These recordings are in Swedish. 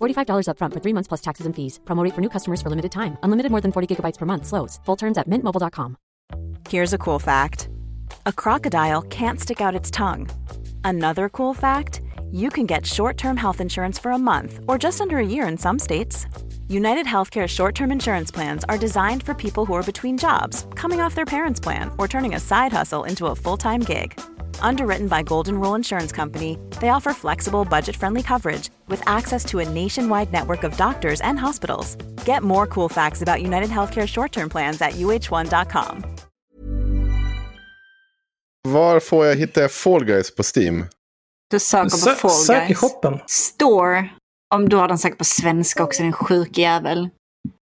$45 upfront for three months plus taxes and fees. Promo for new customers for limited time. Unlimited more than 40 gigabytes per month. Slows. Full terms at mintmobile.com. Here's a cool fact a crocodile can't stick out its tongue. Another cool fact you can get short term health insurance for a month or just under a year in some states. United Healthcare short term insurance plans are designed for people who are between jobs, coming off their parents' plan, or turning a side hustle into a full time gig. Underwritten by Golden Rule Insurance Company, they offer flexible, budget friendly coverage with access to a nationwide network of doctors and hospitals. Get more cool facts about United Healthcare short term plans at uh1.com. Var får jag hitta Fall Guys på Steam? Du söker på Sö- Fall Sök i shoppen. Store. Om du har den säkert på svenska också, din sjuk jävel.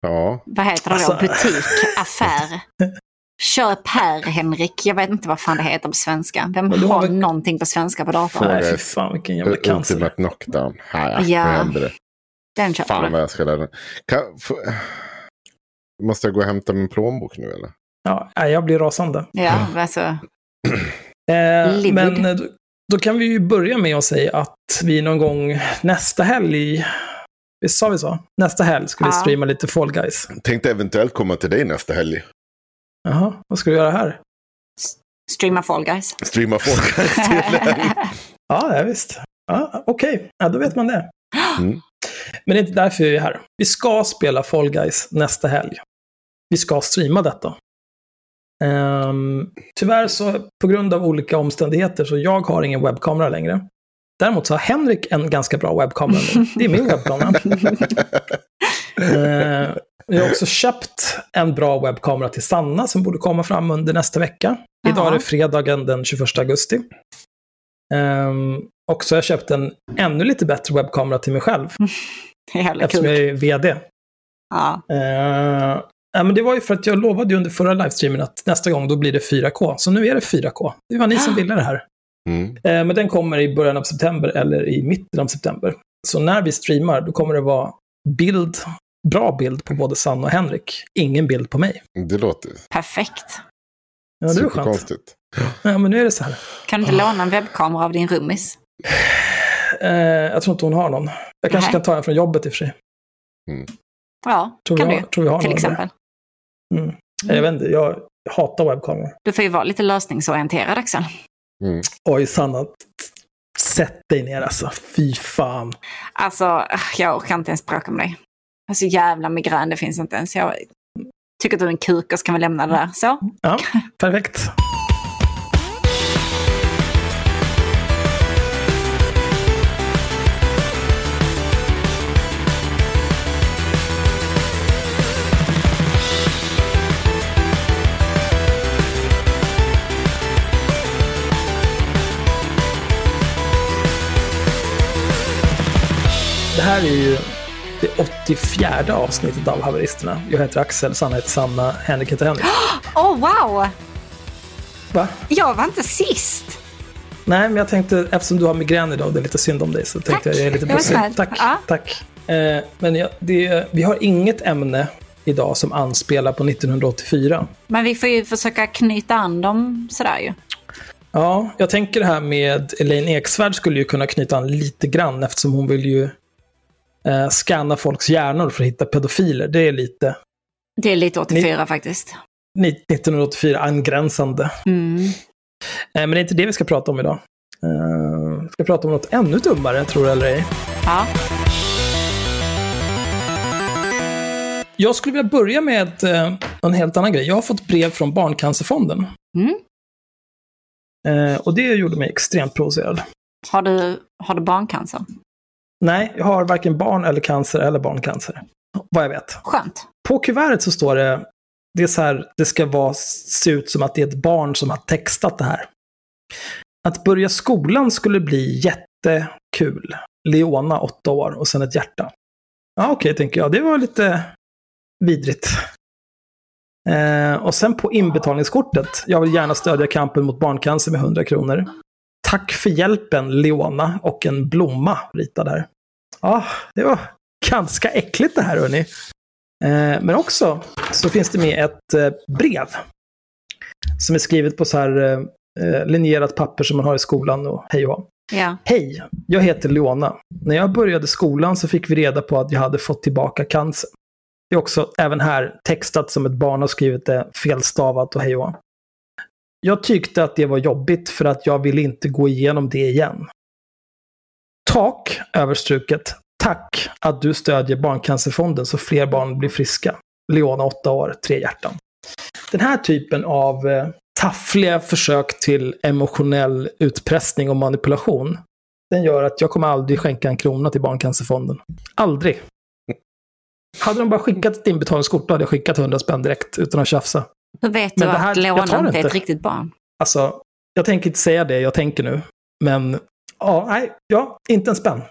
Ja. Vad heter det Alltså- då? Butik? Affär? Köp här, Henrik. Jag vet inte vad fan det heter på svenska. Vem har har väl- någonting på svenska på datorn? Nej, fan vilken jävla cancer. Ultimate Knockdown. Här, ja. Nu händer det. Den köper Fan vad jag ska lära. Kan, Måste jag gå och hämta min plånbok nu eller? Ja, jag blir rasande. Ja, alltså. Eh, men eh, då, då kan vi ju börja med att säga att vi någon gång nästa helg, visst sa vi så? Nästa helg ska vi Ja. streama lite Fall Guys. Tänkte eventuellt komma till dig nästa helg. Jaha, vad ska du göra här? Streama Fall Guys. Streama Fall Guys till. Ja, ja visst. Ja, Okej, ja, då vet man det. Mm. Men det är inte därför vi är här. Vi ska spela Fall Guys nästa helg. Vi ska streama detta. Ehm, tyvärr så, på grund av olika omständigheter, så jag har ingen webbkamera längre. Däremot så har Henrik en ganska bra webbkamera nu. Det är min webbkamera. Ehm, jag har också köpt en bra webbkamera till Sanna som borde komma fram under nästa vecka. Idag är det fredagen den 21 augusti. Um, och så har jag köpt en ännu lite bättre webbkamera till mig själv. Jävla eftersom jag kul. är vd. Ja. Uh, ja, men det var ju för att jag lovade ju under förra livestreamen att nästa gång då blir det 4K. Så nu är det 4K. Det var ni som ville det här. Mm. Eh, men den kommer i början av september eller i mitten av september. Så när vi streamar då kommer det vara bild, bra bild på både Sanna och Henrik. Ingen bild på mig. Det låter Perfekt. Ja, det är skönt. Ja, men nu är det så här. Kan du inte låna en webbkamera av din rummis? Eh, jag tror inte hon har någon. Jag kanske kan ta en från jobbet i och för sig. Ja, Tror kan vi du har, tror vi har Till någon exempel. Mm. Jag vet inte, jag hatar webbkameror. Du får ju vara lite lösningsorienterad Axel. Mm. Oj, Sanna. Sätt dig ner alltså. Fy fan. Alltså, jag orkar inte ens bråka med dig. Alltså jävla migrän, det finns inte ens. Jag tycker att du är en kuk och så kan vi lämna det där. Så. Ja, perfekt. Det här är ju det 84 avsnittet av Haveristerna. Jag heter Axel, Sanna heter Sanna, Henrik heter Henrik. Åh, oh, wow! Va? Jag var inte sist. Nej, men jag tänkte, eftersom du har migrän idag och det är lite synd om dig, så tänkte Tack. jag ge lite bussig. Tack. Ja. tack. Eh, men jag, det, vi har inget ämne idag som anspelar på 1984. Men vi får ju försöka knyta an dem sådär ju. Ja, jag tänker det här med Elaine Eksvärd skulle ju kunna knyta an lite grann eftersom hon vill ju eh, scanna folks hjärnor för att hitta pedofiler. Det är lite Det är lite 84 faktiskt. Ni- 1984 angränsande. Mm. Eh, Men det är inte det vi ska prata om idag. Eh, Vi ska prata om något ännu dummare, tror du eller ej. Ja. Jag skulle vilja börja med eh, en helt annan grej. Jag har fått brev från Barncancerfonden. Mm. Eh, Och det gjorde mig extremt provocerad. Har, du, har du barncancer? Nej, jag har varken barn eller cancer eller barncancer. Vad jag vet. Skönt. På kuvertet så står det, det är så här, det ska vara, se ut som att det är ett barn som har textat det här. Att börja skolan skulle bli jättekul. Leona, åtta år, och sen ett hjärta. Ja, okej, tänker jag. Det var lite vidrigt. Eh, och sen på inbetalningskortet. Jag vill gärna stödja kampen mot barncancer med 100 kronor. Tack för hjälpen, Leona, och en blomma ritad här. Ja, det var ganska äckligt det här, hörni. Eh, men också så finns det med ett eh, brev. Som är skrivet på så här eh, linjerat papper som man har i skolan och hej och. Ja. Hej, jag heter Leona. När jag började skolan så fick vi reda på att jag hade fått tillbaka cancer. Det är också även här textat som ett barn har skrivit det, felstavat och hej och. Jag tyckte att det var jobbigt för att jag ville inte gå igenom det igen. Tak överstruket. Tack att du stödjer Barncancerfonden så fler barn blir friska. Leona, 8 år, tre hjärtan. Den här typen av eh, taffliga försök till emotionell utpressning och manipulation, den gör att jag kommer aldrig skänka en krona till Barncancerfonden. Aldrig. Hade de bara skickat ett inbetalningskort, då hade jag skickat 100 spänn direkt utan att tjafsa. Hur vet Men du det här- att Leona inte är ett riktigt barn? Alltså, jag tänker inte säga det jag tänker nu, men ja, nej, ja, inte en spänn.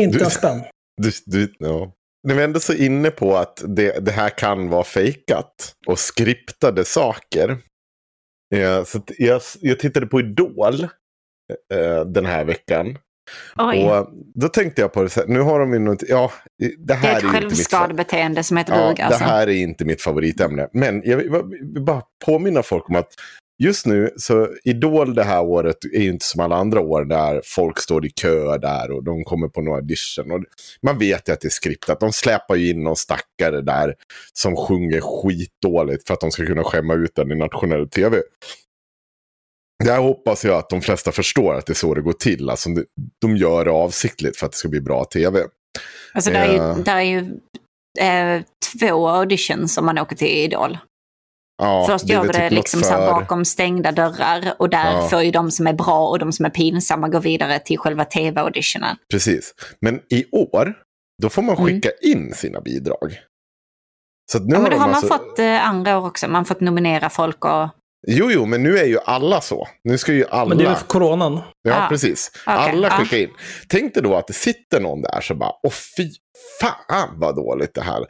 Inte Du- en spänn. Du, du, ja. Är vi ändå så inne på att det, det här kan vara fejkat och skriptade saker. Eh, så jag, jag tittade på Idol eh, den här veckan. Oj. Och då tänkte jag på det så här, nu har de ju något, ja, det det här är är ett ju inte mitt fa- självskadebeteende som heter Ja, bug alltså. det här är inte mitt favoritämne. Men jag vill bara påminna folk om att just nu, så Idol det här året är ju inte som alla andra år där folk står i kö där och de kommer på några audition. Och man vet ju att det är skriptat. De släpar ju in någon stackare där som sjunger skitdåligt för att de ska kunna skämma ut den i nationell tv. Där hoppas jag att de flesta förstår att det är så det går till. Alltså, de- gör det avsiktligt för att det ska bli bra tv. Alltså det är ju, Ja. det är ju eh, två auditions som man åker till Idol. Ja, Först gör vi det typ något liksom för- bakom stängda dörrar och där Ja. får ju de som är bra och de som är pinsamma gå vidare till själva tv-auditionen. Precis. Men i år, då får man Mm. skicka in sina bidrag. Så nu Ja, men har det de har man alltså... fått eh, andra år också. Man har fått nominera folk och... Jo, jo, men nu är ju alla så. Nu ska ju alla... Men det är väl för coronan. Ja, Ah, precis. okej, alla ja. skickar in. Tänk dig då att det sitter någon där som bara, åh fy fan vad dåligt det här.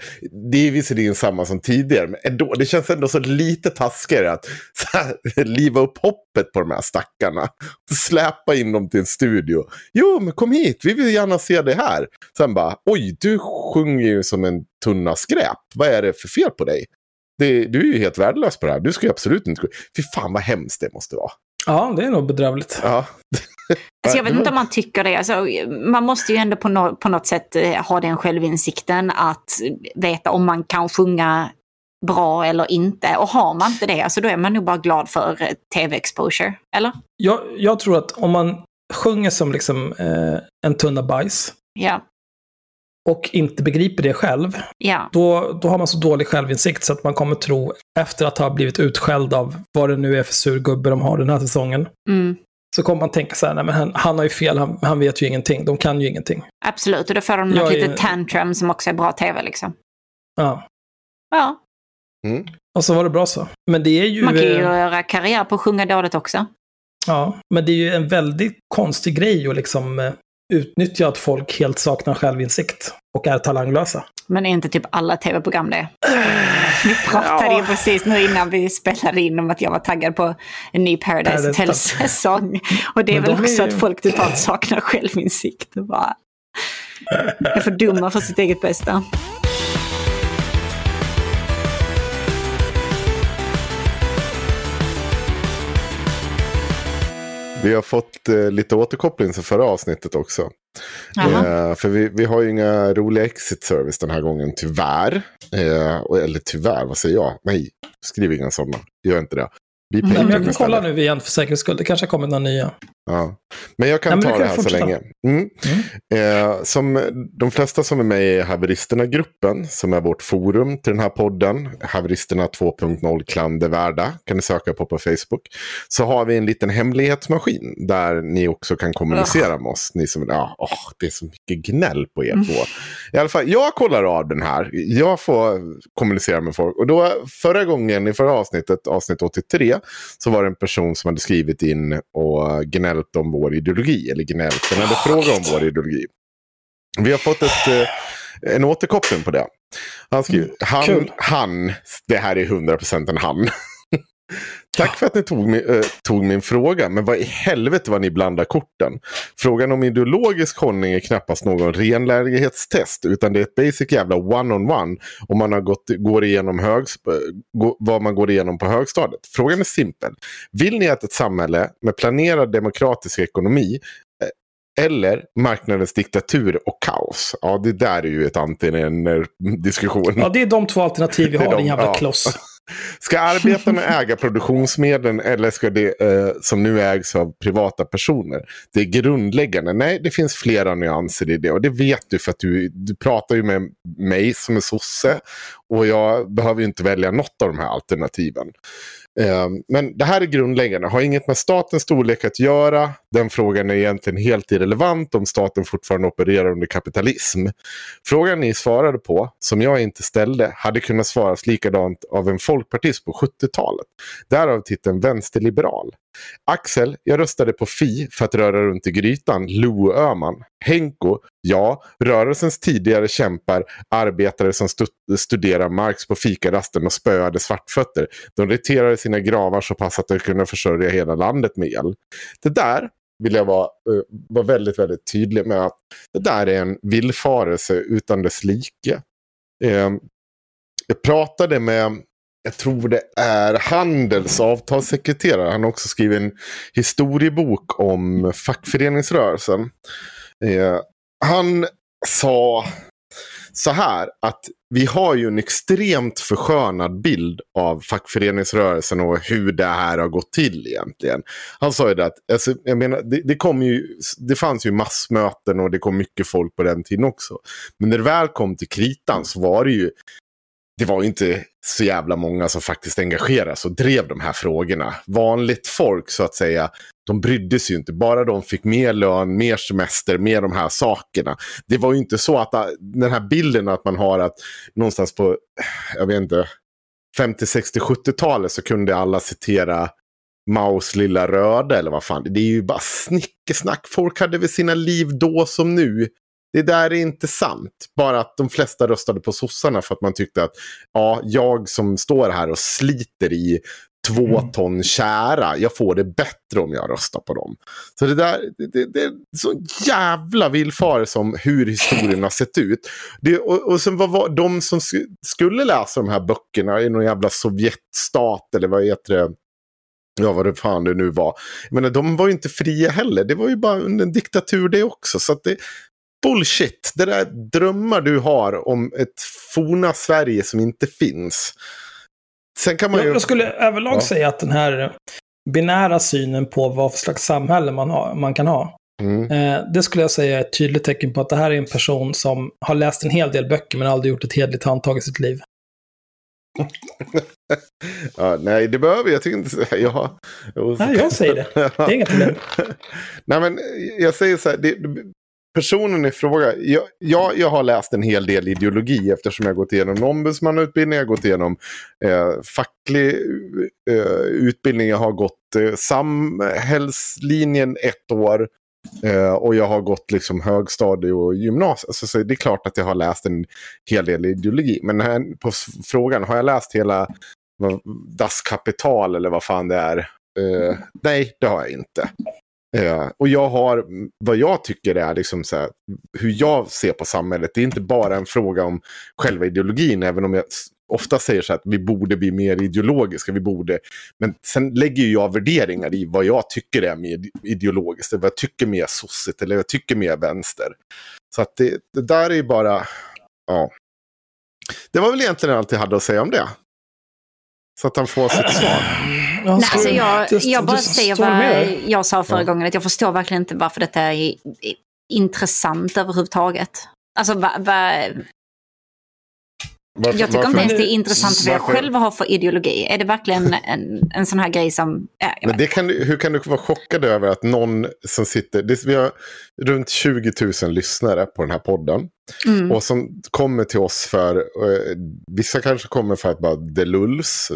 Det är visserligen samma som tidigare, men ändå, det känns ändå så lite taskigare att så här, liva upp hoppet på de här stackarna. Släpa in dem till en studio. Jo, men kom hit, vi vill gärna se det här. Sen bara, oj, du sjunger ju som en tunna skräp. Vad är det för fel på dig? Det, du är ju helt värdelös på det här. Du ska ju absolut inte... Fy fan vad hemskt det måste vara. Ja, det är nog bedrövligt. Ja. Alltså jag vet inte om man tycker det. Alltså, man måste ju ändå på, no på något sätt eh, ha den självinsikten att veta om man kan sjunga bra eller inte. Och har man inte det, alltså då är man nog bara glad för eh, tv-exposure. Eller? Jag, jag tror att om man sjunger som liksom, eh, en tunna bajs Ja. Och inte begriper det själv, Ja. då, då har man så dålig självinsikt så att man kommer tro, efter att ha blivit utskälld av vad det nu är för surgubbe de har den här säsongen, Mm. så kommer man tänka så här, nej men han, han har ju fel, han, han vet ju ingenting, de kan ju ingenting. Absolut, och då får de något är- litet tantrum som också är bra tv liksom. Ja. Ja, Mm. Och så var det bra så. Men det är ju... man kan ju eh, göra karriär på att sjunga dåligt också. Ja, men det är ju en väldigt konstig grej att liksom eh, utnyttja att folk helt saknar självinsikt och är talanglösa. Men är inte typ alla tv-program det? Vi pratade ju Ja. precis nu innan vi spelade in om att jag var taggad på en ny Paradise Hotel-säsong. Och det är väl är också ju- att folk totalt saknar självinsikt. Bara är för dumma för sitt eget bästa. Vi har fått eh, lite återkoppling till förra avsnittet också. Eh, för vi, vi har ju inga roliga exit service den här gången, tyvärr. Eh, eller tyvärr, vad säger jag? Nej, skriv inga sådana. Gör inte det. Vi Mm. Men jag kan kolla nu igen för säkerhets skull. Det kanske har kommit några nya. Ja. Men jag kan Nej, men ta det här så länge. Mm. Eh, som de flesta som är med i Haveristerna-gruppen, som är vårt forum till den här podden, Haveristerna 2.0 klandervärda, kan ni söka på på Facebook, så har vi en liten hemlighetsmaskin där ni också kan kommunicera med oss. Ni som, ja, åh, det är så mycket gnäll på er två. I alla fall, jag kollar av den här. Jag får kommunicera med folk. Och då förra gången, i förra avsnittet, avsnitt 83, så var det en person som hade skrivit in och gnällt om vår ideologi. Eller gnällt, den hade frågat om vår ideologi. Vi har fått ett, eh, en återkoppling på det. Han skriver, han, kul. han, det här är 100% en han. Tack för att ni tog eh, tog min fråga, men vad i helvete vad ni blandar korten. Frågan om ideologisk hållning är knappast någon renlärighetstest, utan det är ett basic jävla one-on-one om man har gått, går igenom högsp- eh, vad man går igenom på högstadiet. Frågan är simpel. Vill ni att ett samhälle med planerad demokratisk ekonomi eh, eller marknadens diktatur och kaos? Ja, det där är ju ett antingen-diskussion. Ja, det är de två alternativ vi har, de, din jävla ja. kloss. Ska arbetarna äga produktionsmedlen eller ska det eh, som nu ägs av privata personer? Det är grundläggande. Nej, det finns flera nyanser i det och det vet du för att du, du pratar ju med mig som är sosse och jag behöver ju inte välja något av de här alternativen. Ehm, men det här är grundläggande, har inget med statens storlek att göra. Den frågan är egentligen helt irrelevant om staten fortfarande opererar under kapitalism. Frågan ni svarade på, som jag inte ställde, hade kunnat svaras likadant av en folkpartist på 70-talet. Därav titeln vänsterliberal. Axel, jag röstade på Fi för att röra runt i grytan, Lo Öhman. Henko, ja, rörelsens tidigare kämpar, arbetare som stu- studerar Marx på fikarasten och spöade svartfötter. De reterade sina gravar så pass att de kunde försörja hela landet med el. Det där vill jag vara, eh, vara väldigt, väldigt tydlig med. att Det där är en villfarelse utan dess like. Eh, jag pratade med, jag tror det är Handels avtalssekreterare. Han har också skrivit en historiebok om fackföreningsrörelsen. Eh, han sa så här att vi har ju en extremt förskönad bild av fackföreningsrörelsen och hur det här har gått till egentligen. Han sa ju det att, alltså, jag menar, det, det, kom ju, det fanns ju massmöten och det kom mycket folk på den tiden också. Men när det väl kom till kritan så var det ju det var ju inte så jävla många som faktiskt engagerade sig och drev de här frågorna. Vanligt folk så att säga, de brydde sig ju inte. Bara de fick mer lön, mer semester, mer de här sakerna. Det var ju inte så att ah, den här bilden att man har att någonstans på, jag vet inte, 50, 60, 70-talet så kunde alla citera Maus lilla röda eller vad fan. Det är ju bara snickesnack. Folk hade väl sina liv då som nu. Det där är inte sant. Bara att de flesta röstade på sossarna för att man tyckte att ja, jag som står här och sliter i två ton kära, jag får det bättre om jag röstar på dem. Så det där, det, det, är så jävla villfarelse om hur historien har sett ut. Det, och, och sen vad var de som sk- skulle läsa de här böckerna i någon jävla Sovjetstat eller vad heter det? Ja, vad det fan det nu var. Menar, de var ju inte fria heller. Det var ju bara under en diktatur det också. Så det, bullshit. Det där drömmar du har om ett forna Sverige som inte finns. Sen kan man ju... Jag, jag skulle överlag Ja. säga att den här binära synen på vad för slags samhälle man, har, man kan ha. Mm. Eh, det skulle jag säga är ett tydligt tecken på att det här är en person som har läst en hel del böcker men aldrig gjort ett hederligt handtag i sitt liv. Ja, nej, det behöver jag tycker inte. Ja. Nej, jag säger det. Det är inga problem. nej, men jag säger så här. Det, personen i fråga. Jag, jag, jag har läst en hel del ideologi eftersom jag har gått igenom ombudsmannautbildning. Jag har gått igenom eh, facklig eh, utbildning. Jag har gått eh, samhällslinjen ett år. Eh, och jag har gått liksom högstadie och gymnasium. Så, så det är klart att jag har läst en hel del ideologi. Men här, på frågan, har jag läst hela Das Kapital eller vad fan det är? Eh, nej, det har jag inte. Eh, och jag har, vad jag tycker är liksom så här, hur jag ser på samhället. Det är inte bara en fråga om själva ideologin, även om jag ofta säger så att vi borde bli mer ideologiska. Vi borde, men sen lägger ju jag värderingar i vad jag tycker är mer ideologiskt. Vad jag tycker mer sossigt eller vad jag tycker mer vänster. Så att det, det där är ju bara, ja. Det var väl egentligen allt jag hade att säga om det. Så att han får sitt svar. Ja, Nej, alltså jag, just- jag bara säger vad jag sa förra Ja. gången, att jag förstår verkligen inte varför detta är intressant överhuvudtaget. Alltså, va, va, Varför- jag tycker inte ens det är intressant vad jag själv har för ideologi. Är det verkligen en, en sån här grej som... Ja, Men det kan, hur kan du vara chockad över att någon som sitter... Det, vi har runt 20 000 lyssnare på den här podden. Mm. Och som kommer till oss för... Eh, vissa kanske kommer för att bara det lulls,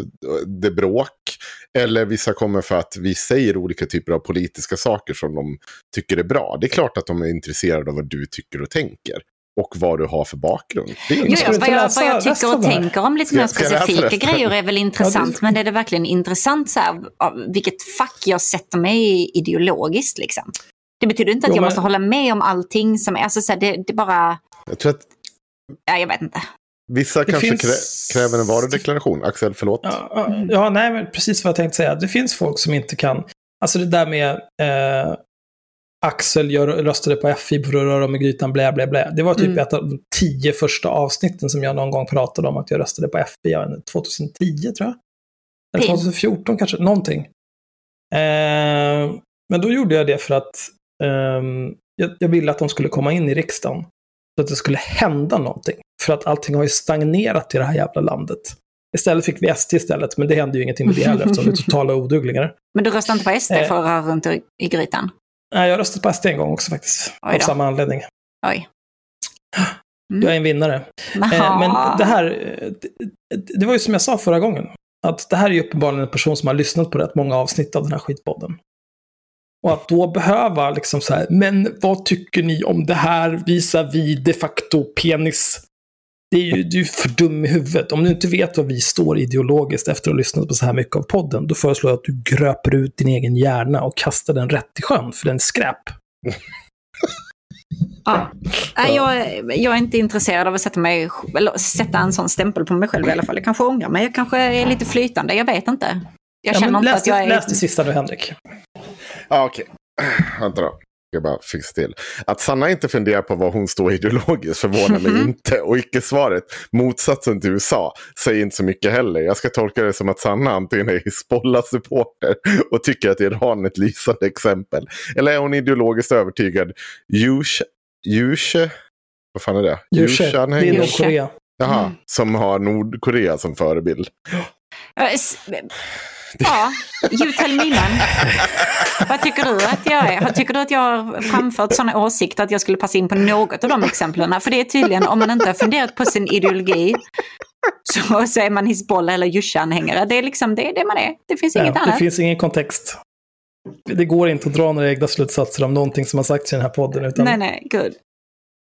det bråk. Eller vissa kommer för att vi säger olika typer av politiska saker som de tycker är bra. Det är klart att de är intresserade av vad du tycker och tänker. Och vad du har för bakgrund. Det är Jo, ja, vad, jag, vad jag tycker och det tänker om lite mer specifika grejer är väl intressant. Ja, Men är det verkligen intressant så här, vilket fack jag sätter mig i ideologiskt liksom? Det betyder inte att Jo, jag men- måste hålla med om allting som är, alltså så här, det, det bara, Jag tror att ja jag vet inte. vissa kanske finns- krä, kräver en varudeklaration. Axel, förlåt. Ja, ja, ja, nej, men precis vad jag tänkte säga. Det finns folk som inte kan... Alltså det där med eh, Axel gör, röstade på FI för att röra om i grytan, blä, blä, blä. Det var typ Mm. ett av de tio första avsnitten som jag någon gång pratade om att jag röstade på FI. Jag vet inte, 2010 tror jag. Eller Fint. 2014 kanske, någonting. Eh, men då gjorde jag det för att ehm, jag, jag ville att de skulle komma in i riksdagen. Så att det skulle hända någonting. För att allting har ju stagnerat i det här jävla landet. Istället fick vi SD istället, men det hände ju ingenting med det heller eftersom vi är totala oduglingar. Men du röstar inte på SD Eh. för att röra runt i grytan? Nej, jag röstade på SD en gång också faktiskt. Av samma anledning. Oj. Mm. Jag är en vinnare. Eh, men det här, eh, det, det var ju som jag sa förra gången. Att det här är ju uppenbarligen en person som har lyssnat på rätt många avsnitt av den här skitpodden. Och att då behöva liksom så här, men vad tycker ni om det här visa vi de facto penis? Det är ju du är för dum i huvudet. Om du inte vet vad vi står ideologiskt efter att ha lyssnat på så här mycket av podden, då föreslår jag att du gröper ut din egen hjärna och kastar den rätt i sjön, för den är skräp. Ja. Jag, jag är inte intresserad av att sätta, mig, eller sätta en sån stämpel på mig själv i alla fall. Jag kanske ångrar mig, jag kanske är lite flytande, jag vet inte. Jag Ja, känner men inte läs, att jag är... läs det sista nu, Henrik. Ja, okej. Vänta då. Jag bara fixa till. Att Sanna inte funderar på var hon står ideologiskt förvånar mig inte. Och icke-svaret, motsatsen till USA, säger inte så mycket heller. Jag ska tolka det som att Sanna antingen är Hizbollah-supporter och tycker att Iran är ett lysande exempel. Eller är hon ideologiskt övertygad Jushe vad fan är det? Jusche, det är? Nordkorea. Jaha, som har Nordkorea som förebild. Ja, you tell me. Vad tycker du att jag är? Tycker du att jag har framfört sådana åsikter att jag skulle passa in på något av de exemplen? För det är tydligen, om man inte har funderat på sin ideologi, så, så är man Hizbollah eller Jusha-anhängare. Det är liksom det, är det man är. Det finns inget Ja, det annat. finns ingen kontext. Det går inte att dra några egna slutsatser om någonting som har sagts i den här podden. Utan Nej, nej, gud.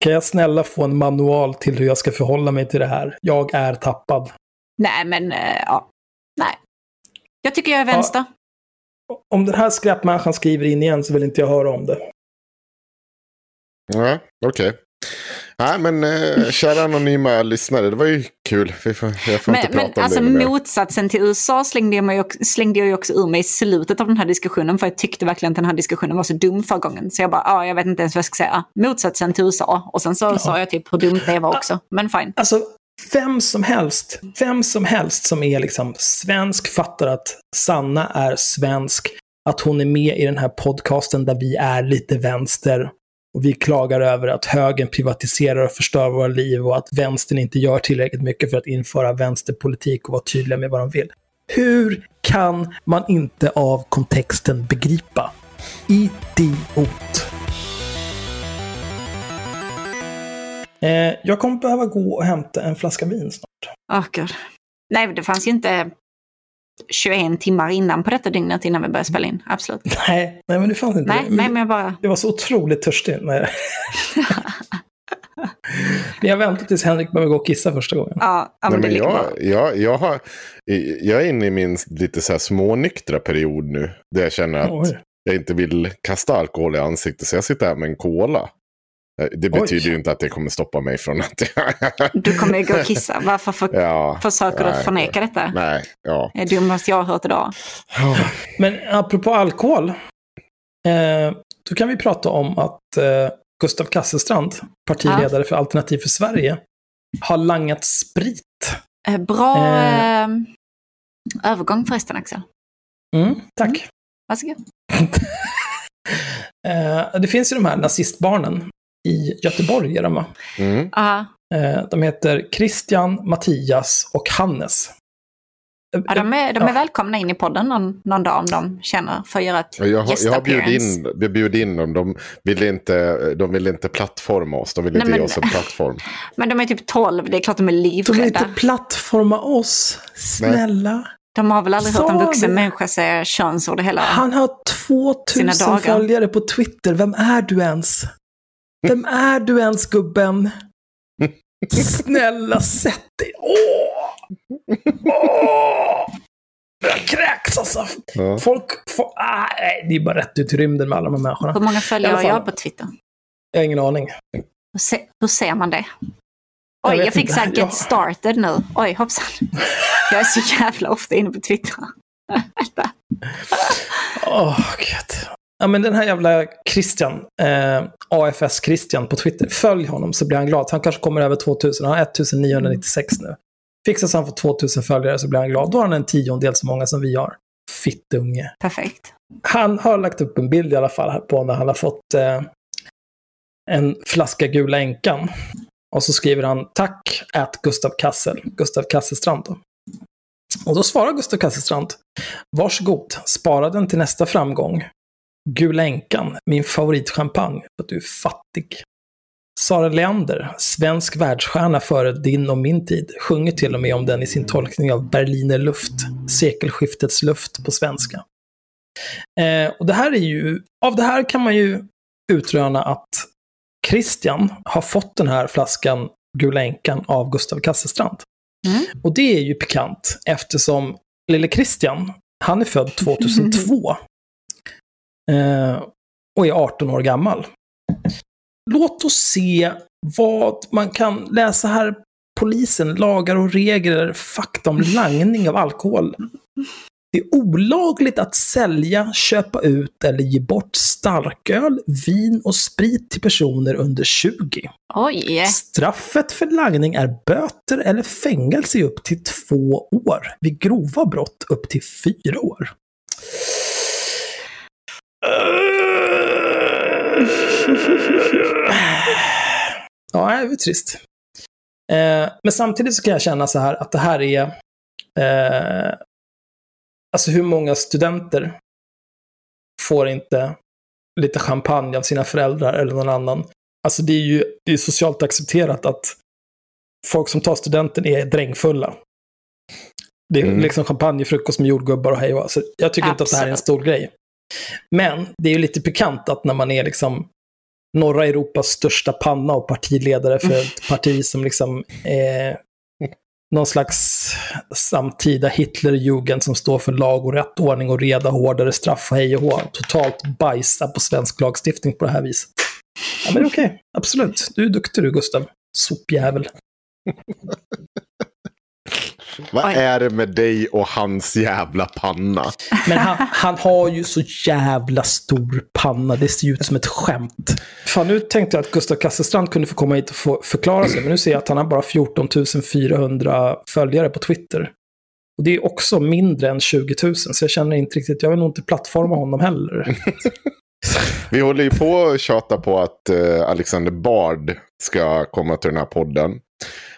Kan jag snälla få en manual till hur jag ska förhålla mig till det här? Jag är tappad. Nej, men eh, ja. Nej. Jag tycker jag är vänster. Om den här skräpmänniskan skriver in igen så vill inte jag höra om det. Ja, okej. Nej, men eh, kära anonyma lyssnare, det var ju kul. Vi får, jag får Men, inte prata men om alltså det. mer. motsatsen till USA slängde jag, mig, också- slängde jag ju också ur mig i slutet av den här diskussionen. För jag tyckte verkligen att den här diskussionen var så dum förra gången. Så jag bara, ja, jag vet inte ens vad jag ska säga. Motsatsen till USA. Och sen så sa jag typ hur dumt det var också. Men fine. Alltså, vem som helst, vem som helst som är liksom svensk fattar att Sanna är svensk, att hon är med i den här podcasten där vi är lite vänster. Och vi klagar över att högern privatiserar och förstör våra liv och att vänstern inte gör tillräckligt mycket för att införa vänsterpolitik och vara tydliga med vad de vill. Hur kan man inte av kontexten begripa? Idiot. Eh, jag kommer behöva gå och hämta en flaska vin snart. Gud. Nej, det fanns ju inte 21 timmar innan på detta dygnet innan vi började spela in. Absolut. Nej, nej men det fanns inte Nej, det. nej men jag bara... Jag var så otroligt törstig. Nej. men jag väntar tills Henrik behöver gå och kissa första gången. Ja, ja Nej, men men jag, jag, jag, har, jag är inne i min lite så här smånyktra period nu. Där jag känner att Oj. jag inte vill kasta alkohol i ansiktet. Så jag sitter här med en cola. Eh, Det Oj. betyder ju inte att det kommer stoppa mig från att... Du kommer gå och kissa. Varför för, ja, försöker du nej. förneka detta? Nej, ja. Det är det dummaste jag har hört idag. Men apropå alkohol. Eh, då kan vi prata om att eh, Gustav Kasselstrand, partiledare för Alternativ för Sverige, har langat sprit. Eh, Bra Eh. eh, övergång förresten Axel. Mm, tack. Varsågod. Eh, det finns ju de här nazistbarnen i Göteborg, är de va? Mm. Ja, Eh, de heter Christian, Mattias och Hannes. Ja, de är, de är Ja. välkomna in i podden någon, någon dag om de känner för att göra ett Jag har, jag har bjudit in, jag bjudit in dem. De ville, inte, de ville inte plattforma oss. De ville Nej, inte ge men- oss en plattform. Men de är typ 12, det är klart de är De vill livrädda. inte plattforma oss. Snälla. De har väl aldrig hört en Sa vuxen vi- människa säga könsord hela... Han har 2000 Sina dagar. följare på Twitter. Vem är du ens? Vem är du ens, gubben? Snälla, sätt dig. Åh! Åh! Jag kräks alltså. Ja. Folk får... Ah, nej, det är bara rätt ut i rymden med alla de här människorna. Hur många följare har jag på Twitter? Jag har ingen aning. Hur, se, hur ser man det? Jag Oj, vet jag, fick inte. så här get Jag- started nu. Oj, hoppsan. Jag är så jävla ofta inne på Twitter. Åh, gud. Ja, men den här jävla Christian, eh, AFS Christian på Twitter, följ honom så blir han glad. Han kanske kommer över 2000, han har 1996 nu. Fixar så han får 2000 följare så blir han glad. Då har han en tiondel så många som vi har. Fittunge. Perfekt. Han har lagt upp en bild i alla fall på när han har fått eh, en flaska Gula Änkan. Och så skriver han tack at Gustav Kassel, Gustav Kasselstrand då. Och då svarar Gustav Kasselstrand, varsågod, spara den till nästa framgång. Gula Änkan, min favoritchampagne, för att du är fattig. Sara Leander, svensk världsstjärna före din och min tid, sjunger till och med om den i sin tolkning av Berliner luft, sekelskiftets luft på svenska. Eh, och det här är ju, av det här kan man ju utröna att Christian har fått den här flaskan Gula Änkan av Gustav Kasselstrand. Mm. Och det är ju pikant eftersom lille Christian, han är född 2002. Eh, och är 18 år gammal. Låt oss se vad man kan läsa här. Polisen, lagar och regler, fakta om langning av alkohol. Det är olagligt att sälja, köpa ut eller ge bort starköl, vin och sprit till personer under 20. Oj. Straffet för langning är böter eller fängelse upp till två år. Vid grova brott upp till fyra år. Ja, det är trist. Eh, men samtidigt så kan jag känna så här att det här är... Eh, alltså hur många studenter får inte lite champagne av sina föräldrar eller någon annan? Alltså det är ju det är socialt accepterat att folk som tar studenten är drängfulla. Det är Mm. liksom champagnefrukost med jordgubbar och hej och hå. Så jag tycker inte att det här är en stor grej. Men det är ju lite pikant att när man är liksom norra Europas största panna och partiledare för ett parti som liksom är någon slags samtida Hitlerjugend som står för lag och rätt, ordning och reda, hårdare straff och hej och hå. Totalt bajsa på svensk lagstiftning på det här viset. Ja, men okej. Absolut. Du är duktig du, Gustav. Sopjävel. Vad Oj. är det med dig och hans jävla panna? Men han, han har ju så jävla stor panna. Det ser ju ut som ett skämt. Fan, nu tänkte jag att Gustav Kasselstrand kunde få komma hit och få förklara sig. Men nu ser jag att han har bara 14 400 följare på Twitter. Och det är också mindre än 20 000. Så jag känner inte riktigt, jag vill nog inte plattforma honom heller. Vi håller ju på att tjata på att eh, Alexander Bard ska komma till den här podden.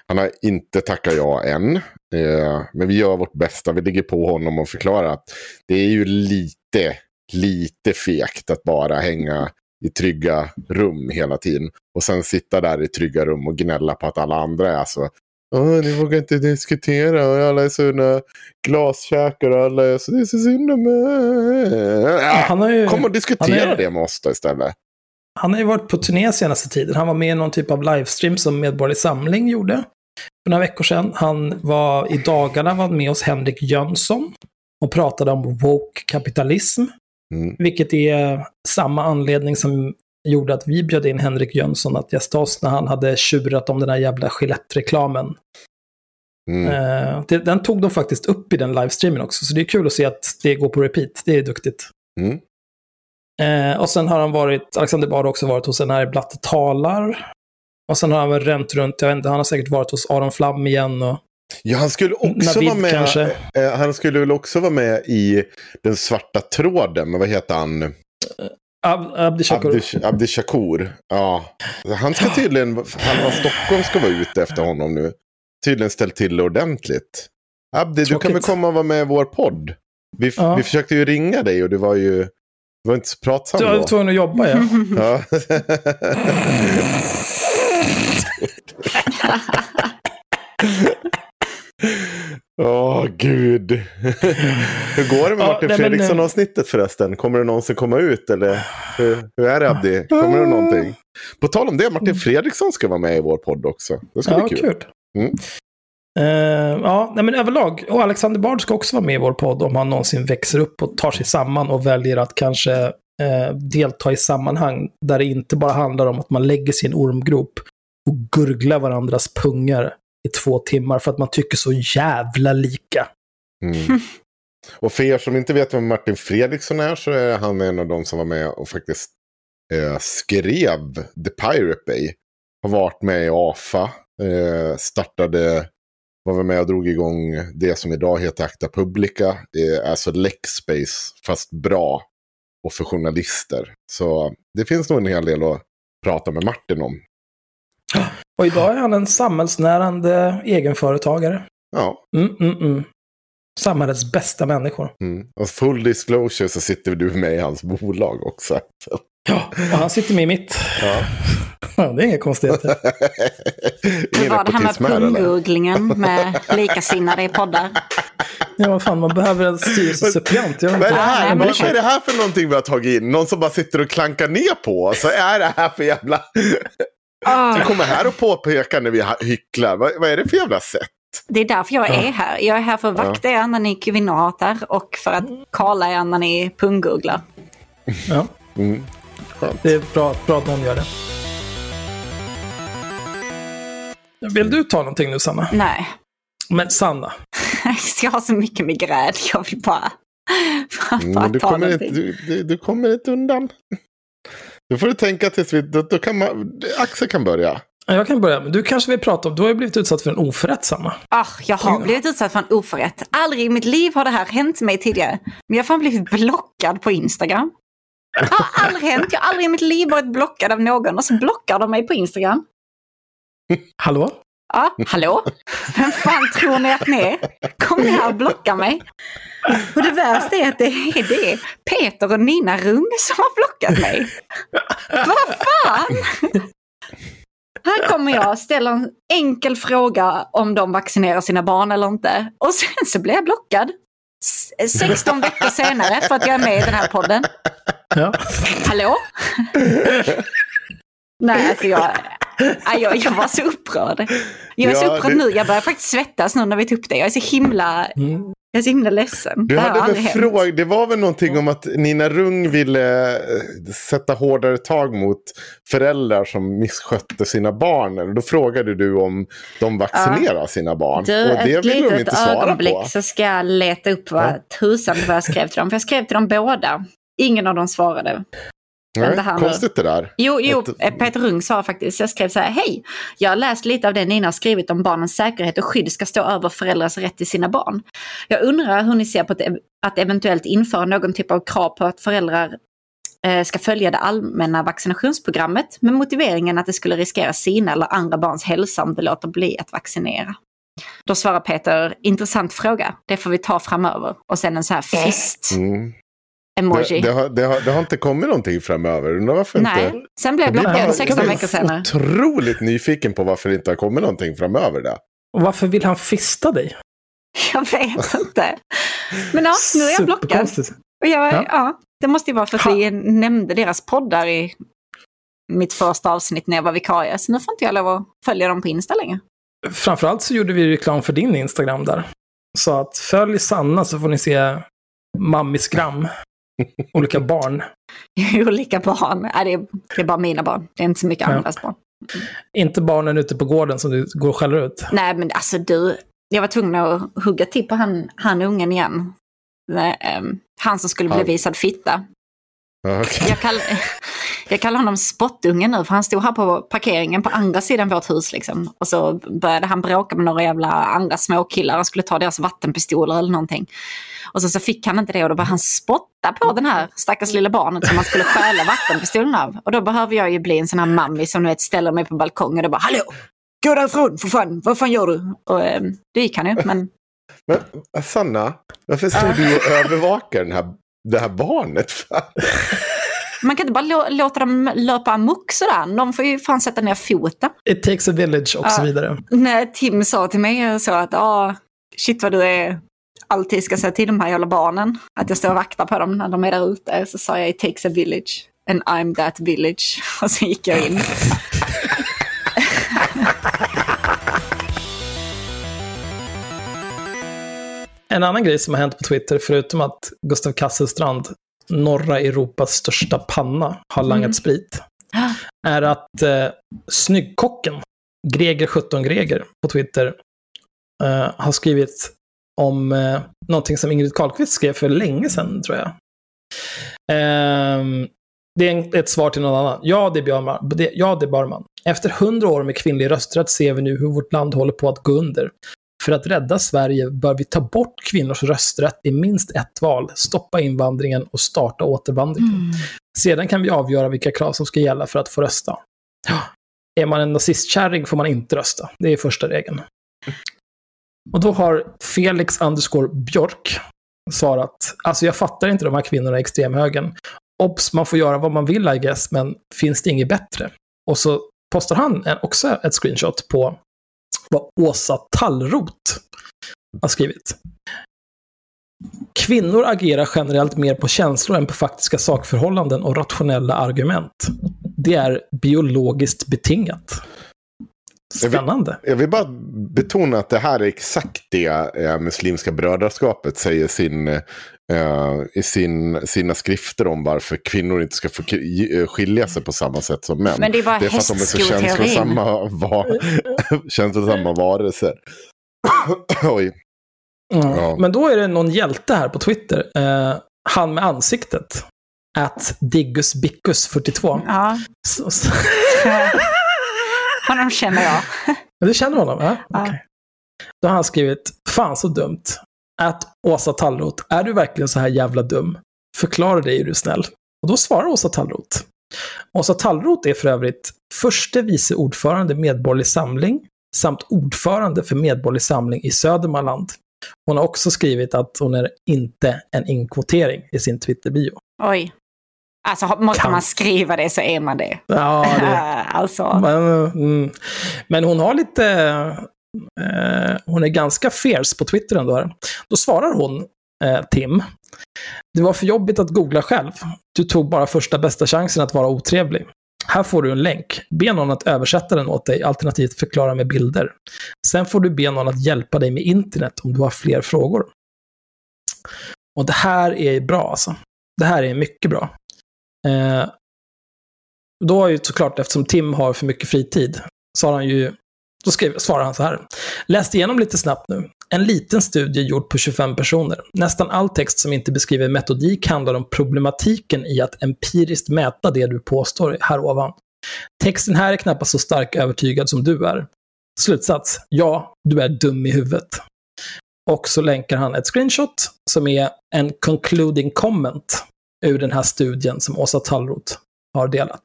Han har inte tackat ja än. Eh, men vi gör vårt bästa. Vi ligger på honom och förklarar att det är ju lite, lite fegt att bara hänga i trygga rum hela tiden. Och sen sitta där i trygga rum och gnälla på att alla andra är så. Åh, ni vågar inte diskutera och alla är sådana glaskäkar och alla är så, det är så synd om mig. Ju, Kom och diskutera är- det med oss då istället. han har ju varit på turné senaste tiden. Han var med i någon typ av livestream som Medborgerlig Samling gjorde för några veckor sedan. Han var i dagarna var med hos Henrik Jönsson och pratade om woke kapitalism. Mm. Vilket är samma anledning som gjorde att vi bjöd in Henrik Jönsson att gästa oss när han hade tjurat om den här jävla Gillette-reklamen. Mm. Det, den tog de faktiskt upp i den livestreamen också, så det är kul att se att det går på repeat. Det är duktigt. Mm. Eh, och sen har han varit, Alexander Bard har också varit hos en här Blatte talar. Och sen har han väl ränt runt, jag vet inte, han har säkert varit hos Aron Flam igen. Och, Ja, han skulle också Navid vara med. kanske. eh, Han skulle väl också vara med i den svarta tråden. Men vad heter han? Ab, Abdi Shakur. Abdi, Abdi Shakur. Ja. Han ska tydligen, halva Stockholm ska vara ute efter honom nu. Tydligen ställt till ordentligt. Abdi, du kan Tråkigt. väl komma och vara med i vår podd? Vi, Ja. vi försökte ju ringa dig och du var ju du var inte så pratsam Du var då. tvungen att jobba, ja. Ja. Åh, gud. Hur går det med Ja, Martin men, Fredriksson-avsnittet förresten? Kommer det någonsin komma ut? Eller hur, hur är det, Abdi? Kommer det någonting? På tal om det, Martin Fredriksson ska vara med i vår podd också. Det ska Ja, bli kul. kul. Mm. Eh, ja, nej, men överlag. Och Alexander Bard ska också vara med i vår podd om han någonsin växer upp och tar sig samman och väljer att kanske eh, delta i sammanhang där det inte bara handlar om att man lägger en ormgrop och gurgla varandras pungar i två timmar för att man tycker så jävla lika. Mm. Och för er som inte vet vem Martin Fredriksson är så är han en av de som var med och faktiskt eh, skrev The Pirate Bay. Har varit med i AFA. Eh, startade, var väl med och drog igång det som idag heter Acta Publica. Eh, alltså Lexspace fast bra. Och för journalister. Så det finns nog en hel del att prata med Martin om. Och idag är han en samhällsnärande egenföretagare. Ja, Mm, mm, mm. Samhällets bästa människor. mm. och full disclosure så sitter du med i hans bolag också. Så, Ja, och han sitter med i mitt. ja. Ja, det är inga konstigheter. Hur Ingen var det här med punggooglingen med likasinnade i poddar? Ja, vad fan, man behöver en styrelsesuppleant. Vad vad, vad är det här för någonting vi har tagit in? Någon som bara sitter och klankar ner på oss? Vad är det här för jävla... Ah, Som kommer här och påpekar när vi hycklar. Vad, vad är det för jävla sätt? det är därför jag är här. Jag är här för att vakta er när ni kvinnohatar och för att kala er när ni punggooglar. Ja, Mm. Det är bra, bra att någon gör det. Vill du ta någonting nu, Sanna? Nej, Men Sanna, jag har så mycket migrän. Jag vill bara, bara Mm, du, ta kommer inte, du, du, du kommer inte undan. Då får du tänka tills vi... Då, då kan man, Axel kan börja. jag kan börja. Men du kanske vill prata om, du har ju blivit utsatt för en oförrätt, Sanna. Ah, jag har blivit utsatt för en oförrätt. Aldrig i mitt liv har det här hänt mig tidigare. Men jag har fan blivit blockad på Instagram. Det har aldrig hänt. Jag har aldrig i mitt liv varit blockad av någon och så blockar de mig på Instagram. Hallå? Ja, hallå? Vem fan tror ni att ni är? Kom ni här och blocka mig? Och det värsta är att det är det Peter och Nina Rung som har blockat mig. Vad fan? Här kommer jag ställa en enkel fråga om de vaccinerar sina barn eller inte. Och sen så blir jag blockad. S- 16 veckor senare för att jag är med i den här podden. Ja. Hallå? Nej, alltså jag, jag, jag var så upprörd. Jag är så Ja, upprörd det- nu. Jag börjar faktiskt svettas nu när vi tog upp det. Jag är så himla, Mm. jag är så himla ledsen. Du det hade väl aldrig hänt. fråg, det var väl någonting om att Nina Rung ville eh, sätta hårdare tag mot föräldrar som misskötte sina barn. Då frågade du om de vaccinerar sina barn. Du, och det ett ville de inte svara ögonblick på. så ska jag leta upp vad tusan vad jag skrev till dem. För jag skrev till dem båda. Ingen av dem svarade. Nej, vänta här nu. konstigt det där. Jo, jo Ett- Peter Rung sa faktiskt, jag skrev så här, hej, jag har läst lite av det Nina har skrivit om barnens säkerhet och skydd ska stå över föräldrars rätt till sina barn. Jag undrar hur ni ser på att, eventuellt införa någon typ av krav på att föräldrar eh, ska följa det allmänna vaccinationsprogrammet med motiveringen att det skulle riskera sina eller andra barns hälsa om de låter bli att vaccinera. Då svarar Peter, intressant fråga, det får vi ta framöver. Och sen en så här fist-emoji. Mm. Det, det, har, det, har, det har inte kommit någonting framöver. Undrar varför Nej, inte? sen blev jag Jag blockad blir 16 veckor senare. otroligt nyfiken på varför det inte har kommit någonting framöver. Där. Och varför vill han fista dig? Jag vet inte. Men ja, nu är jag blockad. Och jag, Ja. ja. det måste ju vara för att Ha. vi nämnde deras poddar i mitt första avsnitt när jag var vikarie. Så nu får inte jag lov att följa dem på Insta längre. Framförallt så gjorde vi reklam för din Instagram där. Så att följ Sanna så får ni se Mammisgram. Olika barn. Olika barn. Ja, det, är, det är bara mina barn. Det är inte så mycket Ja. andras barn. Inte barnen ute på gården som du går och skäller ut. Nej, men alltså du. Jag var tvungen att hugga till på han, han ungen igen. Nej, ehm, Han som skulle bli Han. visad fitta. Okej. Jag, kall, jag kallar honom spottungen nu, för han stod här på parkeringen på andra sidan vårt hus. Liksom. Och så började han bråka med några jävla andra småkillar. Han skulle ta deras vattenpistoler eller någonting. Och så, så fick han inte det och då började han spotta på den här stackars lilla barnet som han skulle stjäla vattenpistolen av. Och då behöver jag ju bli en sån här mammi som du vet ställer mig på balkongen och bara Hallå! Gå därifrån för fan! Vad fan gör du? Och eh, det gick han ju, men Men äh, Sanna, varför står du och övervakar den här, det här barnet? man kan inte bara lå- låta dem löpa amok sådär. De får ju fan sätta ner foten. It takes a village och så Ja. vidare. när Tim sa till mig så att ah, shit vad du är alltid ska säga till de här jävla barnen. Att jag står och vaktar på dem när de är där ute. Så sa jag it takes a village and I'm that village. Och så gick jag in. En annan grej som har hänt på Twitter, förutom att Gustav Kasselstrand, norra Europas största panna, har langat Mm. sprit, är att eh, snyggkocken, Greger 17 Greger på Twitter, eh, har skrivit om eh, någonting som Ingrid Carlqvist skrev för länge sedan, tror jag. Ehm, det är en, ett svar till någon annan. Ja, det är Björman. Det, ja, det är Barman. Efter hundra år med kvinnlig rösträtt ser vi nu hur vårt land håller på att gå under. För att rädda Sverige bör vi ta bort kvinnors rösträtt i minst ett val, stoppa invandringen och starta återvandringen. Sedan kan vi avgöra vilka krav som ska gälla för att få rösta. Är man en nazistkärring får man inte rösta. Det är första regeln. Och då har Felix underscore Björk svarat, alltså jag fattar inte de här kvinnorna i extremhögern. Obs, man får göra vad man vill I guess, men finns det inget bättre? Och så postar han också ett screenshot på vad Åsa Tallroth har skrivit. Kvinnor agerar generellt mer på känslor än på faktiska sakförhållanden och rationella argument. Det är biologiskt betingat. Jag vill- Spännande. Jag vill bara betona att det här är exakt det eh, Muslimska brödraskapet säger sin, eh, i sin, sina skrifter om varför kvinnor inte ska få eh, skilja sig på samma sätt som män. Men det är bara det är för att de är så känslosamma, va- känslosamma varelser. Oj. Mm. Ja. Men då är det någon hjälte här på Twitter. Eh, han med ansiktet. At Diggus Bickus 42. Ja, Så, så, honom känner jag. du känner honom? Ja? Ja. Okej. Då har han skrivit, fan så dumt. Att Åsa Tallroth, är du verkligen så här jävla dum? Förklara dig är du snäll. Och då svarar Åsa Tallroth. Åsa Tallroth är för övrigt förste vice ordförande Medborgerlig Samling samt ordförande för Medborgerlig Samling i Södermanland. Hon har också skrivit att hon är inte en inkvotering i sin Twitter-bio. Oj. Alltså måste Kan- man skriva det så är man det. Ja, det, alltså. Men, mm. men hon har lite... Eh, hon är ganska fierce på Twitter ändå. Här. Då svarar hon, eh, Tim. Det var för jobbigt att googla själv. Du tog bara första bästa chansen att vara otrevlig. Här får du en länk. Be någon att översätta den åt dig, alternativt förklara med bilder. Sen får du be någon att hjälpa dig med internet om du har fler frågor. Och det här är bra alltså. Det här är mycket bra. Eh, då har ju såklart, eftersom Tim har för mycket fritid, så har han ju, då skrev, svarar han så här. Läst igenom lite snabbt nu. En liten studie gjord på 25 personer. Nästan all text som inte beskriver metodik handlar om problematiken i att empiriskt mäta det du påstår här ovan. Texten här är knappast så stark övertygad som du är. Slutsats. Ja, du är dum i huvudet. Och så länkar han ett screenshot som är en concluding comment ur den här studien som Åsa Tallroth har delat.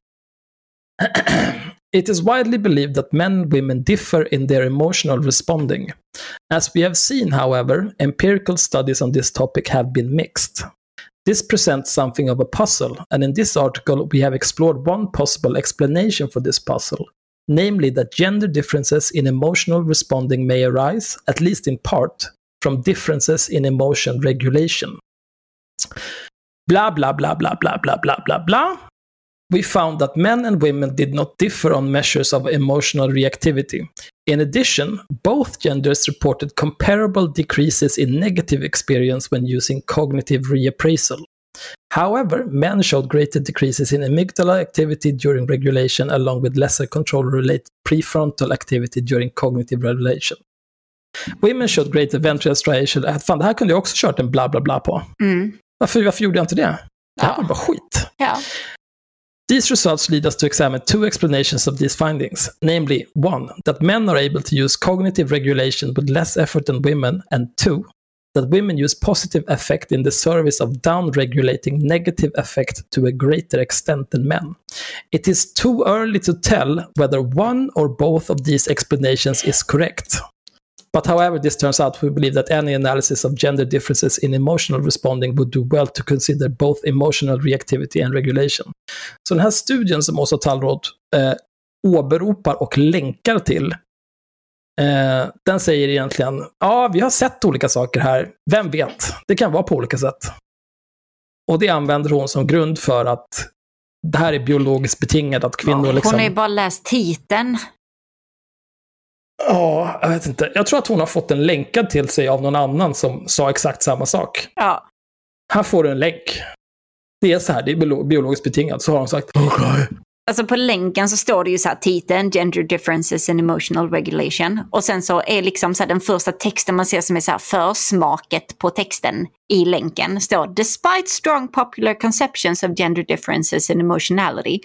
It is widely believed that men and women differ in their emotional responding. As we have seen, however, empirical studies on this topic have been mixed. This presents something of a puzzle, and in this article we have explored one possible explanation for this puzzle, namely that gender differences in emotional responding may arise, at least in part, from differences in emotion regulation. Blah, blah, blah, blah, blah, blah, blah, blah, blah. We found that men and women did not differ on measures of emotional reactivity. In addition, both genders reported comparable decreases in negative experience when using cognitive reappraisal. However, men showed greater decreases in amygdala activity during regulation along with lesser control-related prefrontal activity during cognitive regulation. Women showed greater ventral striation. Fan, det här kunde jag också kört en bla bla bla på. Mm. Varför, varför gjorde jag inte det? Det här var bara skit. Ja. These results lead us to examine two explanations of these findings, namely, one, that men are able to use cognitive regulation with less effort than women, and two, that women use positive affect in the service of down-regulating negative affect to a greater extent than men. It is too early to tell whether one or both of these explanations is correct. But however this turns out, we believe that any analysis of gender differences in emotional responding would do well to consider both emotional reactivity and regulation. Så den här studien som Åsa Tallroth eh, åberopar och länkar till, eh, den säger egentligen, ja, vi har sett olika saker här. Vem vet? Det kan vara på olika sätt. Och det använder hon som grund för att det här är biologiskt betingat, att kvinnor liksom... Hon har ju bara läst titeln. Ja, jag vet inte. Jag tror att hon har fått en länkad till sig av någon annan som sa exakt samma sak. Ja. Här får du en länk. Det är så här, det är biolo- biologiskt betingat. Så har de sagt, okej. Alltså på länken så står det ju så här titeln, Gender Differences in Emotional Regulation. Och sen så är liksom så här den första texten man ser som är så här försmaket på texten i länken står Despite strong popular conceptions of gender differences in emotionality.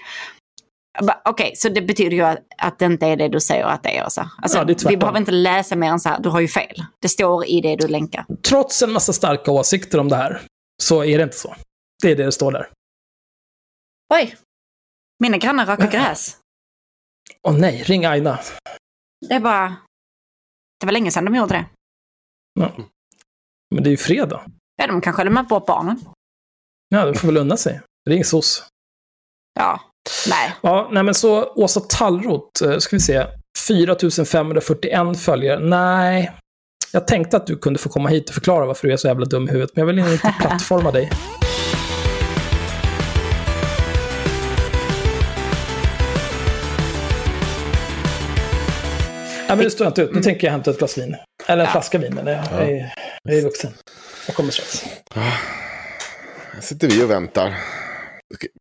Okej, så det betyder ju att, att det inte är det du säger att det är. Alltså. Alltså, Ja, det är vi behöver inte läsa mer än så här, du har ju fel. Det står i det du länkar. Trots en massa starka åsikter om det här, så är det inte så. Det är det det står där. Oj! Mina grannar rakar gräs. Åh nej, ring Aina. Det är bara... Det var länge sedan de gjorde det. Ja. Men det är ju fredag. Ja, de kanske lämnar bort barnen. Ja, du får väl unna sig. Ring SOS. Ja, nej. Ja, nej men så Åsa Tallroth, eh, ska vi se. 4541 följare. Nej. Jag tänkte att du kunde få komma hit och förklara varför du är så jävla dum i huvudet, men jag vill inte plattforma dig. Nej, men det står inte ut. Nu tänker jag hämta ett glas vin. Eller en flaska vin, men jag, jag, är, jag är vuxen. Jag kommer strax. Här sitter vi och väntar.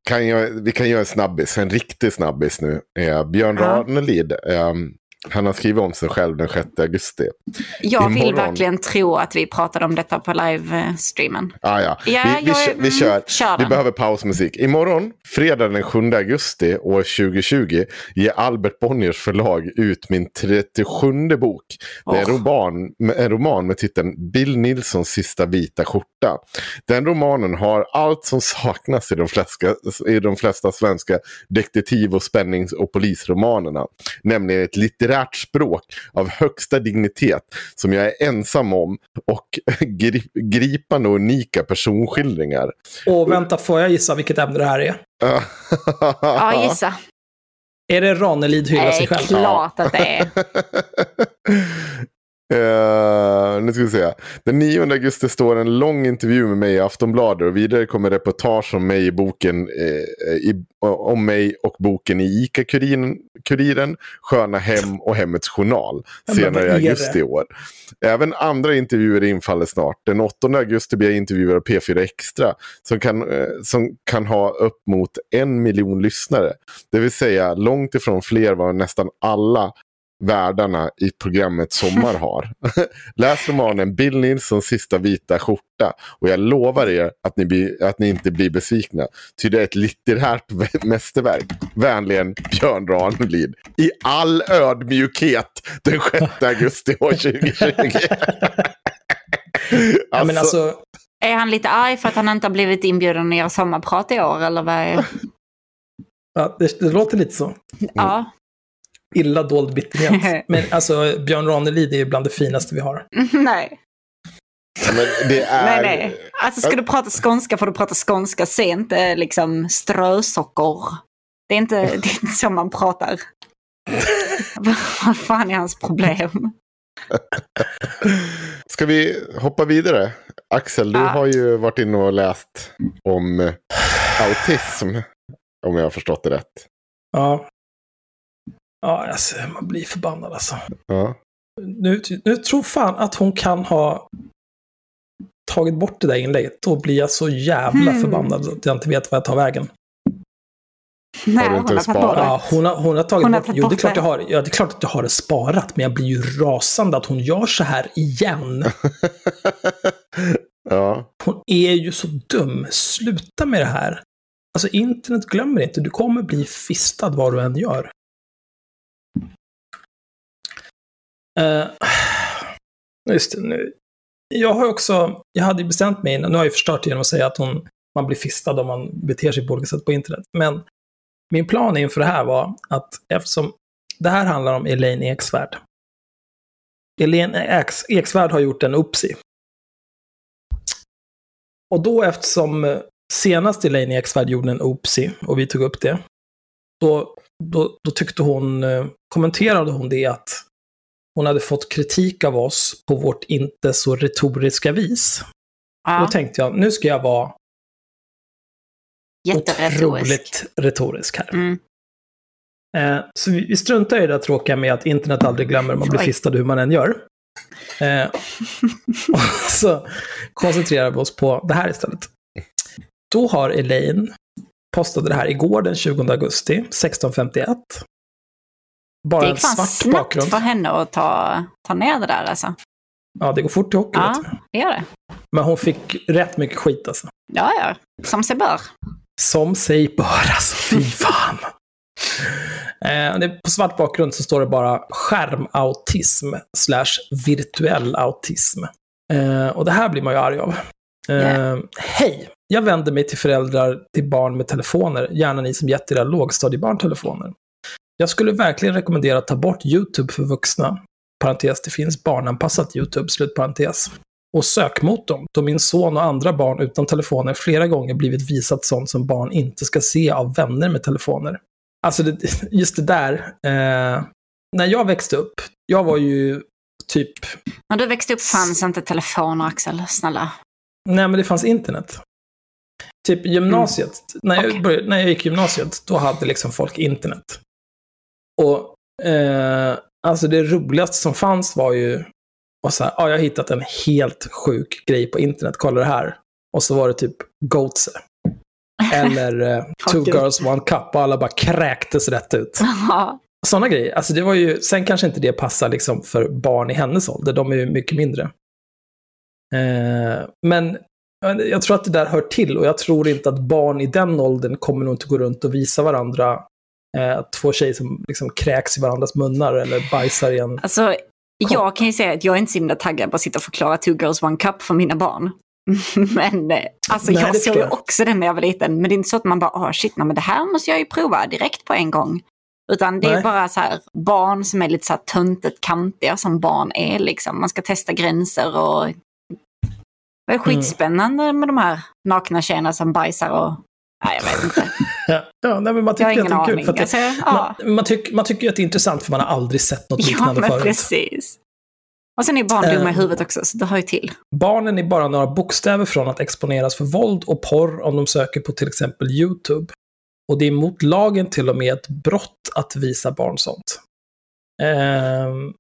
Kan jag, vi kan göra en snabbis, en riktig snabbis nu. Eh, Björn Ja. Ranelid, eh, han har skrivit om sig själv den 6 augusti. Jag vill Imorgon. verkligen tro att vi pratade om detta på livestreamen. Ah, ja. Ja, vi, vi, jag- vi mm, kör. kör vi behöver pausmusik. Imorgon, fredag den 7 augusti år 2020, ger Albert Bonniers förlag ut min 37 bok. Det är en roman, en roman med titeln Bill Nilssons sista vita skjorta. Den romanen har allt som saknas i de flesta, i de flesta svenska detektiv och spännings och polisromanerna. Nämligen ett litterärt språk av högsta dignitet som jag är ensam om och gri- gripande och unika personskildringar. Och vänta, får jag gissa vilket ämne det här är? Ja, gissa. Är det Ranelid hyllar Det sig är själv? klart att det är. Eh, nu ska vi se. Den 9 augusti står en lång intervju med mig i Aftonbladet och vidare kommer reportage om mig i boken eh, i, om mig och boken i ICA-Kuriren, Kuriren, Sköna Hem och Hemmets Journal senare i augusti i år. Även andra intervjuer infaller snart. Den 8 augusti blir jag intervjuad av P4 Extra som kan, eh, som kan ha upp mot en miljon lyssnare. Det vill säga långt ifrån fler vad nästan alla världarna i programmet Sommar har. Läs romanen Bill Nilssons sista vita skjorta och jag lovar er att ni, blir, att ni inte blir besvikna. Ty det är ett litterärt mästerverk. Vänligen Björn Ranelid. I all ödmjukhet den 6 augusti år 2020. Ja, men alltså, Är han lite arg för att han inte har blivit inbjuden att göra sommarprat i år, eller vad är... ja, det, det låter lite så. Ja. Illa dold bitterhet. Men alltså, Björn Ranelid är ju bland det finaste vi har. nej. Men det är... Nej, nej. Alltså ska du prata skånska får du prata skånska. Se inte liksom strösocker. Det är inte, det är inte så man pratar. Vad fan är hans problem? Ska vi hoppa vidare? Axel, du Ja. har ju varit inne och läst om autism. Om jag har förstått det rätt. Ja. Ja, alltså, man blir förbannad alltså. Ja. Nu, nu tror fan att hon kan ha tagit bort det där inlägget, då blir jag så jävla Hmm. förbannad att jag inte vet vad jag tar vägen. Nej, Har du hon har tagit bort sparat? Ja, hon har, hon har tagit Hon har bort, jo det är, klart jag har, ja, det är klart att jag har det sparat, men jag blir ju rasande att hon gör så här igen. ja. Hon är ju så dum. Sluta med det här. Alltså internet glömmer inte. Du kommer bli fistad vad du än gör. Uh, just det, nu. Jag har också, jag hade ju bestämt mig innan, nu har jag ju förstört det genom att säga att hon, man blir fistad om man beter sig på olika sätt på internet. Men min plan inför det här var att eftersom det här handlar om Elaine Eksvärd. Elaine Eksvärd har gjort en Upsi. Och då eftersom eh, senast Elaine Eksvärd gjorde en Upsi och vi tog upp det, då, då, då tyckte hon, eh, kommenterade hon det att hon hade fått kritik av oss på vårt inte så retoriska vis. Då Ja, tänkte jag, nu ska jag vara otroligt retorisk här. Mm. Eh, så vi, vi struntar i det där tråkiga med att internet aldrig glömmer, man blir fistad hur man än gör. Eh, och så koncentrerar vi oss på det här istället. Då har Elaine postade det här igår den 20 augusti 1651. Bara Det en gick fan svart snabbt bakgrund. för henne att ta, ta ner det där alltså. Ja, det går fort i hockey. Ja. Det gör det. Men hon fick rätt mycket skit alltså. Ja, ja. Som sig bör. Som sig bör alltså, fy fan. Eh, på svart bakgrund så står det bara skärmautism slash virtuell autism. Eh, och det här blir man ju arg av. Eh, Yeah. Hej! Jag vänder mig till föräldrar till barn med telefoner, gärna ni som gett era lågstadiebarn telefoner. Jag skulle verkligen rekommendera att ta bort YouTube för vuxna. Parentes, det finns barnanpassat YouTube, slutparentes. Och sökmotorn, då min son och andra barn utan telefoner flera gånger blivit visat sånt som barn inte ska se av vänner med telefoner. Alltså, det, just det där. Eh, när jag växte upp, jag var ju typ, När du växte upp fanns inte telefoner, Axel. Snälla. nej men det fanns internet. Typ gymnasiet, när, jag Okej. började, när jag gick gymnasiet, då hade liksom folk internet. Och eh, alltså det roligaste som fanns var ju, och så här, ja, jag har hittat en helt sjuk grej på internet, kolla det här. Och så var det typ Goatse. Eller eh, Two. Girls One Cup och alla bara kräktes rätt ut. Sådana grejer. Alltså det var ju, sen kanske inte det passar liksom för barn i hennes ålder, de är ju mycket mindre. Eh, men jag- jag tror att det där hör till och jag tror inte att barn i den åldern kommer nog inte gå runt och visa varandra eh, två tjejer som liksom kräks i varandras munnar eller bajsar i en... Alltså, jag kan ju säga att jag är inte så himla taggad på att sitta och förklara Two Girls One Cup för mina barn. men eh, alltså, Nej, jag såg ju också den när jag var liten. Men det är inte så att man bara, åh shit, nej, men det här måste jag ju prova direkt på en gång. Utan det är Nej. bara så här barn som är lite så här töntigt kantiga som barn är liksom. Man ska testa gränser och det är skitspännande med de här nakna tjejerna som bajsar och... Nej, jag vet inte. Ja, ja nej, men man Jag har tycker ingen att det är kul. aning. Att det, Alltså, ja. man, man, tycker, man tycker att det är intressant för man har aldrig sett något ja, liknande men förut. precis. Och sen är barn dumma i Eh. huvudet också, så det hör ju till. Barnen är bara några bokstäver från att exponeras för våld och porr om de söker på till exempel YouTube. Och det är mot lagen till och med ett brott att visa barn sånt. Ehm,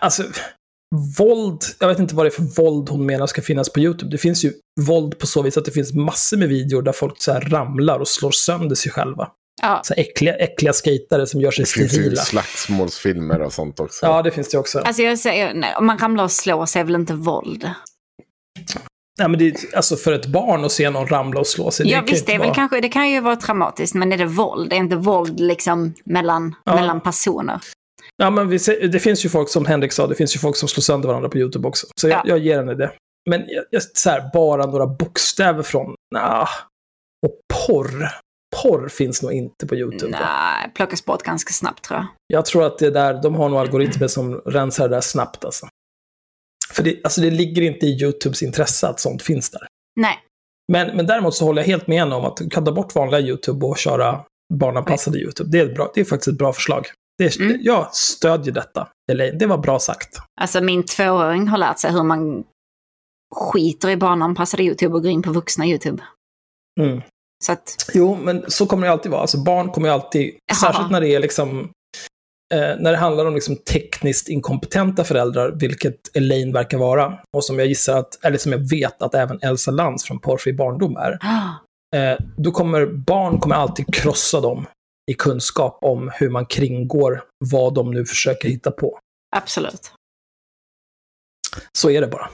alltså, våld, jag vet inte vad det är för våld hon menar ska finnas på YouTube. Det finns ju våld på så vis att det finns massor med videor där folk så här ramlar och slår sönder sig själva. Ja, Så äckliga, äckliga skatare som gör sig Det finns ju sterila. slagsmålsfilmer och sånt också. Ja, det finns det också. alltså jag säger, nej, om man ramlar och slår så är väl inte våld. Nej, men det är, alltså för ett barn att se någon ramla och slå sig. Ja ju visst, inte det, är väl vara- kanske, det kan ju vara traumatiskt, men är det våld? Det är inte våld liksom mellan, Ja. mellan personer. Ja, men ser, det finns ju folk, som Henrik sa, det finns ju folk som slår sönder varandra på YouTube också. Så jag, Ja. jag ger henne det. Men jag, så här, bara några bokstäver från, nah. Och porr. Porr finns nog inte på YouTube. Nej, plockas bort ganska snabbt tror jag. Jag tror att det är där, de har nog algoritmer som rensar det där snabbt alltså. För det, alltså det ligger inte i YouTubes intresse att sånt finns där. Nej, Men, men däremot så håller jag helt med om att du kan ta bort vanliga YouTube och köra barnanpassade YouTube. Det är, bra, det är faktiskt ett bra förslag. Det Mm. Jag stödjer detta, Elaine. Det var bra sagt. alltså min tvååring har lärt sig hur man skiter i barnanpassade YouTube och går in på vuxna YouTube. Mm. Så att, Jo, men så kommer det alltid vara. Alltså barn kommer alltid, Jaha. särskilt när det är liksom eh, när det handlar om liksom tekniskt inkompetenta föräldrar, vilket Elaine verkar vara, och som jag gissar att, eller som jag vet att även Elsa Lantz från Porrfri barndom är, eh, då kommer barn kommer alltid krossa dem i kunskap om hur man kringgår vad de nu försöker hitta på. Absolut. Så är det bara.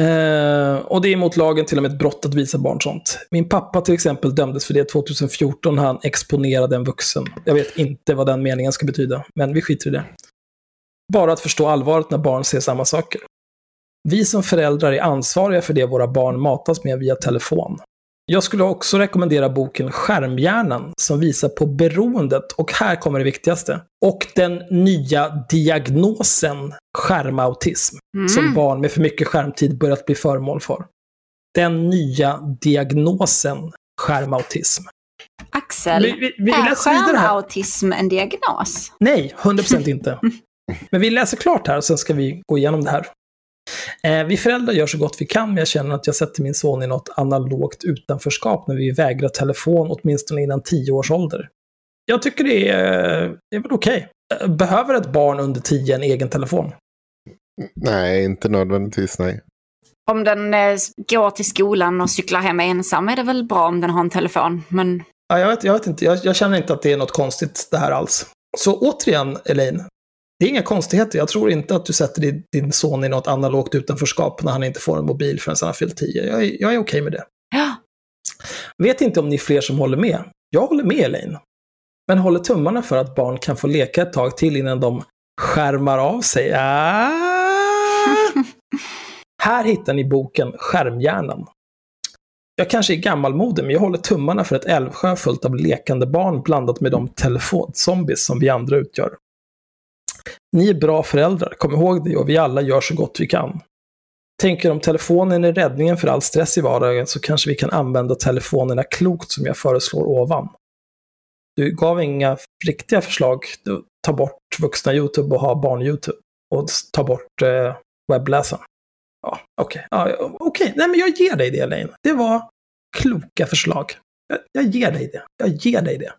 Eh, och det är mot lagen till och med ett brott att visa barn sånt. Min pappa till exempel dömdes för det 2014 när han exponerade en vuxen. Jag vet inte vad den meningen ska betyda, men vi skiter i det. Bara att förstå allvaret när barn ser samma saker. Vi som föräldrar är ansvariga för det våra barn matas med via telefon. Jag skulle också rekommendera boken Skärmhjärnan som visar på beroendet, och här kommer det viktigaste, och den nya diagnosen skärmautism, Mm. som barn med för mycket skärmtid börjat bli föremål för. Den nya diagnosen skärmautism. Axel, Vi, vi, vi är skärmautism en diagnos? Nej, 100% inte. Men vi läser klart här och sen ska vi gå igenom det här. Eh, vi föräldrar gör så gott vi kan, men jag känner att jag sätter min son i något analogt utanförskap när vi vägrar telefon åtminstone innan 10 års ålder. Jag tycker det är, det är väl okej. Eh, Behöver ett barn under 10 en egen telefon? Nej, inte nödvändigtvis nej. Om den eh, går till skolan och cyklar hem ensam är det väl bra om den har en telefon. Men Ja, jag, vet, jag vet inte, jag, jag känner inte att det är något konstigt det här alls. Så återigen, Elaine, det är inga konstigheter. Jag tror inte att du sätter din, son i något analogt utanförskap när han inte får en mobil förrän han har fyllt 10. Jag, är- jag är okej med det. ja, Vet inte om ni är fler som håller med. Jag håller med Elaine. Men håller tummarna för att barn kan få leka ett tag till innan de skärmar av sig. Ah! Här hittar ni boken Skärmhjärnan. Jag kanske är gammalmodig, men jag håller tummarna för ett älvsjö fullt av lekande barn blandat med de telefonzombies som vi andra utgör. Ni är bra föräldrar, kom ihåg det, och vi alla gör så gott vi kan. Tänker om telefonen är räddningen för all stress i vardagen så kanske vi kan använda telefonerna klokt som jag föreslår ovan. Du gav inga riktiga förslag. Du, ta bort vuxna YouTube och ha barn-YouTube. Och ta bort eh, webbläsaren. Ja, okej. Ja, ja, okej. Nej, men jag ger dig det, Elaine. Det var kloka förslag. Jag, jag ger dig det. Jag ger dig det.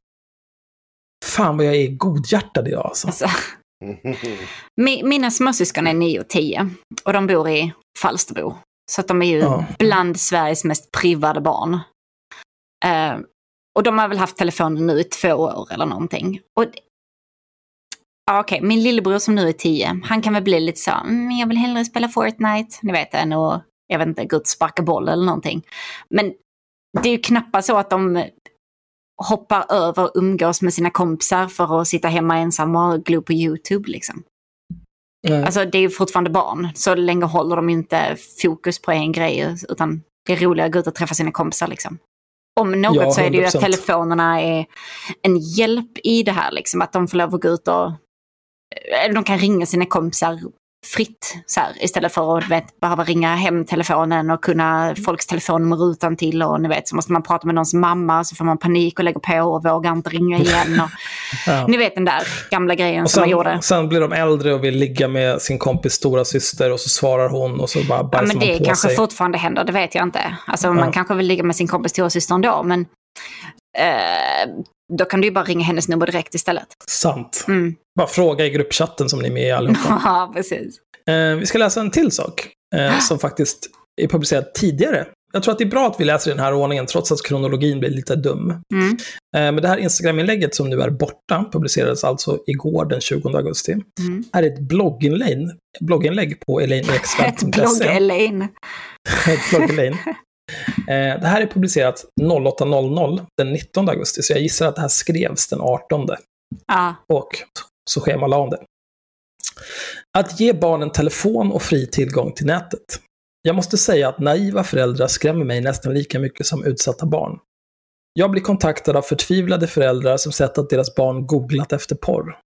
Fan vad jag är godhjärtad idag alltså. alltså. Mi- Mina småsyskon är 9 och 10 och de bor i Falsterbo. Så att de är ju Ja. bland Sveriges mest privade barn. Eh, och de har väl haft telefonen nu i två år eller någonting. Och Ja, Okej, min lillebror som nu är 10, han kan väl bli lite så, mm, jag vill hellre spela Fortnite, ni vet, än att, jag vet inte, gå ut och sparka boll eller någonting. Men det är ju knappast så att de hoppar över umgås med sina kompisar för att sitta hemma ensamma och glo på YouTube liksom. Alltså det är fortfarande barn, så länge håller de inte fokus på en grej, utan det är roligare att gå ut och träffa sina kompisar liksom. Om något Ja, så är det ju att 100%. telefonerna är en hjälp i det här, liksom, att de får lov att gå ut och... Eller de kan ringa sina kompisar fritt så här, istället för att vet, behöva ringa hem telefonen och kunna folks telefonnummer utan till och ni vet så måste man prata med någons mamma så får man panik och lägger på och vågar inte ringa igen. Och, Ja. Ni vet den där gamla grejen Och som man sen, gjorde. sen blir de äldre och vill ligga med sin kompis stora syster och så svarar hon och så bara Ja, bajsar men man det på kanske sig. fortfarande händer, det vet jag inte. Alltså man Ja. kanske vill ligga med sin kompis storasyster ändå, men eh, då kan du ju bara ringa hennes nummer direkt istället. Sant. Mm. Bara fråga i gruppchatten som ni är med i allihopa. Ja, precis. Eh, vi ska läsa en till sak eh, som faktiskt är publicerad tidigare. Jag tror att det är bra att vi läser i den här ordningen trots att kronologin blir lite dum. Mm. Eh, men det här Instagram-inlägget som nu är borta publicerades alltså igår den 20 augusti. Mm. är ett blogginlägg, blogginlägg på Ett elaineeksvärd.se. blogg-Elaine. Ett blogginlägg. Eh, det här är publicerat 08.00 den 19 augusti, så jag gissar att det här skrevs den 18 Ja, och så schemalade om det. Att ge barnen telefon och fri tillgång till nätet. Jag måste säga att naiva föräldrar skrämmer mig nästan lika mycket som utsatta barn. Jag blir kontaktad av förtvivlade föräldrar som sett att deras barn googlat efter porr.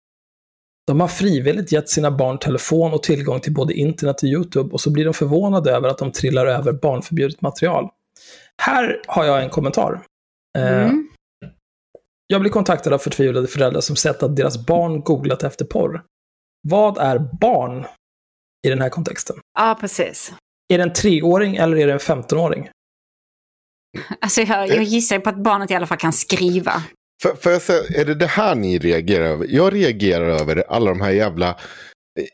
De har frivilligt gett sina barn telefon och tillgång till både internet och YouTube och så blir de förvånade över att de trillar över barnförbjudet material. Här har jag en kommentar. Eh, mm. jag blir kontaktad av förtvivlade föräldrar som sett att deras barn googlat efter porr. Vad är barn i den här kontexten? ja precis. Är det en treåring eller är det en femtonåring? Alltså jag, jag gissar på att barnet i alla fall kan skriva. För, för jag säga, är det det här ni reagerar över? Jag reagerar över alla de här jävla...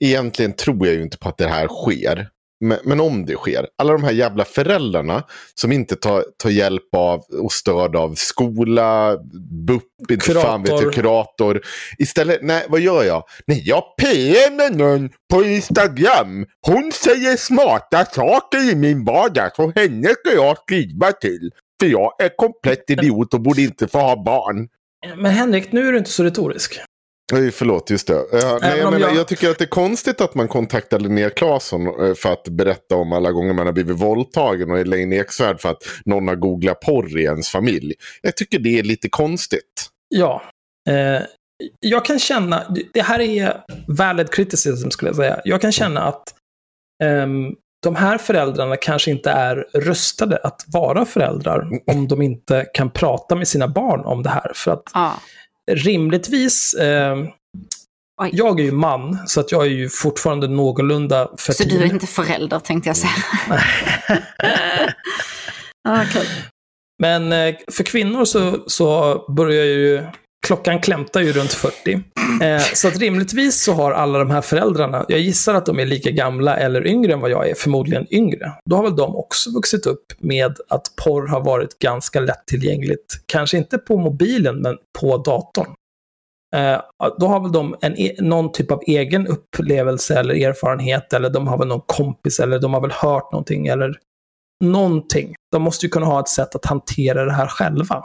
Egentligen tror jag ju inte på att det här sker. Men, men om det sker. Alla de här jävla föräldrarna som inte tar, tar hjälp av och stöd av skola, BUP, inte fan vet jag, kurator. Istället, nej vad gör jag? Nej, jag PMar någon på Instagram. Hon säger smarta saker i min vardag så henne ska jag skriva till. För jag är komplett idiot och borde inte få ha barn. Men Henrik, nu är du inte så retorisk. Nej, förlåt, just det. Uh, nej, jag, menar, jag... jag... tycker att det är konstigt att man kontaktar Linnea Claesson uh, för att berätta om alla gånger man har blivit våldtagen och Elaine Eksvärd för att någon har googlat porr i ens familj. Jag tycker det är lite konstigt. Ja. Uh, jag kan känna, det här är valid criticism skulle jag säga. Jag kan känna att um, de här föräldrarna kanske inte är rustade att vara föräldrar om de inte kan prata med sina barn om det här. För att ah. rimligtvis, eh, jag är ju man, så att jag är ju fortfarande någorlunda fertil. Så du är inte förälder tänkte jag säga. ah, okay. Men eh, för kvinnor så, så börjar ju klockan klämtar ju runt 40. Eh, så att rimligtvis så har alla de här föräldrarna, jag gissar att de är lika gamla eller yngre än vad jag är, förmodligen yngre. Då har väl de också vuxit upp med att porr har varit ganska lättillgängligt. Kanske inte på mobilen, men på datorn. Eh, då har väl de en, e- någon typ av egen upplevelse eller erfarenhet, eller de har väl någon kompis, eller de har väl hört någonting, eller någonting. De måste ju kunna ha ett sätt att hantera det här själva.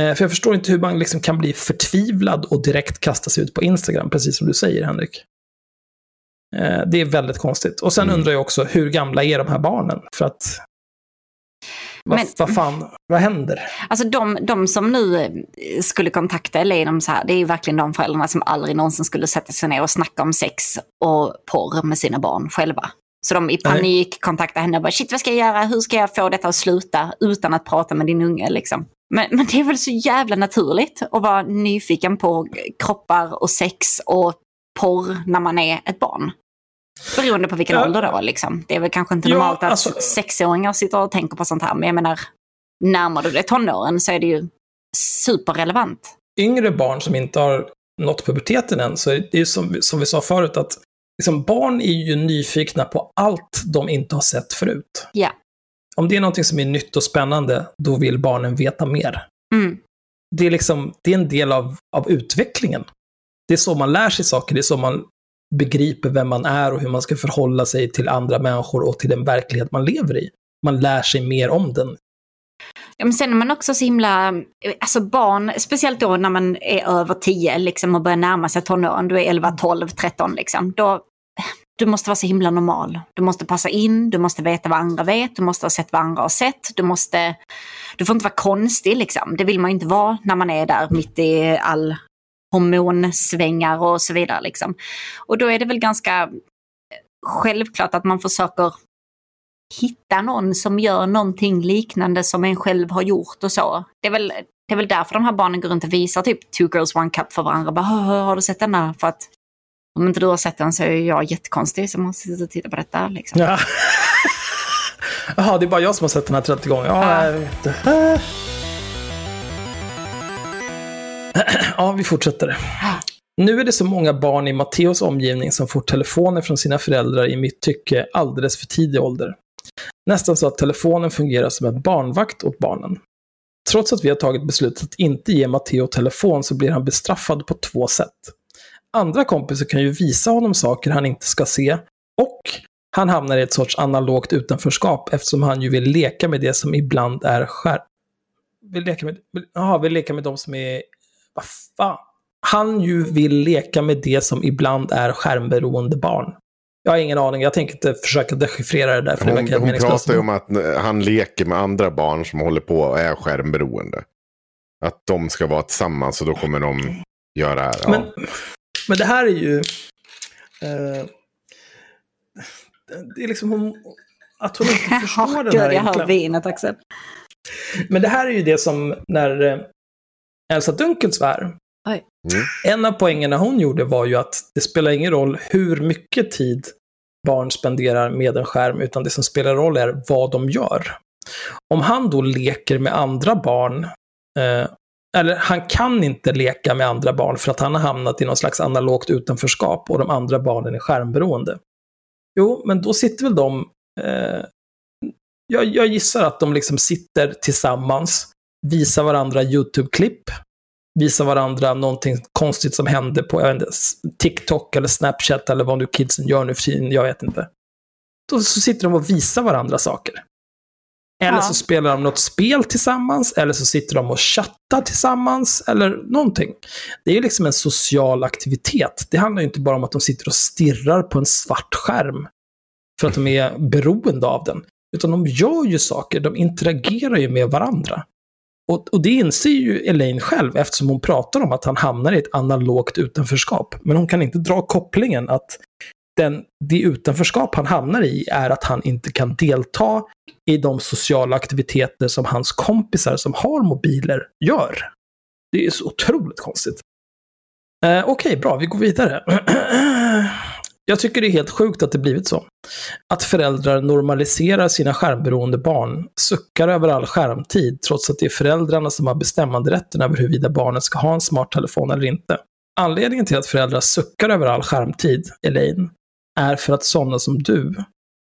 Eh, för jag förstår inte hur man liksom kan bli förtvivlad och direkt kasta sig ut på Instagram, precis som du säger Henrik. Eh, det är väldigt konstigt. Och sen mm. undrar jag också, hur gamla är de här barnen? För att vad, Men, vad fan, vad händer? Alltså de, de som nu skulle kontakta Elaine, så här, det är ju verkligen de föräldrarna som aldrig någonsin skulle sätta sig ner och snacka om sex och porr med sina barn själva. Så de i panik kontaktar henne och bara shit vad ska jag göra, hur ska jag få detta att sluta utan att prata med din unge liksom. Men, men det är väl så jävla naturligt att vara nyfiken på kroppar och sex och porr när man är ett barn. Beroende på vilken ja. ålder då liksom. Det är väl kanske inte normalt ja, alltså... att sexåringar sitter och tänker på sånt här. Men jag menar, närmar du dig tonåren så är det ju superrelevant. Yngre barn som inte har nått puberteten än, så är det ju som, som vi sa förut att liksom, barn är ju nyfikna på allt de inte har sett förut. Ja om det är någonting som är nytt och spännande, då vill barnen veta mer. Mm. Det, är liksom, det är en del av, av utvecklingen. Det är så man lär sig saker, det är så man begriper vem man är och hur man ska förhålla sig till andra människor och till den verklighet man lever i. Man lär sig mer om den. Ja, men sen är man också så himla, alltså barn, speciellt då när man är över 10 liksom, och börjar närma sig tonåren, du är 11, 12, 13 liksom, då, du måste vara så himla normal. Du måste passa in, du måste veta vad andra vet, du måste ha sett vad andra har sett. Du, måste, du får inte vara konstig liksom. Det vill man inte vara när man är där mitt i all hormonsvängar och så vidare. Liksom. Och då är det väl ganska eh, självklart att man försöker hitta någon som gör någonting liknande som en själv har gjort och så. Det är väl, det är väl därför de här barnen går runt och visar typ two girls one cup för varandra. Bara, har du sett denna? För att om inte du har sett den så är jag jättekonstig som har suttit och tittat på detta. Liksom. Ja. Jaha, det är bara jag som har sett den här 30 gånger. Ja, ja. ja vi fortsätter. Nu är det så många barn i Matteos omgivning som får telefoner från sina föräldrar i mitt tycke alldeles för tidig ålder. Nästan så att telefonen fungerar som en barnvakt åt barnen. Trots att vi har tagit beslutet att inte ge Matteo telefon så blir han bestraffad på två sätt andra kompisar kan ju visa honom saker han inte ska se. Och han hamnar i ett sorts analogt utanförskap eftersom han ju vill leka med det som ibland är skär... Vill leka med... Jaha, vill leka med de som är... Vad fan? Han ju vill leka med det som ibland är skärmberoende barn. Jag har ingen aning, jag tänker inte försöka dechiffrera det där. För hon det hon pratar ju om att han leker med andra barn som håller på och är skärmberoende. Att de ska vara tillsammans och då kommer de göra. Ja. Men men det här är ju... Eh, det är liksom hon, att hon inte förstår den här Jag hör vinet Axel. Men det här är ju det som när eh, Elsa Dunkelsvär, mm. en av poängerna hon gjorde var ju att det spelar ingen roll hur mycket tid barn spenderar med en skärm, utan det som spelar roll är vad de gör. Om han då leker med andra barn eh, eller han kan inte leka med andra barn för att han har hamnat i någon slags analogt utanförskap och de andra barnen är skärmberoende. Jo, men då sitter väl de, eh, jag, jag gissar att de liksom sitter tillsammans, visar varandra YouTube-klipp, visar varandra någonting konstigt som hände på jag vet inte, TikTok eller Snapchat eller vad nu kidsen gör nu för tiden, jag vet inte. Då så sitter de och visar varandra saker. Eller Ja. så spelar de något spel tillsammans, eller så sitter de och chattar tillsammans, eller någonting. Det är ju liksom en social aktivitet. Det handlar ju inte bara om att de sitter och stirrar på en svart skärm för att de är beroende av den. Utan de gör ju saker, de interagerar ju med varandra. Och, och det inser ju Elaine själv eftersom hon pratar om att han hamnar i ett analogt utanförskap. Men hon kan inte dra kopplingen att den, det utanförskap han hamnar i är att han inte kan delta i de sociala aktiviteter som hans kompisar som har mobiler gör. Det är så otroligt konstigt. Eh, Okej, bra, vi går vidare. Jag tycker det är helt sjukt att det blivit så. Att föräldrar normaliserar sina skärmberoende barn, suckar över all skärmtid, trots att det är föräldrarna som har bestämmanderätten över huruvida barnet ska ha en smarttelefon eller inte. Anledningen till att föräldrar suckar över all skärmtid, Elaine, är för att sådana som du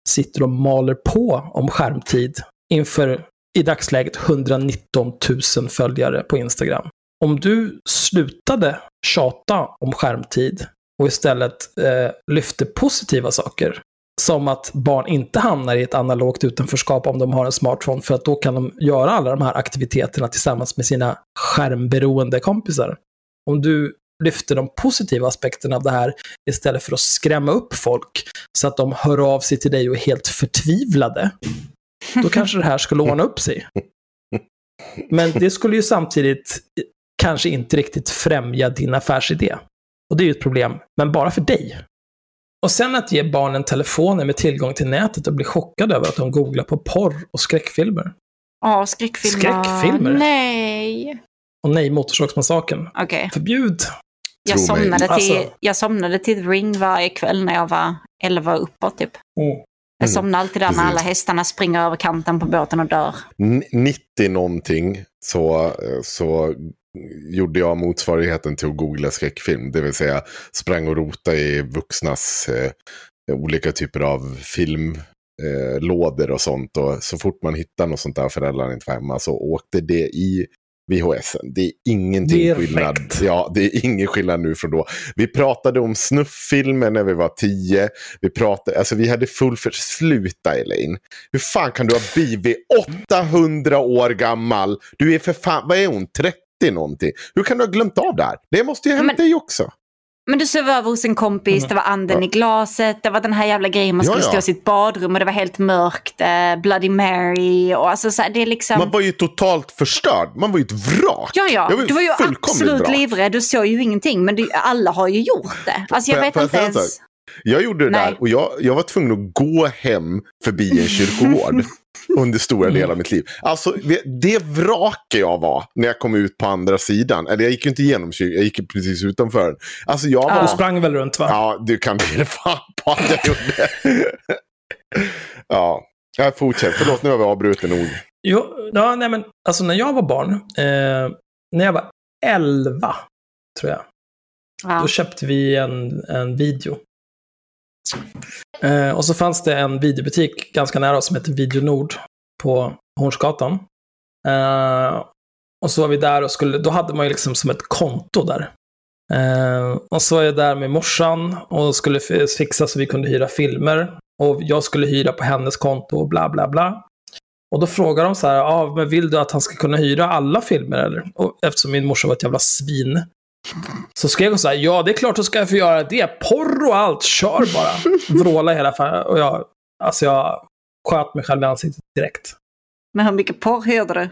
sitter och maler på om skärmtid inför i dagsläget 119 000 följare på Instagram. Om du slutade tjata om skärmtid och istället eh, lyfte positiva saker, som att barn inte hamnar i ett analogt utanförskap om de har en smartphone, för att då kan de göra alla de här aktiviteterna tillsammans med sina skärmberoende kompisar. Om du lyfter de positiva aspekterna av det här istället för att skrämma upp folk så att de hör av sig till dig och är helt förtvivlade, då kanske det här skulle ordna upp sig. Men det skulle ju samtidigt kanske inte riktigt främja din affärsidé. Och det är ju ett problem, men bara för dig. Och sen att ge barnen telefoner med tillgång till nätet och bli chockade över att de googlar på porr och skräckfilmer. Ja, skräckfilmer. Skräckfilmer? Nej. Och nej, Motorsågsmassakern. Okej. Förbjud! Jag mig. somnade, till, Alltså- jag somnade till Ring varje kväll när jag var 11 och uppåt typ. Jag Mm. somnade alltid där när alla hästarna springer över kanten på båten och dör. N- 90 någonting så, eh, så gjorde jag motsvarigheten till att googla skräckfilm. Det vill säga sprang och rota i vuxnas eh, olika typer av filmlådor eh, lådor och sånt. Och så fort man hittade något sånt där föräldrarna inte var hemma så åkte det i VHS. Det är ingenting Direkt. skillnad. Ja, det är ingen skillnad nu från då. Vi pratade om snufffilmer när vi var tio. Vi pratade, alltså vi hade full för... Sluta Elaine. Hur fan kan du ha blivit 800 år gammal? Du är för fan, vad är hon, 30 någonting? Hur kan du ha glömt av det här? Det måste ju ha hänt dig också. Men du sov över hos en kompis, det var anden i glaset, det var den här jävla grejen man Ja, skulle ja. stå i sitt badrum och det var helt mörkt, eh, Bloody Mary och alltså så här, det är liksom... Man var ju totalt förstörd. Man var ju ett vrak. Ja, ja, du var ju absolut vrak. livrädd, du såg ju ingenting, men du, alla har ju gjort det. Alltså jag jag- vet jag inte ens... Jag gjorde det Nej. där och jag, jag var tvungen att gå hem förbi en kyrkogård under stora delar av mitt liv. Alltså det, det vrake jag var när jag kom ut på andra sidan. Eller jag gick ju inte igenom kyrkan, jag gick precis utanför den. Alltså jag var... Du sprang väl runt va? Ja, du kan ge det fan på att jag gjorde. ja, jag fortsätter. Förlåt, nu har vi avbrutit nog. Jo, ja, nej men alltså när jag var barn, eh, när jag var 11, tror jag, Ja. då köpte vi en, en video. Eh, och så fanns det en videobutik ganska nära oss som hette Video Nord på Hornsgatan. Eh, och så var vi där och skulle, då hade man ju liksom som ett konto där. Eh, och så var jag där med morsan och skulle fixa så vi kunde hyra filmer. Och jag skulle hyra på hennes konto och bla bla bla. Och då frågar de så här, ah, men vill du att han ska kunna hyra alla filmer eller? Och eftersom min morsa var ett jävla svin. Så skrev hon så här, ja det är klart du ska få göra det. Porr och allt, kör bara. Vråla hela fan. Och jag, alltså jag sköt mig själv i ansiktet direkt. Men hur mycket porr hyrde du?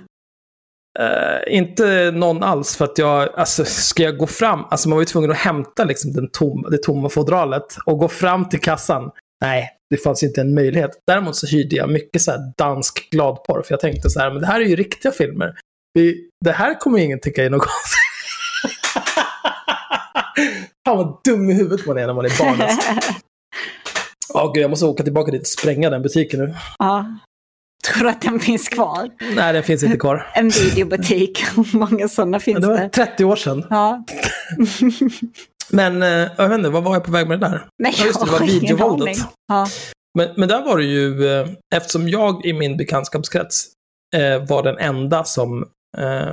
Eh, inte någon alls, för att jag, alltså ska jag gå fram, alltså man var ju tvungen att hämta liksom den tom, det tomma fodralet och gå fram till kassan. Nej, det fanns inte en möjlighet. Däremot så hyrde jag mycket så här dansk gladporr, för jag tänkte så här, men det här är ju riktiga filmer. Vi, det här kommer ingen tycka är något Fan vad dum i huvudet man är när man är barn. Åh, gud, jag måste åka tillbaka dit och spränga den butiken nu. ja. Tror du att den finns kvar? Nej, den finns inte kvar. En videobutik, hur många sådana finns Det var det? 30 år sedan. Ja. Men eh, jag vet inte, vad var jag på väg med det där? Nej, Ja, just det, det var videovåldet. Ja. Men, men där var det ju, eh, eftersom jag i min bekantskapskrets eh, var den enda som eh,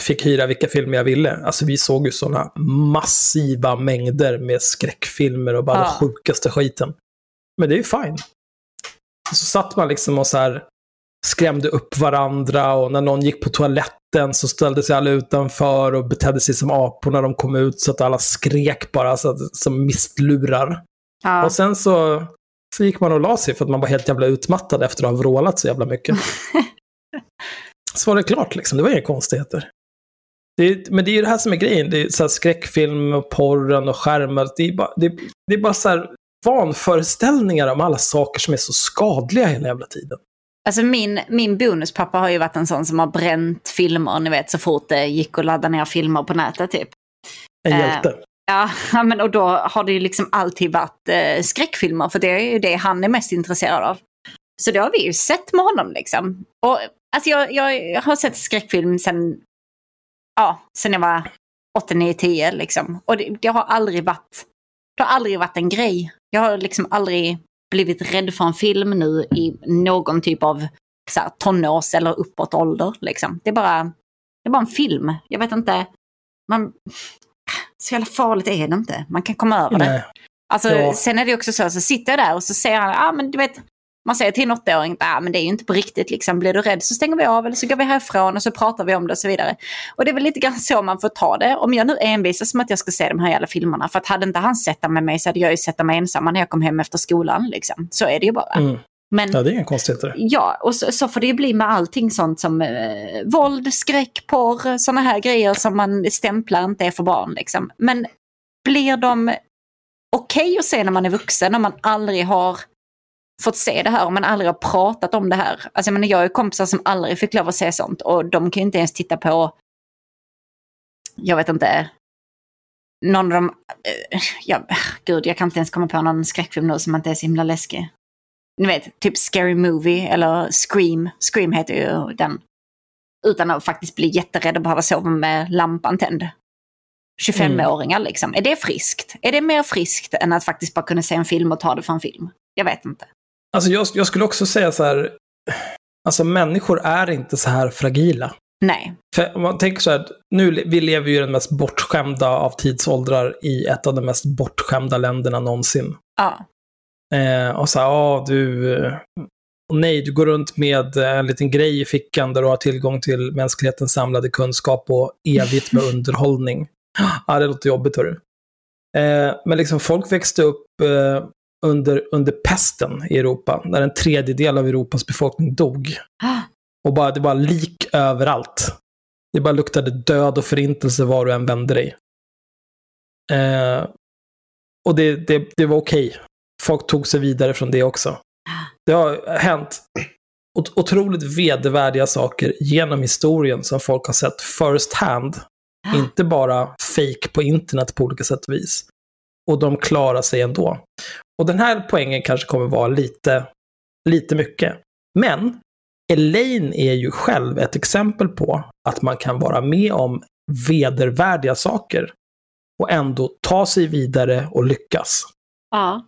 fick hyra vilka filmer jag ville. Alltså vi såg ju sådana massiva mängder med skräckfilmer och bara Ja. den sjukaste skiten. Men det är ju fine. Så satt man liksom och så här skrämde upp varandra och när någon gick på toaletten så ställde sig alla utanför och betedde sig som apor när de kom ut så att alla skrek bara så att, som mistlurar. Ja. Och sen så, så gick man och la sig för att man var helt jävla utmattad efter att ha vrålat så jävla mycket. så var det klart liksom, det var inga konstigheter. Det men det är ju det här som är grejen, det är så här skräckfilm och porren och skärmar. Det är bara, det, det är bara så här vanföreställningar om alla saker som är så skadliga hela jävla tiden. Alltså min, min bonuspappa har ju varit en sån som har bränt filmer, ni vet så fort det gick att ladda ner filmer på nätet typ. En Eh, hjälte. Ja, ja, men och då har det ju liksom alltid varit eh, skräckfilmer, för det är ju det han är mest intresserad av. Så det har vi ju sett med honom liksom. Och alltså jag, jag, jag har sett skräckfilm sen, ja, sen jag var 8, 9, 10 liksom. Och det, det har aldrig varit, det har aldrig varit en grej. Jag har liksom aldrig blivit rädd för en film nu i någon typ av så här, tonårs eller uppåt ålder. Liksom. Det, är bara, det är bara en film. Jag vet inte. Man, så jävla farligt är det inte. Man kan komma över det. Nej. Alltså, Ja. Sen är det också så, så sitter jag där och så säger han, ah, men du vet, man säger till en åttaåring, ah, men det är ju inte på riktigt, liksom. blir du rädd så stänger vi av eller så går vi härifrån och så pratar vi om det och så vidare. Och det är väl lite grann så man får ta det. Om jag nu envisas som att jag ska se de här jävla filmerna, för att hade inte han sett dem med mig så hade jag ju sett dem ensam när jag kom hem efter skolan. Liksom. Så är det ju bara. Mm. Men Ja, det är inga konstigheter. Ja, och så, så får det ju bli med allting sånt som eh, våld, skräck, porr, sådana här grejer som man stämplar inte är för barn. Liksom. Men blir de okej att se när man är vuxen, när man aldrig har fått se det här och man aldrig har pratat om det här? Alltså, jag, menar, jag ju kompisar som aldrig fick lov att se sånt och de kan ju inte ens titta på, jag vet inte, någon av de, eh, ja, gud jag kan inte ens komma på någon skräckfilm nu som inte är så himla läskig ni vet, typ Scary Movie eller Scream. Scream heter ju den. Utan att faktiskt bli jätterädd och behöva sova med lampan tänd. 25-åringar liksom. Är det friskt? Är det mer friskt än att faktiskt bara kunna se en film och ta det för en film? Jag vet inte. Alltså jag, jag skulle också säga så här, alltså människor är inte så här fragila. Nej. För om man tänker så här, nu, vi lever ju i den mest bortskämda av tidsåldrar i ett av de mest bortskämda länderna någonsin. Ja. Eh, och så här, ja du, eh, nej, du går runt med eh, en liten grej i fickan där du har tillgång till mänsklighetens samlade kunskap och evigt med underhållning. Ja, det låter jobbigt, hörru. Eh, men liksom folk växte upp eh, under, under pesten i Europa, när en tredjedel av Europas befolkning dog. Och bara, det var lik överallt. Det bara luktade död och förintelse var du än vände dig. Eh, och det, det, det var okej. Folk tog sig vidare från det också. Det har hänt ot- otroligt vedervärdiga saker genom historien som folk har sett first hand. Inte bara fake på internet på olika sätt och vis. Och de klarar sig ändå. Och den här poängen kanske kommer vara lite, lite mycket. Men Elaine är ju själv ett exempel på att man kan vara med om vedervärdiga saker och ändå ta sig vidare och lyckas. Ja.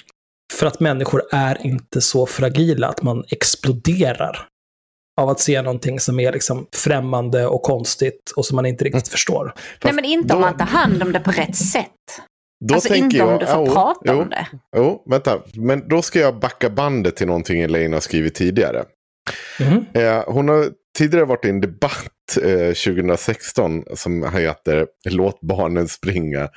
För att människor är inte så fragila att man exploderar av att se någonting som är liksom främmande och konstigt och som man inte riktigt förstår. Nej men inte om man tar hand om det på rätt sätt. Då alltså tänker inte om jag- du får jo, prata jo, om det. Jo, vänta. Men då ska jag backa bandet till någonting Elaine har skrivit tidigare. Mhm. Eh, hon har tidigare varit i en debatt eh, 2016 som heter Låt barnen springa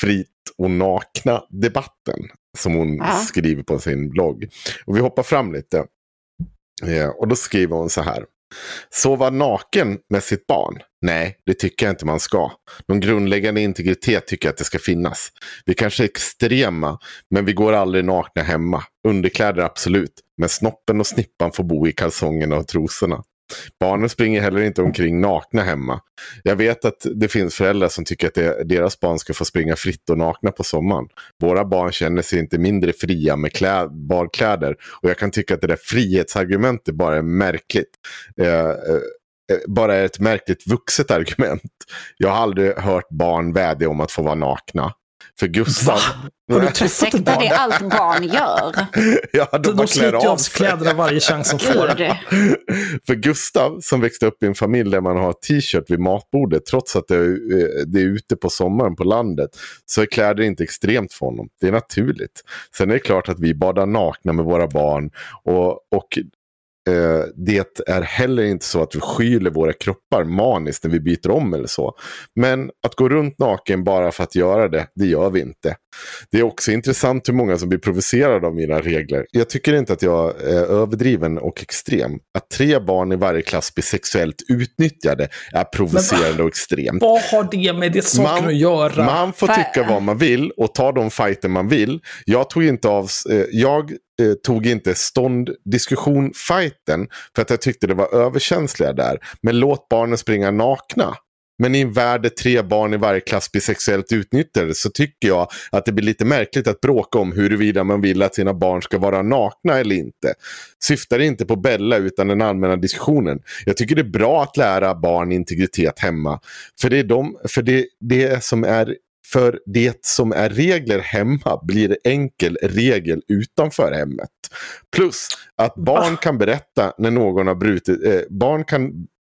fritt och nakna debatten. Som hon Ja. skriver på sin blogg. Och vi hoppar fram lite. Eh, och då skriver hon så här. Sova naken med sitt barn? Nej, det tycker jag inte man ska. Någon grundläggande integritet tycker jag att det ska finnas. Vi kanske är extrema, men vi går aldrig nakna hemma. Underkläder absolut, men snoppen och snippan får bo i kalsongerna och trosorna. Barnen springer heller inte omkring nakna hemma. Jag vet att det finns föräldrar som tycker att det, deras barn ska få springa fritt och nakna på sommaren. Våra barn känner sig inte mindre fria med klä, badkläder. Och jag kan tycka att det där frihetsargumentet bara är märkligt. Eh, eh, eh, bara är ett märkligt vuxet argument. Jag har aldrig hört barn vädja om att få vara nakna. För Gustav... Har du träffat ett Ursäkta, barn? det är allt barn gör. ja, de, De, de sliter av sig. kläderna varje chans som får. För Gustav som växte upp i en familj där man har t-shirt vid matbordet trots att det är, eh, det är ute på sommaren på landet så är kläder inte extremt för honom. Det är naturligt. Sen är det klart att vi badar nakna med våra barn och, och det är heller inte så att vi skyler våra kroppar maniskt när vi byter om eller så. Men att gå runt naken bara för att göra det, det gör vi inte. Det är också intressant hur många som blir provocerade av mina regler. Jag tycker inte att jag är överdriven och extrem. Att tre barn i varje klass blir sexuellt utnyttjade är provocerande och extremt. Vad har det med det saken att göra? man får tycka vad man vill och ta de fighter man vill. Jag tog inte av, eh, jag eh, tog inte stånd diskussion fighten för att jag tyckte det var överkänsliga där. Men låt barnen springa nakna. Men i en värld där tre barn i varje klass blir sexuellt utnyttjade så tycker jag att det blir lite märkligt att bråka om huruvida man vill att sina barn ska vara nakna eller inte. Syftar inte på Bella utan den allmänna diskussionen. Jag tycker det är bra att lära barn integritet hemma. För det är de, för det, det som är för det som är regler hemma blir enkel regel utanför hemmet. Plus att barn kan berätta när någon har brutit, eh, barn kan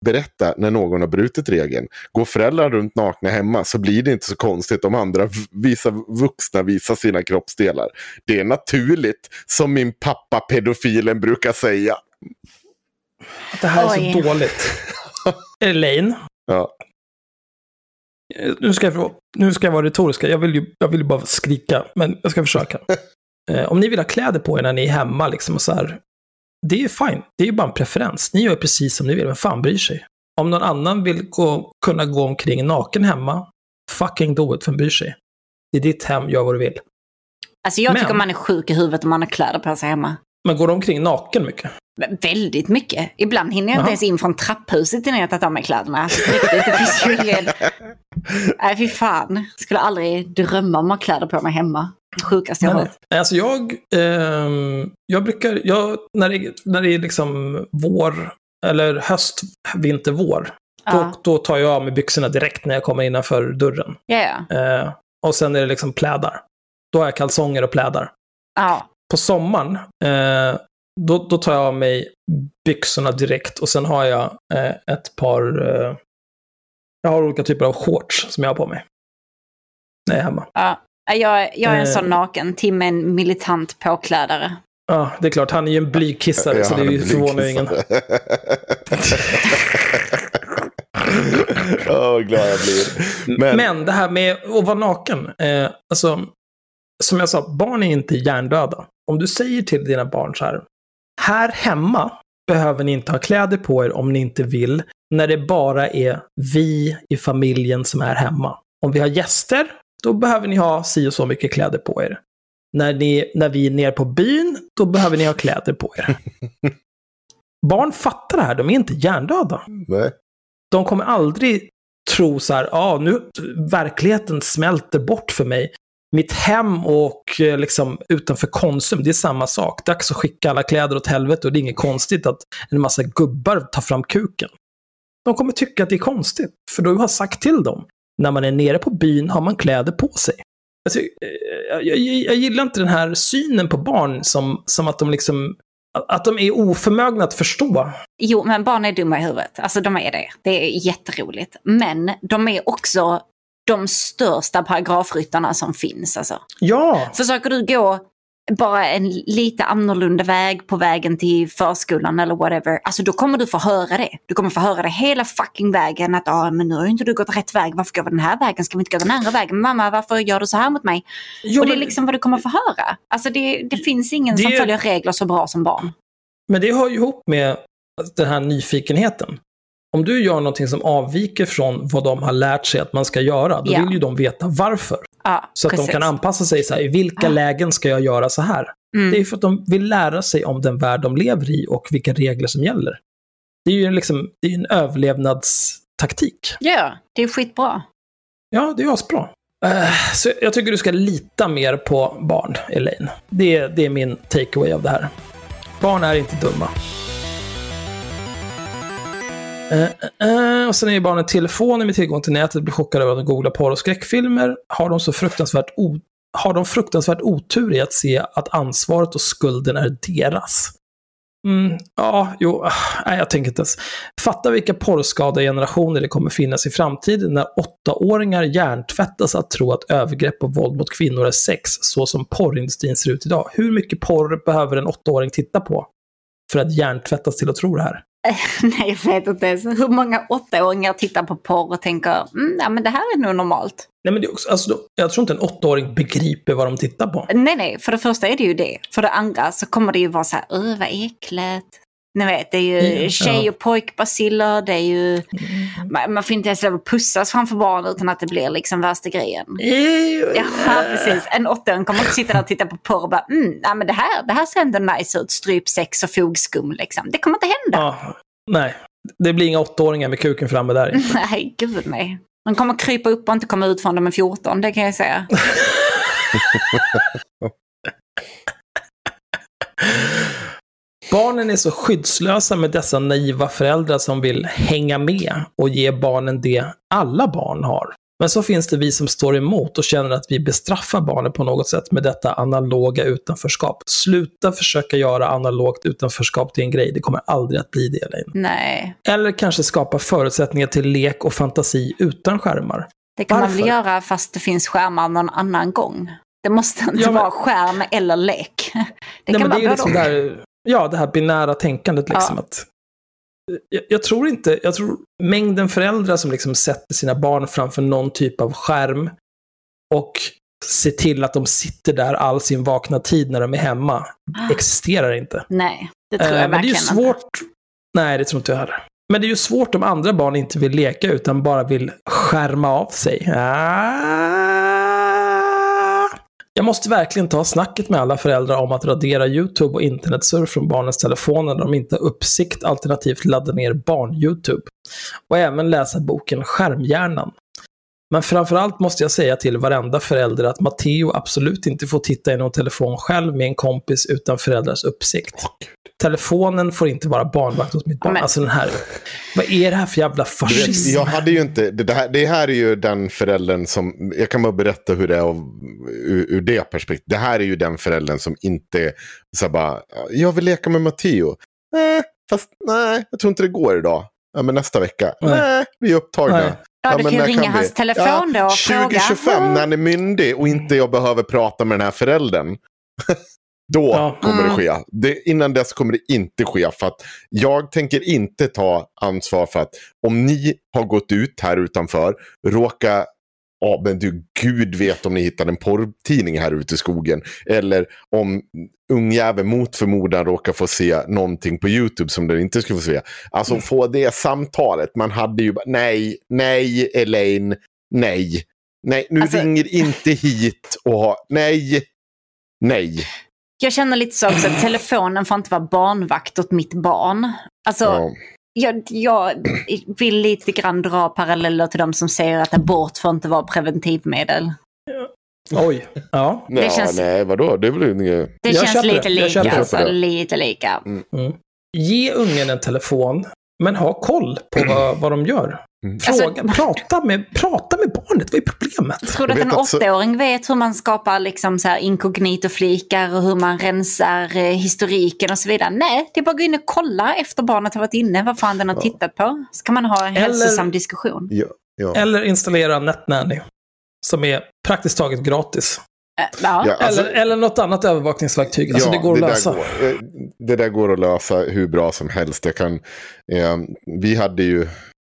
berätta när någon har brutit regeln. Går föräldrar runt nakna hemma så blir det inte så konstigt om andra visar, vuxna visar sina kroppsdelar. Det är naturligt, som min pappa pedofilen brukar säga. Det här är så Oj. dåligt. Elaine, Ja. Nu ska, jag, nu ska jag vara retoriska. Jag vill ju jag vill bara skrika, men jag ska försöka. Eh, om ni vill ha kläder på er när ni är hemma, liksom och så här, det är ju fine. Det är ju bara en preferens. Ni gör precis som ni vill. Vem fan bryr sig? Om någon annan vill gå, kunna gå omkring naken hemma, fucking do it. Vem bryr sig? Det är ditt hem, gör vad du vill. Alltså jag Men- tycker man är sjuk i huvudet om man har kläder på sig hemma. Men går de omkring naken mycket? Väldigt mycket. Ibland hinner jag inte Jaha. ens in från trapphuset innan jag tagit av mig kläderna. Alltså, på riktigt, det finns ju ingen... Nej, fy fan. Skulle aldrig drömma om att ha kläder på mig hemma. Sjukaste jag nej. Alltså jag, ehm, jag brukar, jag, när, det, när det är liksom vår, eller höst, vinter, vår, Ja. då, då tar jag av mig byxorna direkt när jag kommer innanför dörren. Ja, ja. Eh, och sen är det liksom plädar. Då har jag kalsonger och plädar. ja. På sommaren, eh, då, då tar jag av mig byxorna direkt och sen har jag eh, ett par, eh, jag har olika typer av shorts som jag har på mig. När jag är hemma. ja. Jag, jag är en Eh. sån naken. Tim är en militant påklädare. Ja, det är klart, han är ju en blygkissare så det är ju förvånar ingen. Åh, vad glad jag blir. Men, Men det här med att vara naken. Eh, alltså, som jag sa, barn är inte hjärndöda. Om du säger till dina barn så här. Här hemma behöver ni inte ha kläder på er om ni inte vill. När det bara är vi i familjen som är hemma. Om vi har gäster, då behöver ni ha si och så mycket kläder på er. När, ni, när vi är nere på byn, då behöver ni ha kläder på er. Barn fattar det här, de är inte hjärndöda nej. de kommer aldrig tro så här, ja, ah, nu verkligheten smälter bort för mig. Mitt hem och eh, liksom utanför Konsum, det är samma sak. Dags att skicka alla kläder åt helvete och det är inget konstigt att en massa gubbar tar fram kuken. De kommer tycka att det är konstigt, för du har sagt till dem. När man är nere på byn har man kläder på sig. Alltså, eh, jag, jag, jag gillar inte den här synen på barn som, som att de liksom att de är oförmögna att förstå. Jo, men barn är dumma i huvudet. Alltså de är det. Det är jätteroligt. Men de är också de största paragrafryttarna som finns. Alltså. Ja, Försöker du gå bara en lite annorlunda väg på vägen till förskolan eller whatever, alltså då kommer du få höra det. Du kommer få höra det hela fucking vägen att ah, men nu har inte du gått rätt väg, varför går vi den här vägen? Ska vi inte gå den andra vägen? Mamma, varför gör du så här mot mig? Jo, och det är liksom vad du kommer få höra. Alltså det, det finns ingen som Det- följer regler så bra som barn. Men det hör ju ihop med den här nyfikenheten. Om du gör någonting som avviker från vad de har lärt sig att man ska göra, då Ja. vill ju de veta varför. Ja, Så att precis. de kan anpassa sig så här, i vilka Ah. lägen ska jag göra så här? Mm. Det är för att de vill lära sig om den värld de lever i och vilka regler som gäller. Det är ju liksom, det är en överlevnadstaktik. Ja, det är skitbra. Ja, det är asbra. Uh, så jag tycker du ska lita mer på barn, Elaine. Det, det är min takeaway av det här. Barn är inte dumma. Uh, uh, och sen är ju barnen telefoner med tillgång till nätet blir chockade över att de googlar porr och skräckfilmer. Har de så fruktansvärt har de fruktansvärt otur i att se att ansvaret och skulden är deras. Mm, ja, jo, ah, nej, jag tänker inte ens. Fatta vilka porrskadade generationer det kommer finnas i framtiden när åttaåringar hjärntvättas att tro att övergrepp och våld mot kvinnor är sex, så som porrindustrin ser ut idag. Hur mycket porr behöver en åttaåring titta på för att hjärntvättas till att tro det här? Nej, jag vet inte. Hur många åttaåringar tittar på porr och tänker mm, ja, men det här är nog normalt? Nej, men det är också, alltså, jag tror inte en åttaåring begriper vad de tittar på. Nej, nej. För det första är det ju det. För det andra så kommer det ju vara så här, vad äckligt. Ni vet, det är ju mm, tjej och pojkbaciller, det är ju... Mm. Man, man får inte ens lov att pussas framför barn utan att det blir liksom värsta grejen. Mm. Ja, precis. En åttaåring kommer inte sitta där och titta på porr och bara mm, nej, men det här, det här ser ändå nice ut, strypsex och fogskum liksom. Det kommer inte hända. Ja, nej, det blir inga åttaåringar med kuken framme där. Nej, gud nej. De kommer krypa upp och inte komma ut från de är 14, det kan jag säga. Barnen är så skyddslösa med dessa naiva föräldrar som vill hänga med och ge barnen det alla barn har. Men så finns det vi som står emot och känner att vi bestraffar barnen på något sätt med detta analoga utanförskap. Sluta försöka göra analogt utanförskap till en grej, det kommer aldrig att bli det Elaine. Nej. Eller kanske skapa förutsättningar till lek och fantasi utan skärmar. Det kan Varför? man väl göra fast det finns skärmar någon annan gång. Det måste inte ja, men... vara skärm eller lek. Det Nej, kan vara både liksom Ja, det här binära tänkandet liksom. Ja. Att, jag, jag, tror inte, jag tror mängden föräldrar som liksom sätter sina barn framför någon typ av skärm och ser till att de sitter där all sin vakna tid när de är hemma, ah. existerar inte. Nej, det tror jag eh, Men det är ju svårt. Inte. Nej, det tror inte jag heller. Men det är ju svårt om andra barn inte vill leka utan bara vill skärma av sig. Ah. Jag måste verkligen ta snacket med alla föräldrar om att radera YouTube och internetsurf från barnens telefoner när de inte har uppsikt alternativt ladda ner barn-YouTube. Och även läsa boken Skärmhjärnan. Men framförallt måste jag säga till varenda förälder att Matteo absolut inte får titta i någon telefon själv med en kompis utan föräldrars uppsikt. Telefonen får inte vara barnvakt hos mitt barn. Alltså den här, vad är det här för jävla fascism? Vet, jag hade ju inte, det här, det här är ju den föräldern som, jag kan bara berätta hur det är av, ur, ur det perspektivet. Det här är ju den föräldern som inte, så bara, jag vill leka med Matteo. Nej, fast nej, jag tror inte det går idag. Ja, men nästa vecka. Nej, nej vi är upptagna. Nej. Ja, du kan ju ringa hans telefon ja, då och 2025 fråga. när han är myndig och inte jag behöver prata med den här föräldern. Då ja. kommer det ske. Det, innan dess kommer det inte ske. För att jag tänker inte ta ansvar för att om ni har gått ut här utanför, råka Ja, men du, gud vet om ni hittar en porrtidning här ute i skogen. Eller om ungjäveln mot förmodan råkar få se någonting på YouTube som den inte skulle få se. Alltså mm. få det samtalet. Man hade ju bara, nej, nej, Elaine, nej. Nej, nu alltså... ringer inte hit och ha, nej, nej. Jag känner lite så också att telefonen får inte vara barnvakt åt mitt barn. Alltså, ja. Jag, jag vill lite grann dra paralleller till de som säger att abort får inte vara preventivmedel. Oj. Ja. Det känns, nej, vadå? Det är väl inget... Det känns lite lika. Alltså, lite lika. Mm. Mm. Ge ungen en telefon, men ha koll på vad, vad de gör. Mm. Fråga, alltså, prata, med, prata med barnet, vad är problemet? Tror du att en åttaåring vet hur man skapar liksom så här inkognito-flikar och hur man rensar eh, historiken och så vidare? Nej, det är bara att gå in och kolla efter barnet har varit inne, vad fan den har ja. tittat på. Så kan man ha en Eller, hälsosam diskussion. Ja, ja. Eller installera NetNanny, som är praktiskt taget gratis. Eh, ja. Ja, alltså, eller, eller något annat övervakningsverktyg. Alltså, ja, det går att lösa. Går, eh, det där går att lösa hur bra som helst. Jag kan, eh, vi hade ju...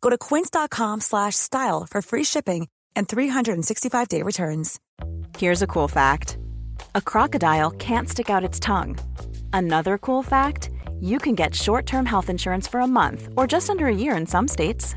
Go to quince.com slash style for free shipping and 365-day returns. Here's a cool fact a crocodile can't stick out its tongue. Another cool fact you can get short term health insurance for a month or just under a year in some states.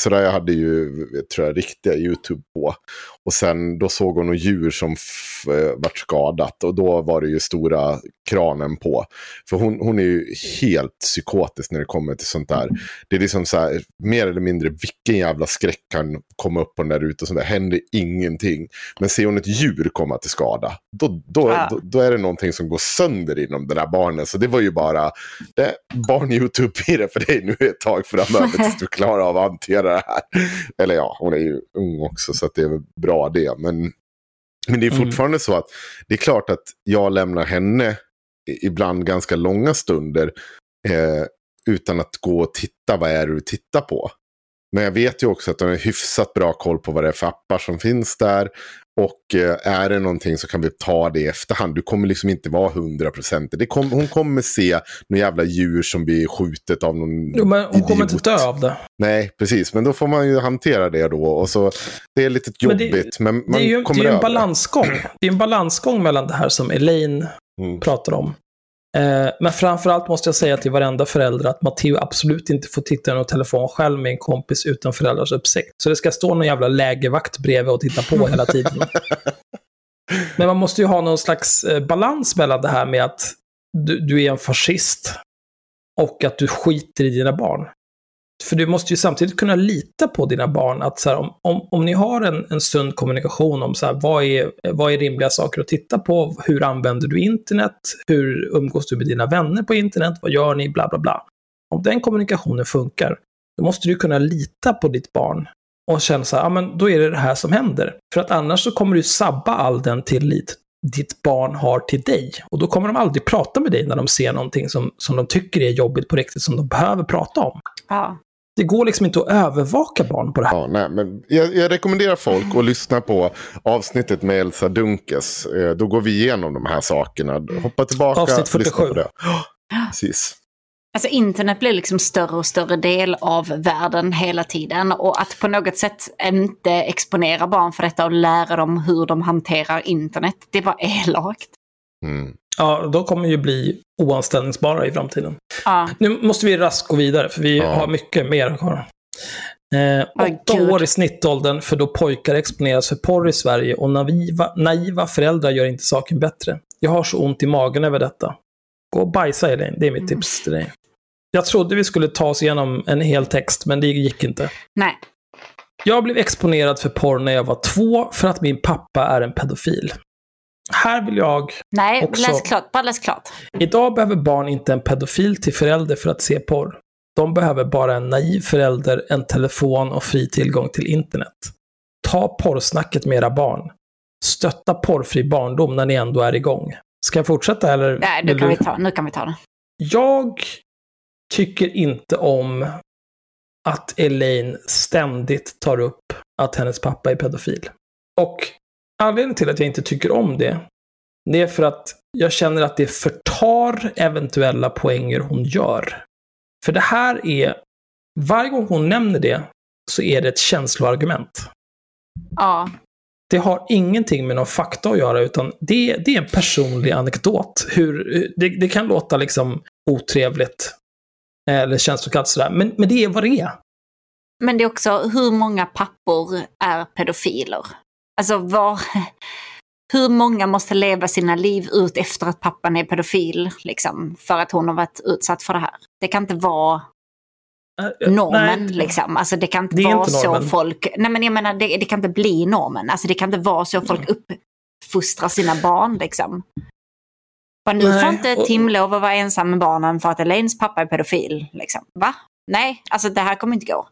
Så jag hade ju, tror jag, riktiga YouTube på. Och sen då såg hon något djur som eh, vart skadat. Och då var det ju stora kranen på. För hon, hon är ju helt psykotisk när det kommer till sånt där. Det är liksom så här, mer eller mindre vilken jävla skräck kan komma upp på den där ute. Och sånt där. händer ingenting. Men ser hon ett djur komma till skada, då, då, Ja. då, då är det någonting som går sönder inom det där barnet. Så det var ju bara det, barn-YouTube blir det för dig nu ett tag framöver tills du klarar av att hantera det här. Eller ja, hon är ju ung också så det är väl bra det. Men, men det är Mm. fortfarande så att det är klart att jag lämnar henne ibland ganska långa stunder eh, utan att gå och titta vad är det du tittar på. Men jag vet ju också att de har hyfsat bra koll på vad det är för appar som finns där. Och eh, är det någonting så kan vi ta det i efterhand. Du kommer liksom inte vara 100%. Det kom, hon kommer se någon jävla djur som blir skjutet av någon Jo, men hon kommer inte idiot. dö av det. Nej, precis. Men då får man ju hantera det då. Och så, det är lite Men det- jobbigt, men, man Det är ju, det kommer är ju en över det. balansgång. Det är en balansgång mellan det här som Elaine Mm. pratar om. Eh, men framförallt måste jag säga till varenda förälder att Matteo absolut inte får titta i någon telefon själv med en kompis utan föräldrars uppsikt. Så det ska stå någon jävla lägervakt bredvid och titta på hela tiden. Men man måste ju ha någon slags eh, balans mellan det här med att du, du är en fascist och att du skiter i dina barn. För du måste ju samtidigt kunna lita på dina barn att så här, om, om, om ni har en, en sund kommunikation om så här, vad, är, vad är rimliga saker att titta på, hur använder du internet, hur umgås du med dina vänner på internet, vad gör ni, bla bla bla. Om den kommunikationen funkar, då måste du kunna lita på ditt barn och känna så här, ja men då är det det här som händer. För att annars så kommer du sabba all den tillit ditt barn har till dig. Och då kommer de aldrig prata med dig när de ser någonting som, som de tycker är jobbigt på riktigt, som de behöver prata om. Ja. Det går liksom inte att övervaka barn på det här. Ja, nej, men jag, jag rekommenderar folk att lyssna på avsnittet med Elsa Dunkes. Eh, då går vi igenom de här sakerna. Hoppa tillbaka. Avsnitt lyssna 47. På det. Ja, precis. Alltså internet blir liksom större och större del av världen hela tiden. Och att på något sätt inte exponera barn för detta och lära dem hur de hanterar internet, det var elakt. Mm. Ja, de kommer ju bli oanställningsbara i framtiden. Ja, Nu måste vi raskt gå vidare, för vi Ja. har mycket mer kvar. Eh, åtta Gud. år i snittåldern för då pojkar exponeras för porr i Sverige och naiva, naiva föräldrar gör inte saken bättre. Jag har så ont i magen över detta. Gå och bajsa Elin, det är mitt tips till dig. Jag trodde vi skulle ta oss igenom en hel text, men det gick inte. nej. Jag blev exponerad för porr när jag var två för att min pappa är en pedofil. Här vill jag Nej, Också- läs klart. Bara läs klart. Idag behöver barn inte en pedofil till förälder för att se porr. De behöver bara en naiv förälder, en telefon och fri tillgång till internet. Ta porrsnacket med era barn. Stötta porrfri barndom när ni ändå är igång. Ska jag fortsätta eller? Nej, nu kan, du? vi ta, nu kan vi ta det. Jag tycker inte om att Elaine ständigt tar upp att hennes pappa är pedofil. Och anledningen till att jag inte tycker om det, det är för att jag känner att det förtar eventuella poänger hon gör. För det här är, varje gång hon nämner det, så är det ett känsloargument. Ja, Det har ingenting med någon fakta att göra, utan det, det är en personlig anekdot. Hur, det, det kan låta liksom otrevligt, eller känslokallt sådär, men, men det är vad det är. men det är också hur många pappor är pedofiler? Alltså var... Hur många måste leva sina liv ut efter att pappan är pedofil, liksom, för att hon har varit utsatt för det här? Det kan inte vara Äh, normen, nej. liksom. Alltså det kan inte Det vara inte så folk... Nej men jag menar, det, det kan inte bli normen. Alltså det kan inte vara så folk uppfostrar sina barn, liksom. Bara, nu Nej, får inte och- Tim lov att vara ensam med barnen för att Elaines pappa är pedofil, liksom. Va? Nej, alltså det här kommer inte gå.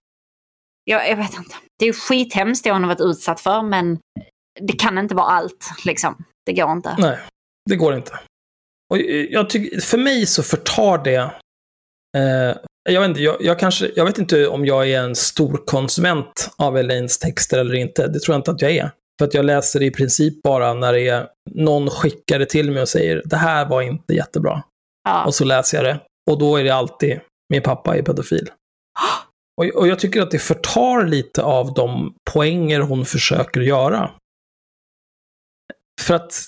Jag, jag vet inte. Det är skithemskt det hon har varit utsatt för, men det kan inte vara allt, liksom. Det går inte. Nej, det går inte. Och jag tycker, för mig så förtar det... Eh, jag, vet inte, jag, jag, kanske, jag vet inte om jag är en stor konsument av Elaines texter eller inte. Det tror jag inte att jag är. För att jag läser i princip bara när det är någon skickar det till mig och säger det här var inte jättebra. Ja. Och så läser jag det. Och då är det alltid min pappa är pedofil. Och, och jag tycker att det förtar lite av de poänger hon försöker göra. För att...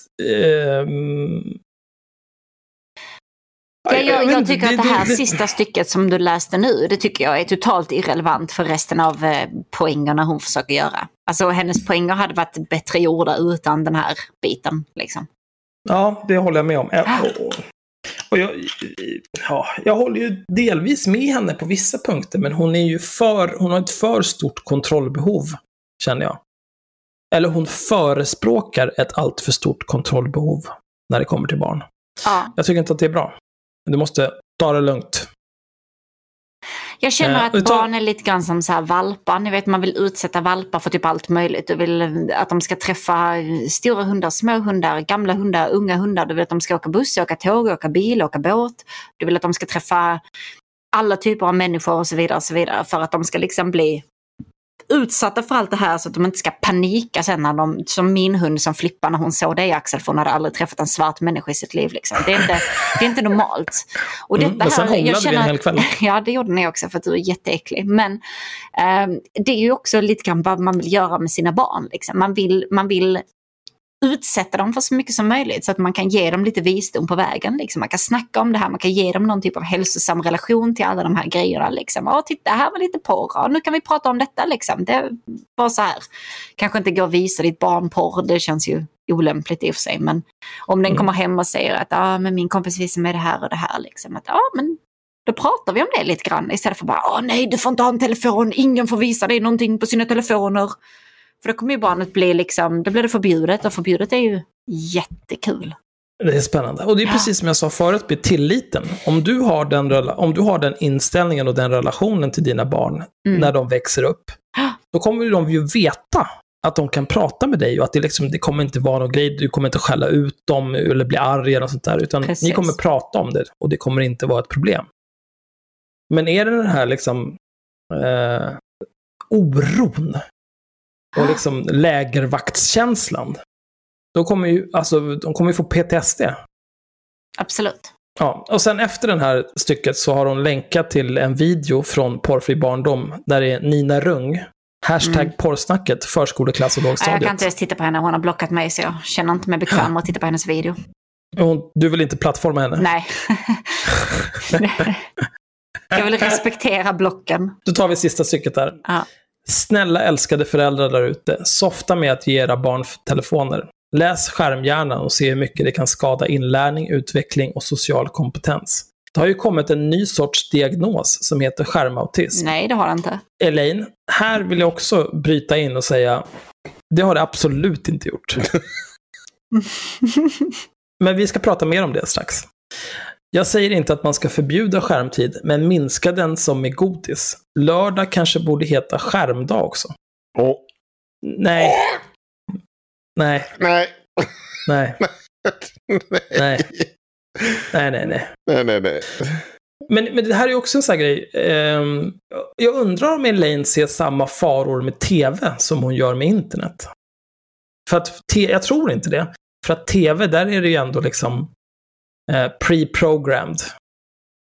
Ja, jag, jag inte, tycker att det här sista stycket som du läste nu, det tycker jag är totalt irrelevant för resten av eh, poängerna hon försöker göra. Alltså hennes poänger hade varit bättre gjorda utan den här biten. Liksom. Ja, det håller jag med om. Och jag, ja, jag håller ju delvis med henne på vissa punkter, men hon är ju för, hon har ett för stort kontrollbehov, känner jag. Eller hon förespråkar ett alltför stort kontrollbehov när det kommer till barn. Ja. Jag tycker inte att det är bra. Du måste ta det lugnt. Jag känner Eh, att utav- barn är lite grann som så här valpar. Ni vet, man vill utsätta valpar för typ allt möjligt. Du vill eh, att de ska träffa stora hundar, små hundar, gamla hundar, unga hundar. Du vill att de ska åka buss, åka tåg, åka bil, åka båt. Du vill att de ska träffa alla typer av människor och så vidare. Och så vidare för att de ska liksom bli utsatta för allt det här så att de inte ska panika sen när de, som min hund som flippade när hon såg dig Axel, för hon hade aldrig träffat en svart människa i sitt liv. Liksom. Det, är inte, det är inte normalt. Och Mm, detta men sen här, jag hånglade vi en känner hel kväll. Ja, det gjorde ni också för att du är jätteäcklig. Men ehm, det är ju också lite grann vad man vill göra med sina barn. Liksom. Man, vill, man vill utsätta dem för så mycket som möjligt så att man kan ge dem lite visdom på vägen. Liksom. Man kan snacka om det här, man kan ge dem någon typ av hälsosam relation till alla de här grejerna. Liksom. Åh, titta, här var lite porr, ja, nu kan vi prata om detta. Liksom. Det var så här. Kanske inte gå och visa ditt barn porr, det känns ju olämpligt i och för sig. Men om den Mm. kommer hem och säger att ah, men min kompis visar mig det här och det här. Liksom. Att, men då pratar vi om det lite grann istället för bara åh nej du får inte ha en telefon, ingen får visa dig någonting på sina telefoner. För då kommer ju barnet bli liksom, då blir det förbjudet och förbjudet är ju jättekul. Det är spännande. Och det är Ja. precis som jag sa förut med tilliten. Om du, har den, om du har den inställningen och den relationen till dina barn Mm. när de växer upp, då kommer de ju veta att de kan prata med dig och att det, liksom, det kommer inte vara någon grej, du kommer inte skälla ut dem eller bli arg eller sånt där, utan Precis. ni kommer prata om det och det kommer inte vara ett problem. Men är det den här liksom eh, oron och liksom lägervaktskänslan, då kommer ju, alltså, de kommer ju få PTSD. Absolut. Ja, och sen efter det här stycket så har hon länkat till en video från Porrfri barndom där det är Nina Rung, hashtag Mm. porrsnacket, förskoleklass och Nej, Jag kan lågstadiet. inte ens titta på henne, hon har blockat mig så jag känner inte mig bekväm med att titta på hennes video. Hon, du vill inte plattforma henne? Nej. jag vill respektera blocken. Då tar vi sista stycket där. Ja. Snälla älskade föräldrar där ute, softa med att ge era barn telefoner. Läs skärmhjärnan och se hur mycket det kan skada inlärning, utveckling och social kompetens. Det har ju kommit en ny sorts diagnos som heter skärmautism. Nej, det har han inte. Elaine, här vill jag också bryta in och säga, det har det absolut inte gjort. Men vi ska prata mer om det strax. Jag säger inte att man ska förbjuda skärmtid, men minska den som med godis. Lördag kanske borde heta skärmdag också. Åh, Nej. Nej, nej. nej, nej. nej, nej, nej. Nej, nej, nej. Men, men det här är också en sån här grej. Ehm, jag undrar om Elaine ser samma faror med tv som hon gör med internet. För att, te- jag tror inte det. För att tv, där är det ju ändå liksom pre-programmed.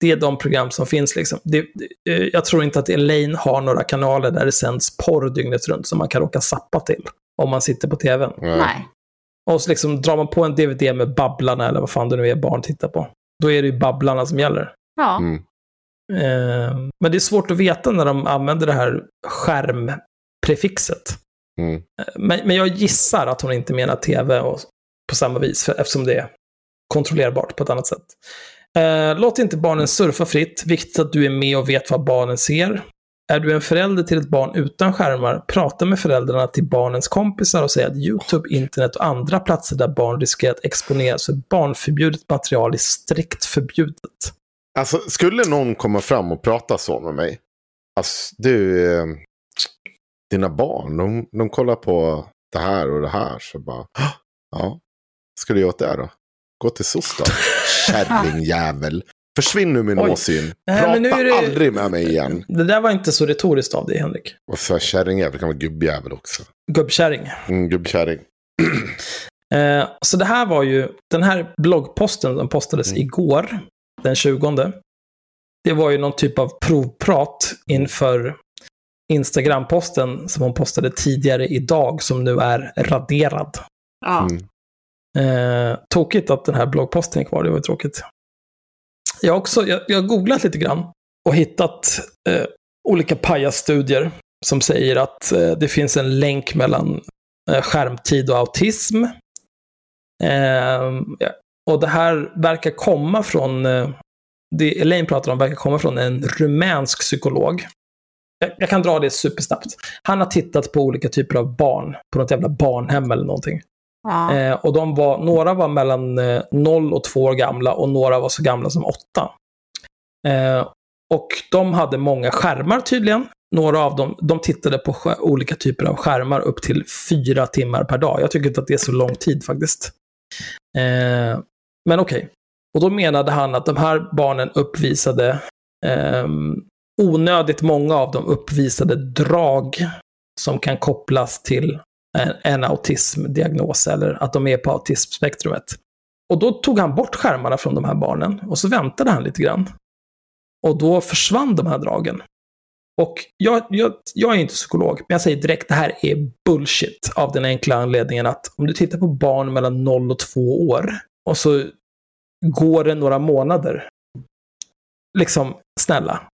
Det är de program som finns liksom. Det, det, eh, jag tror inte att Elaine har några kanaler där det sänds porr dygnet runt som man kan råka sappa till. Om man sitter på tvn. Nej. Och så liksom drar man på en DVD med Babblarna eller vad fan det nu är barn tittar på. Då är det ju Babblarna som gäller. Ja. Mm. Eh, men det är svårt att veta när de använder det här skärmprefixet. Mm. Eh, Men, men jag gissar att hon inte menar tv och, på samma vis, för, eftersom det är kontrollerbart på ett annat sätt. Eh, låt inte barnen surfa fritt. Viktigt att du är med och vet vad barnen ser. Är du en förälder till ett barn utan skärmar, prata med föräldrarna till barnens kompisar och säg att YouTube, internet och andra platser där barn riskerar att exponeras för barnförbjudet material är strikt förbjudet. Alltså, skulle någon komma fram och prata så med mig. Alltså, du, eh, dina barn, de, de kollar på det här och det här. Så bara, ja, ska du göra åt det då? Gå till SOS då. Kärringjävel. Försvinn ur min Oj. åsyn. Nej, Prata men nu är det- aldrig med mig igen. Det där var inte så retoriskt av dig, Henrik. Och så kärringjävel kan vara gubbjävel också. Gubbkärring. Mm, gubbkärring. Eh, så det här var ju, den här bloggposten som postades Mm. igår, den 20. Det var ju någon typ av provprat inför Instagram-posten som hon postade tidigare idag, som nu är raderad. Ja. Mm. Eh, tokigt att den här bloggposten är kvar, det var ju tråkigt. Jag har också, jag, jag har googlat lite grann och hittat eh, olika pajasstudier som säger att eh, det finns en länk mellan eh, skärmtid och autism. Eh, ja, och det här verkar komma från, eh, det Elaine pratar om verkar komma från en rumänsk psykolog. Jag, jag kan dra det supersnabbt. Han har tittat på olika typer av barn, på något jävla barnhem eller någonting. Ja. Eh, och de var, några var mellan eh, 0 och 2 år gamla och några var så gamla som 8. Eh, och de hade många skärmar tydligen. Några av dem de tittade på olika typer av skärmar upp till fyra timmar per dag. Jag tycker inte att det är så lång tid faktiskt. Eh, men okej. Och då menade han att de här barnen uppvisade eh, onödigt många av dem uppvisade drag som kan kopplas till en, en autismdiagnos eller att de är på autismspektrumet. Och då tog han bort skärmarna från de här barnen och så väntade han lite grann. Och då försvann de här dragen. Och jag, jag, jag är inte psykolog, men jag säger direkt det här är bullshit av den enkla anledningen att om du tittar på barn mellan 0 och 2 år och så går det några månader. Liksom, snälla.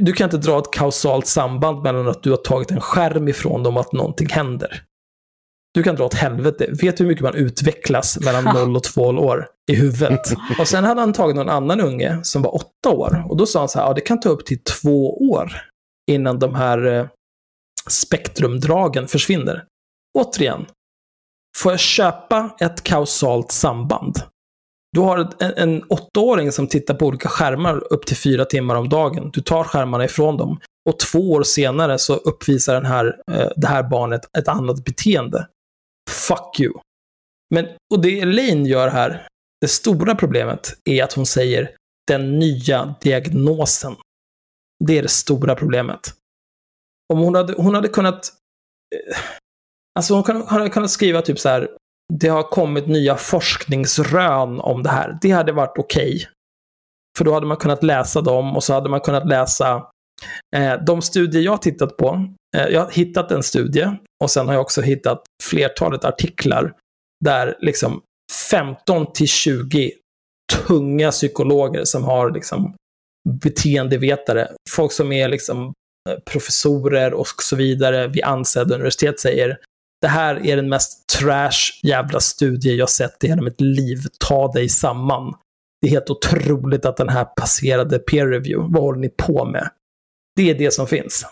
Du kan inte dra ett kausalt samband mellan att du har tagit en skärm ifrån dem och att någonting händer. Du kan dra åt helvete. Vet du hur mycket man utvecklas mellan 0 och 2 år i huvudet? Och sen hade han tagit någon annan unge som var 8 år. Och då sa han så här, ja det kan ta upp till två år innan de här eh, spektrumdragen försvinner. Återigen, får jag köpa ett kausalt samband? Du har en, en åttaåring som tittar på olika skärmar upp till fyra timmar om dagen. Du tar skärmarna ifrån dem. Och två år senare så uppvisar den här, eh, det här barnet ett annat beteende. Fuck you. Men, och det Elaine gör här, det stora problemet är att hon säger den nya diagnosen. Det är det stora problemet. Om hon hade, hon hade kunnat... Eh, alltså hon hade kunnat skriva typ så här. Det har kommit nya forskningsrön om det här. Det hade varit okej. För då hade man kunnat läsa dem och så hade man kunnat läsa eh, de studier jag har tittat på. Eh, jag har hittat en studie och sen har jag också hittat flertalet artiklar där liksom 15 till 20 tunga psykologer som har liksom beteendevetare, folk som är liksom eh, professorer och så vidare vid ansedda universitet säger det här är den mest trash jävla studie jag sett i hela mitt liv. Ta dig samman. Det är helt otroligt att den här passerade peer review. Vad håller ni på med? Det är det som finns.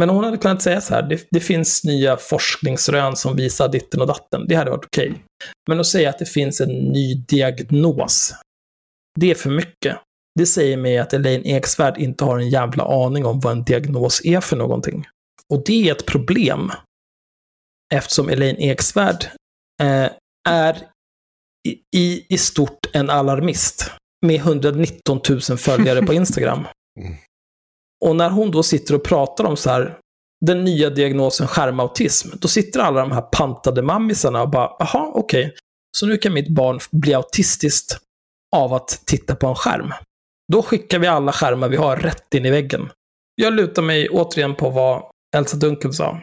Men hon hade kunnat säga så här, det, det finns nya forskningsrön som visar ditten och datten. Det hade varit okej. Men att säga att det finns en ny diagnos, det är för mycket. Det säger mig att Elaine Eksvärd inte har en jävla aning om vad en diagnos är för någonting. Och det är ett problem. Eftersom Elaine Eksvärd eh, är i, i, i stort en alarmist. Med 119 000 följare på Instagram. Och när hon då sitter och pratar om så här, den nya diagnosen skärmautism, då sitter alla de här pantade mammisarna och bara, jaha, okej, så nu kan mitt barn bli autistiskt av att titta på en skärm. Då skickar vi alla skärmar vi har rätt in i väggen. Jag lutar mig återigen på vad Elsa Dunkel sa.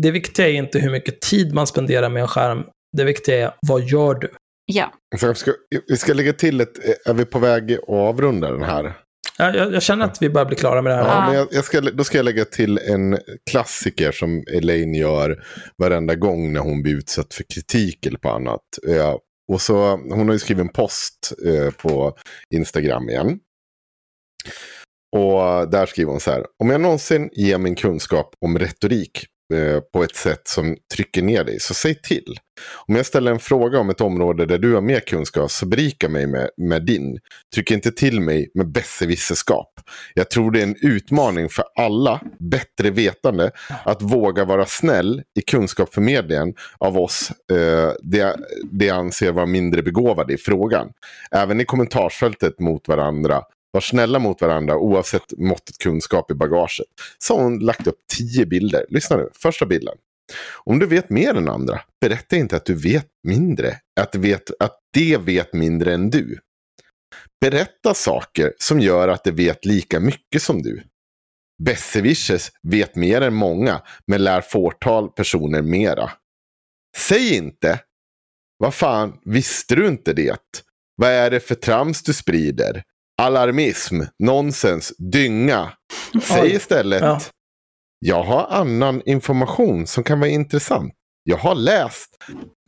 Det viktiga är inte hur mycket tid man spenderar med en skärm. Det viktiga är, vad gör du? Ja. Så jag ska, vi ska lägga till ett, är vi på väg att avrunda den här? Jag, jag, jag känner att vi börjar bli klara med det här. Ja, men jag, jag ska, då ska jag lägga till en klassiker som Elaine gör varenda gång när hon blir utsatt för kritik eller på annat. Ja, och så, hon har ju skrivit en post eh, på Instagram igen. Och där skriver hon så här. Om jag någonsin ger min kunskap om retorik eh, Eh, på ett sätt som trycker ner dig, så säg till. Om jag ställer en fråga om ett område där du har mer kunskap, så berika mig med, med din. Tryck inte till mig med besserwisserskap. Jag tror det är en utmaning för alla bättre vetande att våga vara snäll i kunskapsförmedlingen av oss eh, det, det anser vara mindre begåvade i frågan. Även i kommentarsfältet mot varandra var snälla mot varandra oavsett måttet kunskap i bagaget. Så har hon lagt upp tio bilder. Lyssna nu, första bilden. Om du vet mer än andra, berätta inte att du vet mindre. Att, vet, att det vet mindre än du. Berätta saker som gör att det vet lika mycket som du. Besserwissers vet mer än många, men lär fåtal personer mera. Säg inte, vad fan, visste du inte det? Vad är det för trams du sprider? Alarmism, nonsens, dynga. Säg istället, Ja. jag har annan information som kan vara intressant. Jag har läst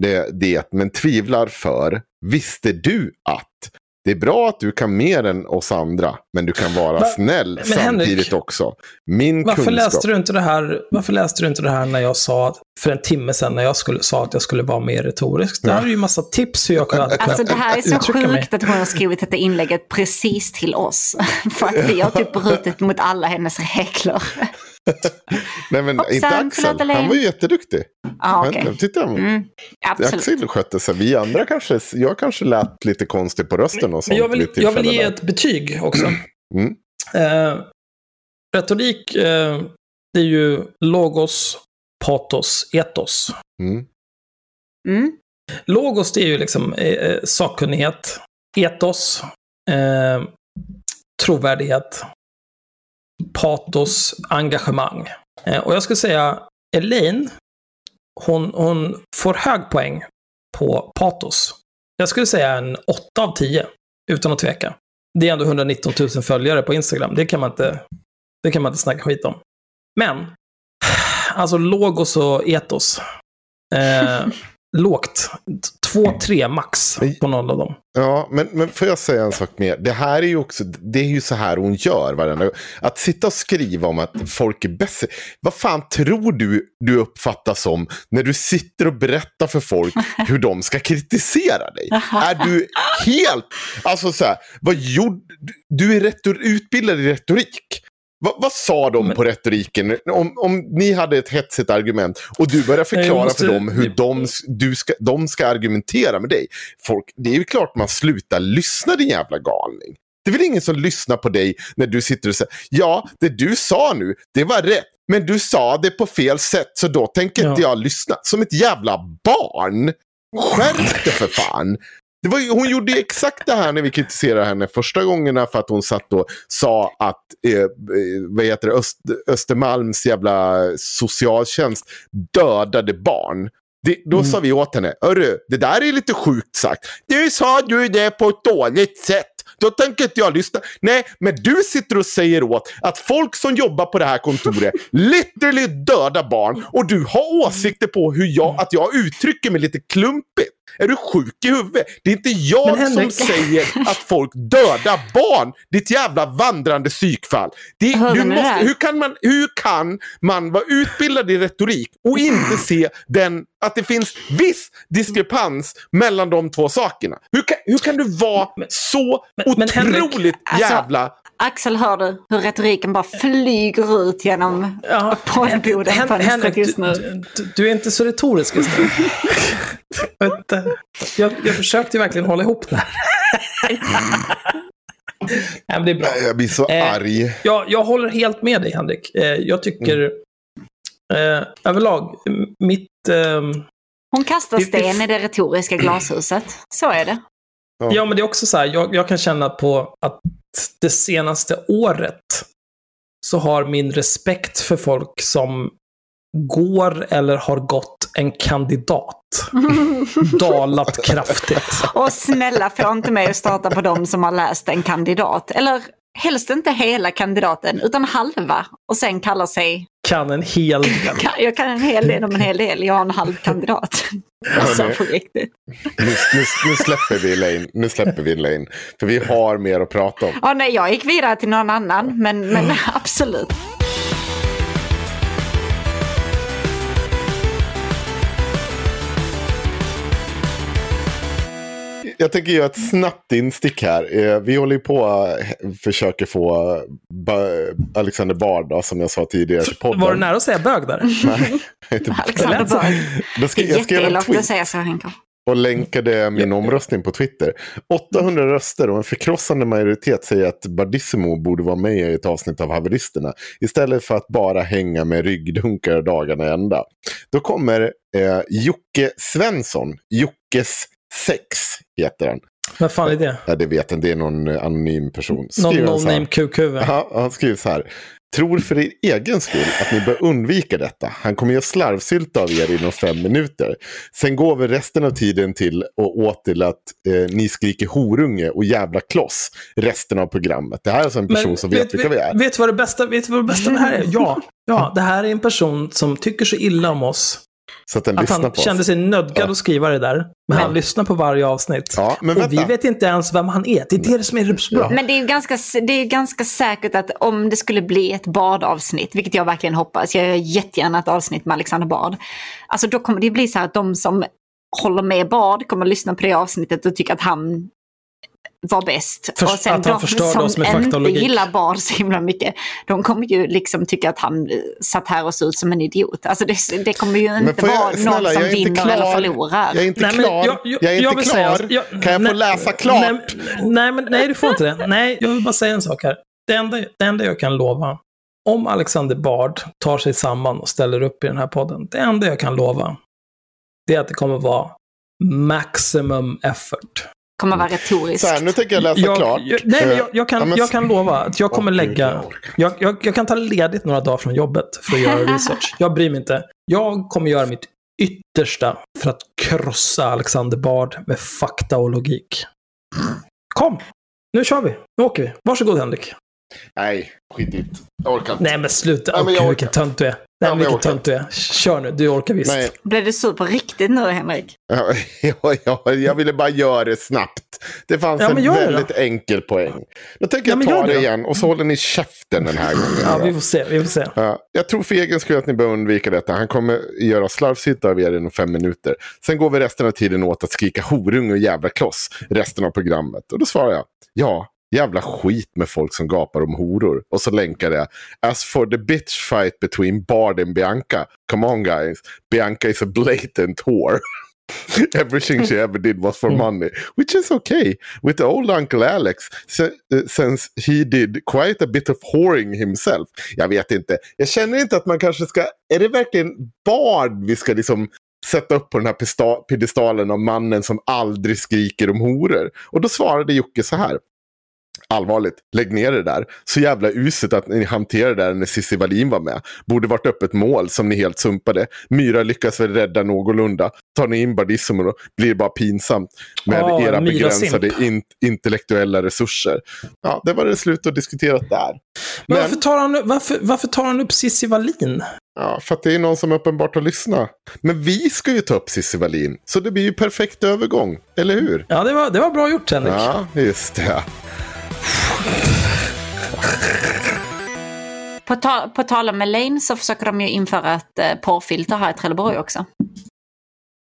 det, det men tvivlar för. Visste du att? Det är bra att du kan mer än oss andra, men du kan vara Va- snäll men samtidigt Henrik, också. Min Varför kunskap... läste, du inte det här, varför läste du inte det här när jag sa, att- för en timme sedan, när jag skulle, sa att jag skulle vara mer retorisk? Det här är ju massa tips hur jag kan Alltså det här är så mig. sjukt att hon har skrivit detta inlägget precis till oss. För att vi har typ brutit mot alla hennes regler. Nej men Hoppsan, inte Axel, han var ju jätteduktig. Ja, okej. Men, titta, Mm. Axel skötte sig. Vi andra kanske, jag kanske lät lite konstigt på rösten och sånt. Men jag vill, jag vill ge ett betyg också. Mm. Eh, retorik, eh, det är ju logos, patos, etos. Mm. Mm. Logos, det är ju liksom eh, eh, sakkunnighet. Etos, eh, trovärdighet. Patos, engagemang. Eh, och jag skulle säga Elaine, hon, hon får hög poäng på patos. Jag skulle säga en 8 av 10, utan att tveka. Det är ändå 119 000 följare på Instagram. Det kan man inte, det kan man inte snacka skit om. Men, alltså logos och etos. Eh, lågt. Två, tre max på någon av dem. Ja, men, men får jag säga en sak mer? Det här är ju också, det är ju så här hon gör varenda gång. Att sitta och skriva om att folk är bäst. Vad fan tror du du uppfattar som när du sitter och berättar för folk hur de ska kritisera dig? är du helt, alltså så här, vad gjorde, du är retor, utbildad i retorik. Vad, vad sa de på retoriken? Om, om ni hade ett hetsigt argument och du börjar förklara måste- för dem hur de, du ska, de ska argumentera med dig. Folk, det är ju klart man slutar lyssna din jävla galning. Det är väl ingen som lyssnar på dig när du sitter och säger ja, det du sa nu, det var rätt. Men du sa det på fel sätt så då tänker Ja. inte jag lyssna. Som ett jävla barn. Skärp dig för fan. Det var hon gjorde exakt det här när vi kritiserade henne första gångerna för att hon satt och sa att eh, eh, vad heter det, Öst, Östermalms jävla socialtjänst dödade barn. Det, då sa vi åt henne, Hörru, det där är lite sjukt sagt. Du sa du det på ett dåligt sätt. Då tänker inte jag lyssna. Nej, men du sitter och säger åt att folk som jobbar på det här kontoret literally dödar barn och du har åsikter på hur jag, att jag uttrycker mig lite klumpigt. Är du sjuk i huvudet? Det är inte jag som säger att folk dödar barn. Ditt jävla vandrande psykfall. Det, du måste, hur, kan man, hur kan man vara utbildad i retorik och inte se den, att det finns viss diskrepans mellan de två sakerna? Hur kan, hur kan du vara så men- men Henrik, otroligt alltså- jävla... Axel, hör du hur retoriken bara flyger ut genom Ja, poddboden Hen- fönstret Henrik, just du, nu? du, du är inte så retorisk just nu. Jag, jag försökte verkligen hålla ihop det här. Nej, det är bra. Jag blir så Eh, arg. Jag, jag håller helt med dig, Henrik. Eh, jag tycker eh, överlag, mitt... ehm, Hon kastar sten i det retoriska glashuset. Så är det. Ja. Ja, men det är också så här, jag, jag kan känna på att det senaste året så har min respekt för folk som går eller har gått en kandidat dalat kraftigt. Och snälla, få inte mig att starta på dem som har läst en kandidat. Eller helst inte hela kandidaten, utan halva. Och sen kallar sig... Kan en hel del. Kan- Jag kan en hel del om en hel del, jag har en halv kandidat. Alltså på riktigt. Nu, nu, nu släpper vi Elaine. Nu släpper vi Elaine. För vi har mer att prata om. Ja, nej, jag gick vidare till någon annan, men, men absolut. Jag tänker göra ett snabbt instick här. Eh, Vi håller ju på och försöker få ba- Alexander Bard, då, som jag sa tidigare, till podden. Var du nära att säga bög där? Nej, jag Alexander. Berg. Då ska, jag ska göra en tweet. att säga så Henke. och länkade min omröstning på Twitter. 800 röster och en förkrossande majoritet säger att Bardissimo borde vara med i ett avsnitt av Haveristerna. Istället för att bara hänga med ryggdunkar dagarna ända. Då kommer eh, Jocke Svensson, Jockes sex heter han. Vad fan är det? Ja, det vet jag, det är någon eh, anonym person. Någon så här. no-name kukhuvud. Ja, han skriver så här. Tror för er egen skull att ni bör undvika detta. Han kommer göra slarvsylta av er inom fem minuter. Sen går vi resten av tiden till och åt till att eh, ni skriker horunge och jävla kloss resten av programmet. Det här är alltså en person som vet, vilka vi är. Vet du vad det bästa, vet vad det bästa med det här är? Ja, ja, det här är en person som tycker så illa om oss. Så att den Att lyssnar han på kände sig nödgad Ja. att skriva det där. Men han lyssnar på varje avsnitt. Ja, men och vi vet inte ens vem han är. Det är det som är så bra. Men det är, ju ganska, det är ganska säkert att om det skulle bli ett badavsnitt, vilket jag verkligen hoppas, jag gör jättegärna ett avsnitt med Alexander Bard. Alltså då kommer det bli så här att de som håller med Bard kommer att lyssna på det avsnittet och tycka att han var bäst. För- och sen att han de som inte gillar Bard så himla mycket, de kommer ju liksom tycka att han satt här och såg ut som en idiot. Alltså det, det kommer ju inte får jag- vara snälla, någon som vinner klar. eller förlorar. Jag är inte Nej, men klar. jag- jag- jag är jag inte klar. säga- jag- kan jag nej- få läsa klart? Nej, nej, men, nej, du får inte det. Nej, jag vill bara säga en sak här. Det enda, det enda jag kan lova, om Alexander Bard tar sig samman och ställer upp i den här podden, det enda jag kan lova, det är att det kommer vara maximum effort. Kommer vara retoriskt. Så här, nu tänker jag läsa Jag, klart. jag, nej, men jag, jag, Ja, kan, men- jag kan lova att jag kommer lägga... jag, jag kan ta ledigt några dagar från jobbet för att göra research. Jag bryr mig inte. Jag kommer göra mitt yttersta för att krossa Alexander Bard med fakta och logik. Kom! Nu kör vi. Nu åker vi. Varsågod Henrik. Nej, skit i det. Jag orkar inte. Nej men sluta. Ja, men jag orkar. vilken tönt du är. Nej, Ja, men vilken tönt du är. Kör nu. Du orkar visst. Nej, Blev du sur på riktigt nu Henrik? Ja, ja, ja, jag ville bara göra det snabbt. Det fanns Ja, en väldigt enkel poäng. Då tänker Ja, jag ta det det igen och så håller ni käften den här gången. Ja, vi får se. Vi får se. Ja, jag tror för egen skull att ni bör undvika detta. Han kommer göra slarvsylta av er inom fem minuter. Sen går vi resten av tiden åt att skrika horunge och jävla kloss resten av programmet. Och då svarar jag, ja, jävla skit med folk som gapar om horor. Och så länkar jag, as for the bitch fight between Bard and Bianca, come on guys, Bianca is a blatant whore. Everything she ever did was for money, which is okay with old Uncle Alex, uh, since he did quite a bit of whoring himself. Jag vet inte. Jag känner inte att man kanske ska... Är det verkligen Bard vi ska liksom sätta upp på den här piedestalen av mannen som aldrig skriker om horor? Och då svarade Jocke så här. Allvarligt, lägg ner det där. Så jävla uset att ni hanterade det där när Cissi Wallin var med. Borde varit öppet mål som ni helt sumpade. Myra lyckas väl rädda någorlunda. Tar ni in Bardissimo då blir det bara pinsamt. Med Ja, era begränsade in- intellektuella resurser. Ja, det var det slut att diskutera där. Men Men, varför tar han, varför, varför tar han upp Cissi Wallin? ja, för att det är någon som uppenbart har lyssnat. Men vi ska ju ta upp Cissi Wallin. Så det blir ju perfekt övergång. Eller hur? Ja, det var, det var bra gjort Henrik. Ja, just det. På, ta på tal om Elaine så försöker de ju införa ett eh, porrfilter här i Trelleborg också.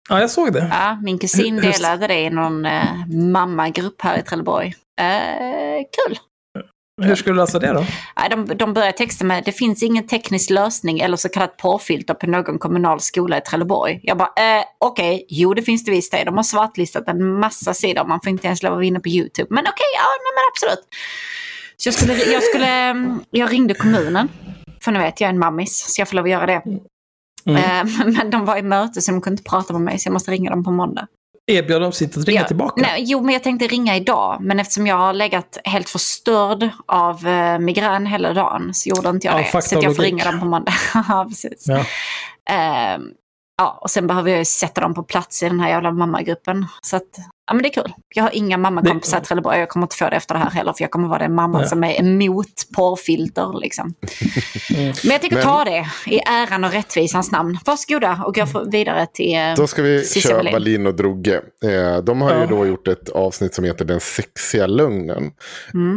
Ja, jag såg det. Ja, min kusin delade det i någon eh, mammagrupp här i Trelleborg. Eh, kul! Hur skulle du lösa det då? De, de börjar texta med det finns ingen teknisk lösning eller så kallat porrfilter på någon kommunal skola i Trelleborg. Jag bara, eh, okej, jo det finns det visst det. De har svartlistat en massa sidor, man får inte ens lov att vara inne på YouTube. Men okej, ja nej, men absolut. Så jag skulle, jag skulle, mm, jag ringde kommunen. För nu vet jag är en mammis, så jag får lov att göra det. Mm. Eh, Men de var i möte så de kunde inte prata med mig, så jag måste ringa dem på måndag. Erbjöd de sitt att ringa Ja, tillbaka? Nej, jo, men jag tänkte ringa idag. Men eftersom jag har legat helt förstörd av eh, migrän hela dagen så gjorde inte jag Ja, det. Så jag får ringa dem på måndag. ja, precis. Ja. Ehm, ja, och sen behöver jag ju sätta dem på plats i den här jävla mammagruppen. Så att, ja men det är kul. Jag har inga mammakompisar i Trelleborg. Jag kommer inte få det efter det här heller. För jag kommer vara den mamman Ja. som är emot porrfilter liksom. Mm. Men jag tänker Men- ta det i äran och rättvisans namn. Varsågoda och gå vidare till eh, Då ska vi Cissi köra Wallin. Och Drogge. Eh, de har ju Ja. då gjort ett avsnitt som heter Den sexiga lögnen.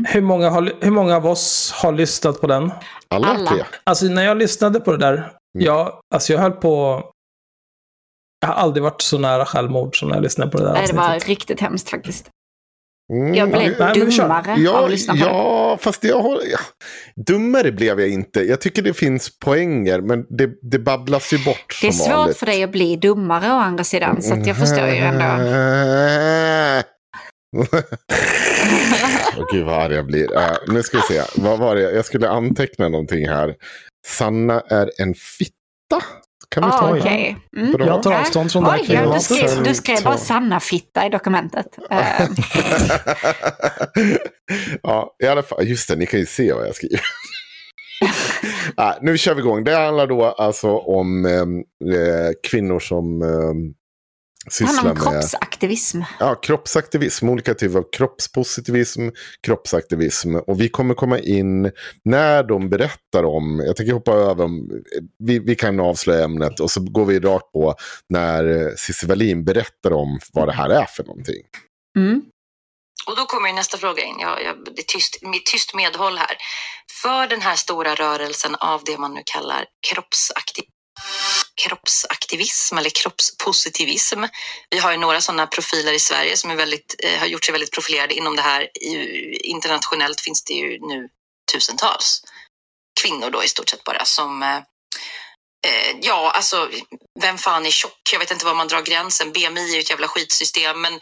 Hur, många har, hur många av oss har lyssnat på den? Alla, Alla. tre. Alltså när jag lyssnade på det där, Mm. jag, alltså jag höll på... Jag har aldrig varit så nära självmord som när jag lyssnade på det där Nej, det var avsnittet. riktigt hemskt faktiskt. Mm, Jag blev Nej, dummare av Ja, att lyssna på det. ja fast jag har... Ja. Dummare blev jag inte. Jag tycker det finns poänger, men det, det babblas ju bort Det är som svårt vanligt. för dig att bli dummare å andra sidan, så att jag förstår ju ändå. Gud vad arg jag blir. Äh, nu ska vi se. Vad var det? Jag skulle anteckna någonting här. Sanna är en fitta. Kan vi Ah, ta Okej. Mm. Bra. Jag tar avstånd från det här ja, du, skrev, du skrev bara Sanna-fitta i dokumentet. Eh, ja, i alla fall. Just det, ni kan ju se vad jag skriver. ah, nu kör vi igång. Det handlar då alltså om ehm, eh, kvinnor som eh, sysslar om med kroppsaktivism. ja, kroppsaktivism, olika typer av kroppspositivism, kroppsaktivism. Och vi kommer komma in när de berättar om, jag tänker hoppa över, vi, vi kan avslöja ämnet och så går vi rakt på när Cissi Wallin berättar om vad det här är för någonting. Mm. Och då kommer ju nästa fråga in. Jag, jag, det är tyst, mitt tyst medhåll här. För den här stora rörelsen av det man nu kallar kroppsaktiv, kroppsaktivism eller kroppspositivism. Vi har ju några sådana profiler i Sverige som är väldigt, eh, har gjort sig väldigt profilerade inom det här. I, internationellt finns det ju nu tusentals kvinnor då i stort sett bara som eh, Eh, ja, alltså, vem fan är tjock? Jag vet inte var man drar gränsen. BMI är ju ett jävla skitsystem, men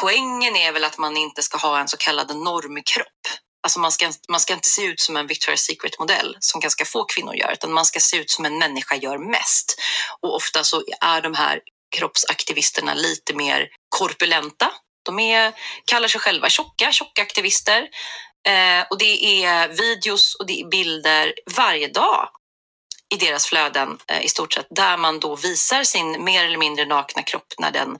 poängen är väl att man inte ska ha en så kallad normkropp. Alltså man ska, man ska inte se ut som en Victoria's Secret-modell som ganska få kvinnor gör, utan man ska se ut som en människa gör mest. Och ofta så är de här kroppsaktivisterna lite mer korpulenta. De är, kallar sig själva tjocka, tjocka aktivister. Eh, och det är videos och det är bilder varje dag i deras flöden eh, i stort sett, där man då visar sin mer eller mindre nakna kropp när den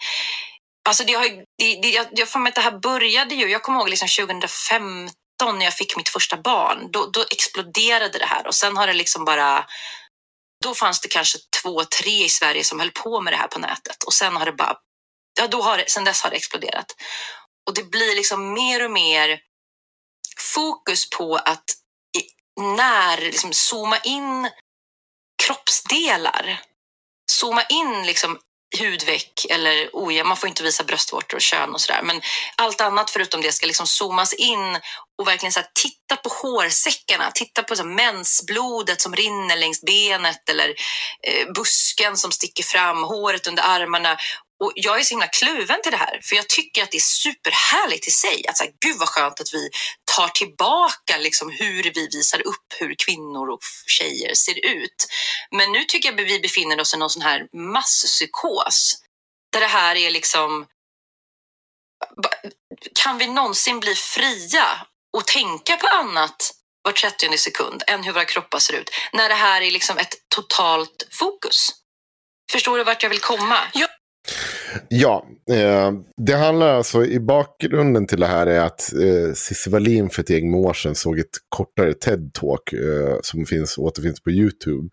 Alltså det har, det, det, jag, jag får mig att det här började ju, jag kommer ihåg liksom 2015 när jag fick mitt första barn, då, då exploderade det här och sen har det liksom bara, då fanns det kanske två, tre i Sverige som höll på med det här på nätet och sen har det bara, ja då har det, sen dess har det exploderat. Och det blir liksom mer och mer fokus på att i, när, liksom zooma in kroppsdelar. Zooma in liksom hudveck eller ojämn, man får inte visa bröstvårtor och kön och sådär. Men allt annat förutom det ska liksom zoomas in och verkligen så här, titta på hårsäckarna, titta på så här, mensblodet som rinner längs benet eller eh, busken som sticker fram, håret under armarna. Och jag är så himla kluven till det här, för jag tycker att det är superhärligt i sig. Att så här, gud vad skönt att vi tar tillbaka liksom hur vi visar upp hur kvinnor och tjejer ser ut. Men nu tycker jag att vi befinner oss i någon sån här masspsykos. Där det här är liksom... Kan vi någonsin bli fria och tänka på annat var 30 sekund än hur våra kroppar ser ut? När det här är liksom ett totalt fokus. Förstår du vart jag vill komma? Ja. Ja, eh, det handlar alltså i bakgrunden till det här är att eh, Cissi Wallin för ett gäng år sedan såg ett kortare TED-talk eh, som finns, återfinns på YouTube.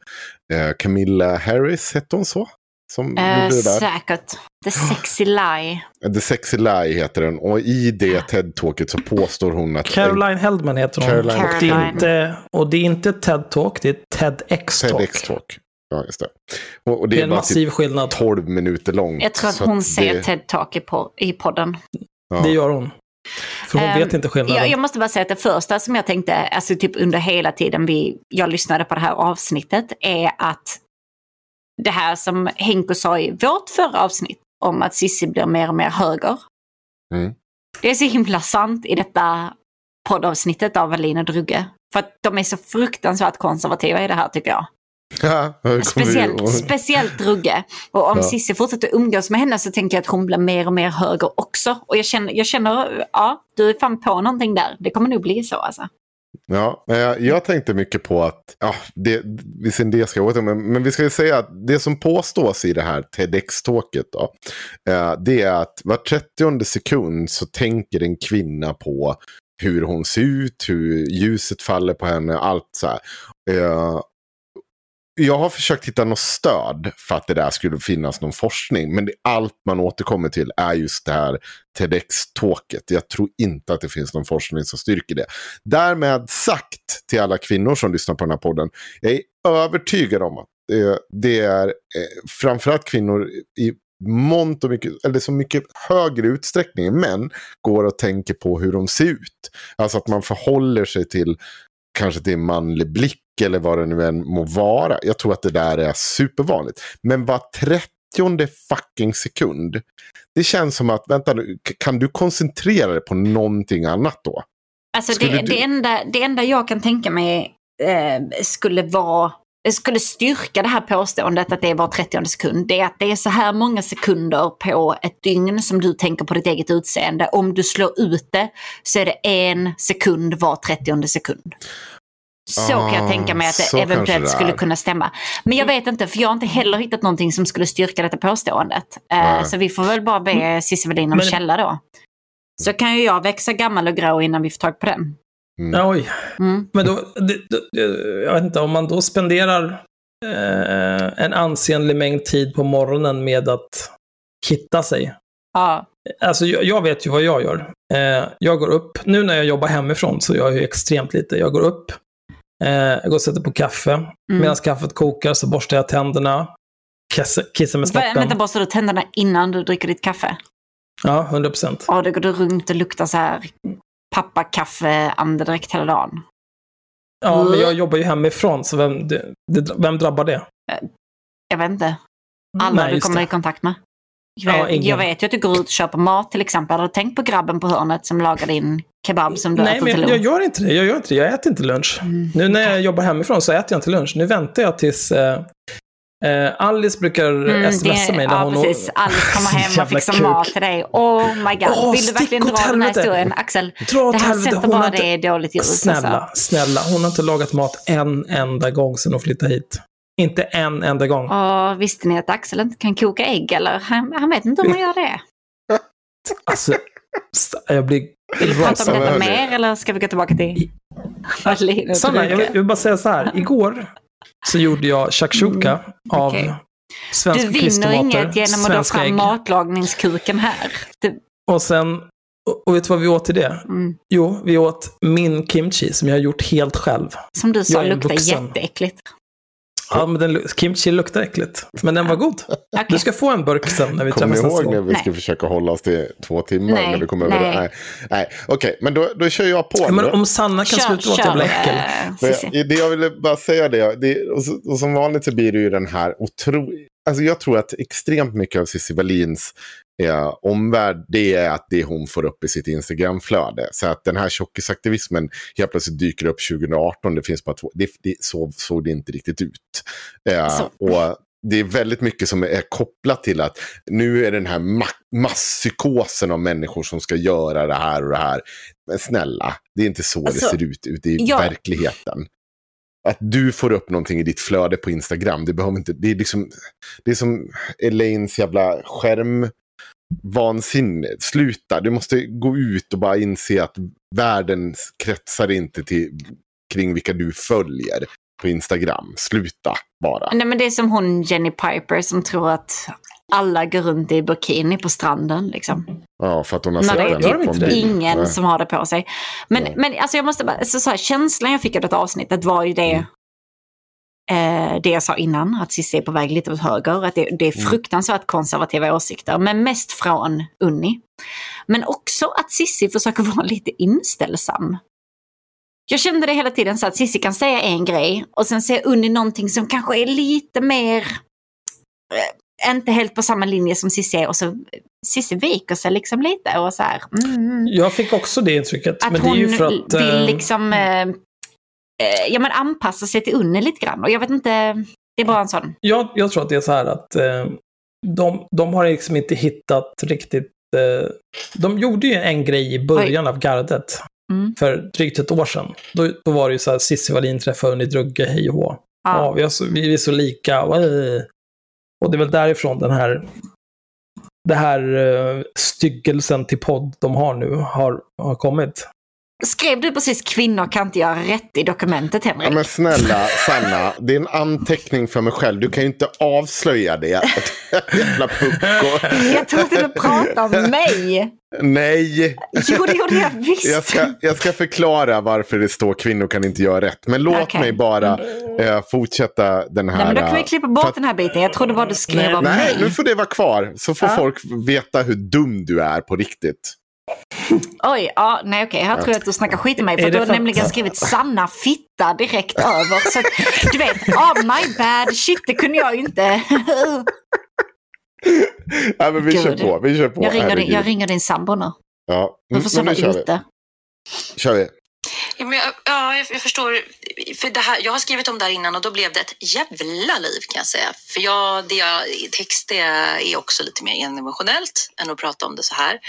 Eh, Camilla Harris, hette hon så? Som Eh, det där. säkert. The sexy lie. The Sexy Lie heter den. Och i det TED-talket så påstår hon att... Caroline Heldman heter hon. Caroline. Och, det är inte, och det är inte TED-talk, det är TEDx-talk. TEDx-talk. Ja, just det. Och, och det Det är en bara massiv typ skillnad. 12 minuter långt. Jag tror att hon säger det- TED-talk i, po- i podden. ja. Det gör hon. För hon Ehm, vet inte skillnaden. Jag, jag måste bara säga att det första som jag tänkte, alltså typ under hela tiden vi, jag lyssnade på det här avsnittet, är att det här som Henko sa i vårt förra avsnitt om att Sissi blir mer och mer höger. Mm. Det är så himla sant i detta poddavsnittet av och Drugge. För att de är så fruktansvärt konservativa i det här tycker jag. Ja, Speciellt, speciellt Drugge. Och om Ja. Cissi fortsätter umgås med henne så tänker jag att hon blir mer och mer höger också. Och jag känner, jag känner ja, du är fan på någonting där. Det kommer nog bli så alltså. Ja, men jag, tänkte mycket på att, ja, det, visserligen det ska jag men, men vi ska ju säga att det som påstås i det här TEDx-talket då, eh, det är att var 30 sekund så tänker en kvinna på hur hon ser ut, hur ljuset faller på henne, allt så här. Jag har försökt hitta något stöd för att det där skulle finnas någon forskning. Men det, allt man återkommer till är just det här TEDx-talket. Jag tror inte att det finns någon forskning som styrker det. Därmed sagt till alla kvinnor som lyssnar på den här podden. Jag är övertygad om att eh, det är eh, framförallt kvinnor i mångt och mycket, eller så mycket högre utsträckning än män går och tänker på hur de ser ut. Alltså att man förhåller sig till kanske till en manlig blick eller vad det nu än må vara. Jag tror att det där är supervanligt. Men var trettionde fucking sekund. Det känns som att, vänta nu, kan du koncentrera dig på någonting annat då? Alltså det, du- det, enda, det enda jag kan tänka mig eh, skulle vara skulle styrka det här påståendet att det är var 30 sekund, det är att det är så här många sekunder på ett dygn som du tänker på ditt eget utseende. Om du slår ut det så är det en sekund var 30 sekund. Så kan jag Ah, tänka mig att det kanske eventuellt det skulle kunna stämma. Men jag vet inte, för jag har inte heller hittat någonting som skulle styrka detta påståendet. Eh, Nej. så vi får väl bara be Cissi Wallin om Men- källa då. Så kan ju jag växa gammal och grå innan vi får tag på den. Mm. Oj. Mm. Men då, det, det, jag vet inte, om man då spenderar eh, en ansenlig mängd tid på morgonen med att hitta sig. Ja. Alltså jag, jag vet ju vad jag gör. Eh, jag går upp, nu när jag jobbar hemifrån så gör jag ju extremt lite. Jag går upp, eh, jag går och sätter på kaffe. Mm. Medan kaffet kokar så borstar jag tänderna, kissar, kissar med Vä- Vänta, snoppen. borstar du tänderna innan du dricker ditt kaffe? Ja, 100 procent. Och då går du runt och luktar så här pappakaffe-andedräkt hela dagen. Ja, men jag jobbar ju hemifrån, så vem, det, det, vem drabbar det? Jag vet inte. Alla Nej, du kommer det. i kontakt med. Ja, Jag, ingen. jag vet ju att du går ut och köper mat till exempel. Har du tänkt på grabben på hörnet som lagar din kebab som du Nej, äter men till jag, lunch? jag gör inte det. Jag gör inte det. Jag äter inte lunch. Mm. Nu när jag jobbar hemifrån så äter jag inte lunch. Nu väntar jag tills eh, eh, Alice brukar Mm, smsa det- mig när ja, hon... precis. Alice kommer hem och fixar kuk. mat till dig. Oh my god. Åh, Vill du verkligen dra den här historien? Axel, Dra det här helvete. sätter Hon bara inte- det i dåligt ljus. Snälla, Alltså. snälla. Hon har inte lagat mat en enda gång sedan hon flyttade hit. Inte en enda gång. Och visste ni att Axel inte kan koka ägg? Eller han, han vet inte hur man gör det. Alltså, jag blir Vill du prata om detta mer eller ska vi gå tillbaka till Sanna, jag vill, jag vill bara säga så här. Igår så gjorde jag shakshuka av Mm, okej. svenska Du vinner inget genom att dra fram ägg. matlagningskuken här. Du, Och sen, och, vet du vad vi åt till det? mm, Jo, vi åt min kimchi som jag har gjort helt själv. som du sa luktar jätteäckligt. Ja, men den, kimchi luktar äckligt. Men den var god. Okej. Du ska få en burk sen när vi Kommer träffas nästa ihåg när gång. vi Nej. ska försöka hålla oss till två timmar? Nej, när vi kommer nej. över det? Nej, nej. okej, men då, då kör jag på. Ja, men om Sanna kan sluta vara ett jävla äckel. det jag ville bara säga det, det och, så, och som vanligt så blir det ju den här otroligt... Alltså jag tror att extremt mycket av Cissi Wallins eh, omvärld, det är att det hon får upp i sitt Instagramflöde. Så att den här tjockisaktivismen helt plötsligt dyker upp 2018, det finns bara två, det, det, så såg det inte riktigt ut. Eh, och det är väldigt mycket som är kopplat till att nu är den här ma- masspsykosen av människor som ska göra det här och det här. Men snälla, det är inte så Alltså, det ser ut ute i ja. verkligheten. Att du får upp någonting i ditt flöde på Instagram, det behöver inte, det är liksom, det är som Elaines jävla skärm vansinne. Sluta, du måste gå ut och bara inse att världen kretsar inte till, kring vilka du följer på Instagram. Sluta bara. Nej, men det är som hon Jenny Piper som tror att alla går runt i bikini på stranden. Liksom. Ja, för att hon har sett det den är Gör typ det? ingen Nej. som har det på sig. Men, Nej. men alltså jag måste bara, så, så här, känslan jag fick av detta avsnittet var ju det, Mm. Eh, det jag sa innan, att Cissi är på väg lite åt höger. Att det, det är Mm. fruktansvärt konservativa åsikter, men mest från Unni. Men också att Cissi försöker vara lite inställsam. Jag kände det hela tiden så att Cissi kan säga en grej och sen säger Unni någonting som kanske är lite mer, eh, inte helt på samma linje som Cissi är och så Cissi viker sig liksom lite och så här. Mm, mm. Jag fick också det intrycket. Att men det är ju för att... vill eh, liksom eh, eh, ja, men anpassa sig till Unni lite grann. Och jag vet inte, det är bara en sån. jag, jag tror att det är så här att eh, de, de har liksom inte hittat riktigt... Eh, de gjorde ju en grej i början av gardet. Mm. För drygt ett år sedan. Då, då var det ju så här, Cissi Wallin träffade Unni Drugge, hej och hå. Ja, Ja. vi, är så, vi är så lika. Och, eh. det är väl därifrån den här, det här uh, styggelsen till podd de har nu har, har kommit. Skrev du precis kvinnor kan inte göra rätt i dokumentet Henrik? Ja, men snälla Sanna, det är en anteckning för mig själv. Du kan ju inte avslöja det. Jävla pucko. Jag trodde du pratade om mig. Nej. Jo, det gjorde jag visst. Jag ska, jag ska förklara varför det står kvinnor kan inte göra rätt. Men låt Okej. mig bara eh, fortsätta den här... Nej, men då kan vi klippa bort att- den här biten. Jag trodde bara du skrev Nej, om Nej, mig. nu får det vara kvar. Så får Ja. folk veta hur dum du är på riktigt. Oj, ja, nej okej, här tror jag att du snackar skit i mig. För du har nämligen skrivit Sanna fitta direkt över. Så att, du vet, oh my bad, shit det kunde jag inte. Ja, men vi Gud. kör på. Vi kör på. Jag ringer, din, jag ringer din sambo nu. Ja. Du får sova kör vi. ute. Kör vi. Ja, men jag, ja, jag, jag förstår. För det här, jag har skrivit om det här innan och då blev det ett jävla liv kan jag säga. För jag, det jag, text det är också lite mer emotionellt än att prata om det så här.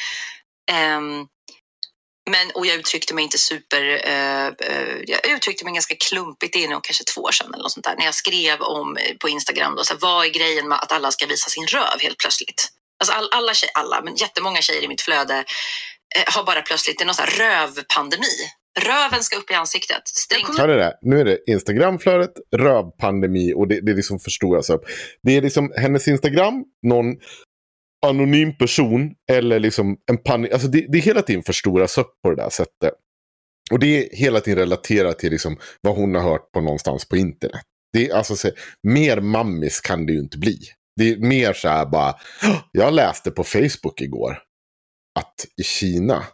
Ehm, men, och jag uttryckte mig inte super... Eh, eh, jag uttryckte mig ganska klumpigt, det är nog kanske två år sedan eller något sånt där. När jag skrev om eh, på Instagram, då, så här, vad är grejen med att alla ska visa sin röv helt plötsligt? Alltså all, alla tjejer, alla, men jättemånga tjejer i mitt flöde har bara plötsligt det är någon sån här rövpandemi. Röven ska upp i ansiktet. Strängt Hör du det? Nu är det Instagramflödet, rövpandemi och det, det liksom förstoras upp. Det är liksom hennes Instagram, någon anonym person eller liksom en panik. Alltså det, det är hela tiden förstoras upp på det där sättet. Och det är hela tiden relaterat till liksom vad hon har hört på någonstans på internet. Det är alltså så, mer mammis kan det ju inte bli. Det är mer så här bara, jag läste på Facebook igår att i Kina,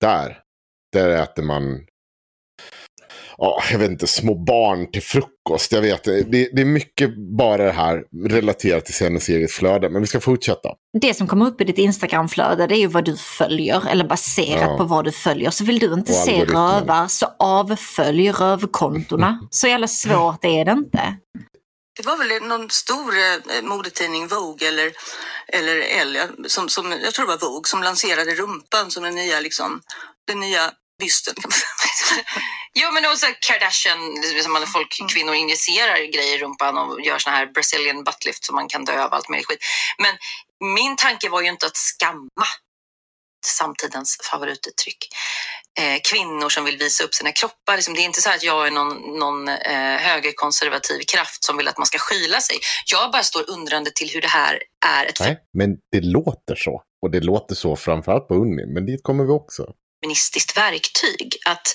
där, där äter man ja, jag vet inte, små barn till frukost. Jag vet, det, det är mycket bara det här relaterat till hennes eget flöde. Men vi ska fortsätta. Det som kommer upp i ditt Instagramflöde det är ju vad du följer, eller baserat Ja. på vad du följer. Så vill du inte se rövar så avfölj rövkontona. Så jävla svårt är det inte. Det var väl någon stor eh, modetidning, Vogue eller, eller Elle, som, som, jag tror det var Vogue, som lanserade rumpan som den nya, liksom, den nya bysten. Jo, men också Kardashian, som alla folk, kvinnor injicerar grejer i rumpan och gör såna här Brazilian buttlift som man kan dö av allt möjligt skit. Men min tanke var ju inte att skamma samtidens favorituttryck. Eh, kvinnor som vill visa upp sina kroppar. Liksom, det är inte så att jag är någon, någon eh, högerkonservativ kraft som vill att man ska skyla sig. Jag bara står undrande till hur det här är ett Nej, men det låter så. Och det låter så framförallt på Unni. Men dit kommer vi också. feministiskt verktyg. Att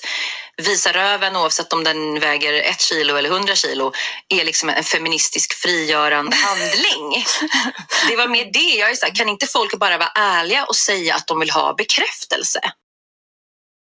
visa röven, oavsett om den väger ett kilo eller hundra kilo, är liksom en feministisk frigörande handling. Det var mer det. Jag är så här, kan inte folk bara vara ärliga och säga att de vill ha bekräftelse?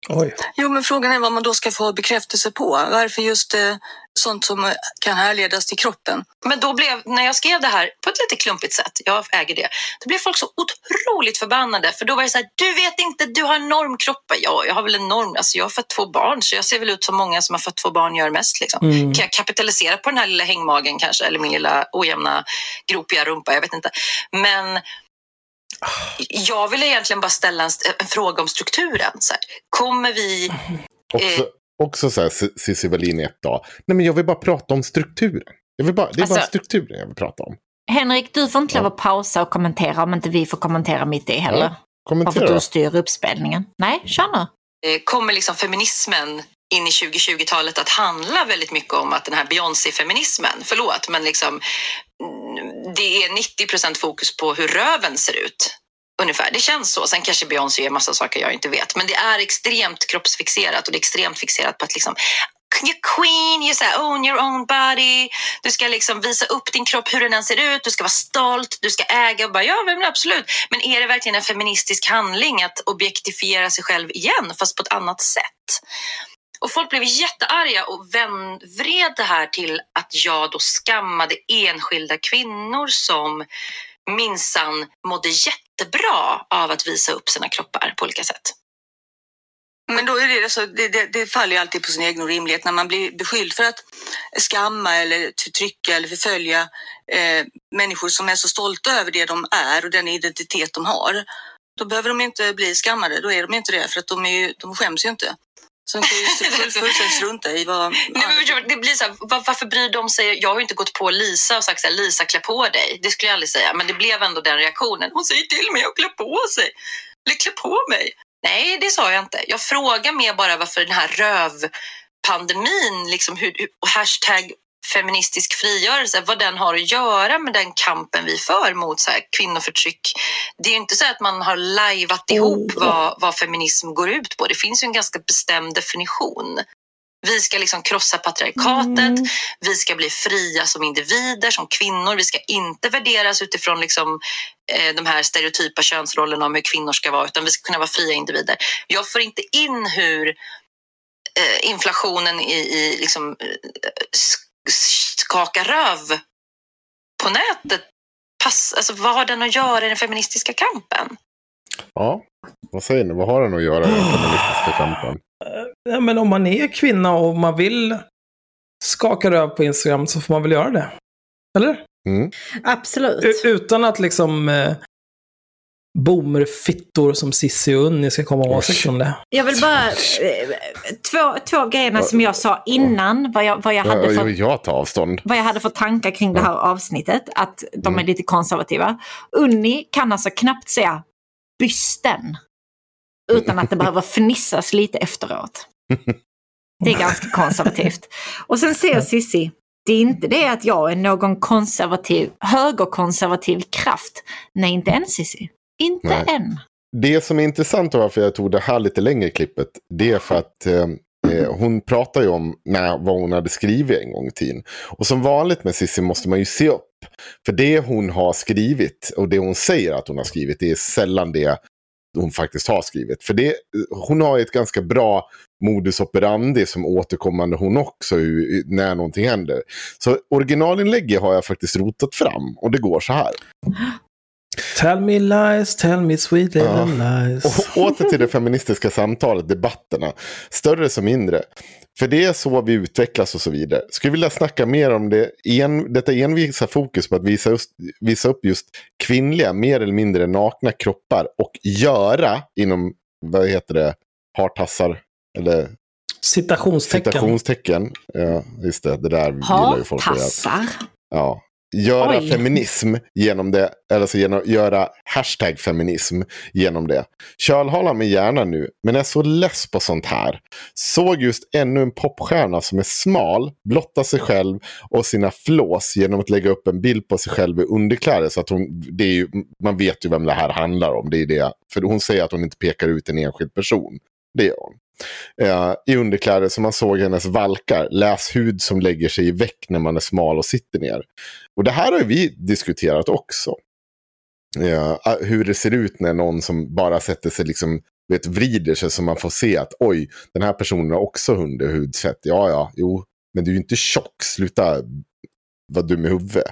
Oj. Jo, men frågan är vad man då ska få bekräftelse på. Varför just eh, sånt som kan härledas till kroppen? Men då blev, när jag skrev det här på ett lite klumpigt sätt, jag äger det, då blev folk så otroligt förbannade. För då var det så här, du vet inte, du har normkropp. Ja, jag har väl en norm, alltså jag har fått två barn, så jag ser väl ut som många som har fått två barn gör mest. Liksom. Mm. Kan jag kapitalisera på den här lilla hängmagen kanske, eller min lilla ojämna gropiga rumpa, jag vet inte. Men jag ville egentligen bara ställa en, en fråga om strukturen. Så här, kommer vi... Eh. Också så här, Cissi Wallin i ett dag. Nej, men jag vill bara prata om strukturen. Jag vill bara, det är bara Alltså- strukturen jag vill prata om. Henrik, du får inte lov att pausa och kommentera om inte vi får kommentera mitt i heller. Ja, Bara Kommentera. att du styr uppspelningen. Nej, kör nu. eh, kommer liksom feminismen in i 2020-talet att handla väldigt mycket om att den här Beyoncé-feminismen, förlåt, men liksom mm, det är 90 procent fokus på hur röven ser ut. Ungefär, det känns så. Sen kanske Beyoncé gör massa saker jag inte vet, men det är extremt kroppsfixerat och det är extremt fixerat på att liksom You're queen, you say, own your own body. Du ska liksom visa upp din kropp hur den än ser ut. Du ska vara stolt, du ska äga och bara ja, men absolut. Men är det verkligen en feministisk handling att objektifiera sig själv igen, fast på ett annat sätt? Och folk blev jättearga och vän, vred det här till att jag då skammade enskilda kvinnor som minsann mådde jättebra av att visa upp sina kroppar på olika sätt. Men då är det, alltså, det, det, det faller ju alltid på sin egen orimlighet när man blir beskylld för att skamma eller förtrycka eller förfölja eh, människor som är så stolta över det de är och den identitet de har. Då behöver de inte bli skammade, då är de inte det för att de, är ju, de skäms ju inte. De kan ju full- fullständigt strunta i vad... Nej, men förstår du, det blir så här, var, varför bryr de sig? Jag har ju inte gått på Lisa och sagt så här, Lisa klä på dig. Det skulle jag aldrig säga, men det blev ändå den reaktionen. Hon säger till mig att klä på sig. Eller klä på mig. Nej, det sa jag inte. Jag frågar mer bara varför den här rövpandemin, liksom hur, hashtag feministisk frigörelse, vad den har att göra med den kampen vi för mot så här, kvinnoförtryck. Det är inte så att man har lajvat ihop vad, vad feminism går ut på. Det finns ju en ganska bestämd definition. Vi ska liksom krossa patriarkatet, vi ska bli fria som individer, som kvinnor. Vi ska inte värderas utifrån liksom, eh, de här stereotypa könsrollerna om hur kvinnor ska vara, utan vi ska kunna vara fria individer. Jag får inte in hur eh, inflationen i, i liksom, eh, skaka röv på nätet pass, alltså, vad har den att göra i den feministiska kampen? Ja, vad säger ni? Vad har den att göra i den feministiska kampen? Ja, men om man är kvinna och man vill skaka röv på Instagram så får man väl göra det. Eller? Mm. Absolut. U- utan att liksom eh, boomerfittor som Cissi och Unni ska komma och åsikter om det. Jag vill bara... eh, Två, två av grejerna som jag sa innan, vad jag, vad jag hade Jag, för jag, tar avstånd. vad jag hade för tankar kring det här avsnittet, att de är lite konservativa. Unni kan alltså knappt säga bysten utan att det behöver fnissas lite efteråt. Det är ganska konservativt. Och sen säger Sissi, det är inte det att jag är någon konservativ, högerkonservativ kraft. Nej, inte än Sissi. Inte Nej. än. Det som är intressant och varför jag tog det här lite längre klippet. Det är för att eh, eh, hon pratar ju om när, vad hon hade skrivit en gång i tiden. Och som vanligt med Cissi måste man ju se upp. För det hon har skrivit och det hon säger att hon har skrivit. Det är sällan det hon faktiskt har skrivit. För det, hon har ett ganska bra modus operandi som återkommande hon också när någonting händer. Så originalinlägget har jag faktiskt rotat fram och det går så här. Tell me lies, tell me sweet little Ja. lies. Och åter till det feministiska samtalet, debatterna. Större som mindre. För det är så vi utvecklas och så vidare. Skulle vilja snacka mer om det, en, detta envisa fokus på att visa, just, visa upp just kvinnliga, mer eller mindre nakna kroppar och göra inom, vad heter det, hartassar, eller Citationstecken. citationstecken. Ja, just det, det där gillar ju folk. Hartassar. Ja. Göra Oj. feminism genom det, eller så genom, göra hashtag feminism genom det. Kölhala mig gärna nu, men är så less på sånt här. Såg just ännu en popstjärna som är smal, blotta sig själv och sina flås genom att lägga upp en bild på sig själv i underkläder. Så att hon, det är ju, man vet ju vem det här handlar om. Det är det. För hon säger att hon inte pekar ut en enskild person. Det gör hon. Eh, I underkläder som man såg hennes valkar. Läs hud som lägger sig i väck när man är smal och sitter ner. Och det här har vi diskuterat också. Eh, hur det ser ut när någon som bara sätter sig liksom, vet, vrider sig så man får se att oj, den här personen har också hundhudfett. Ja, ja, jo, men du är ju inte tjock, sluta vara dum i huvudet.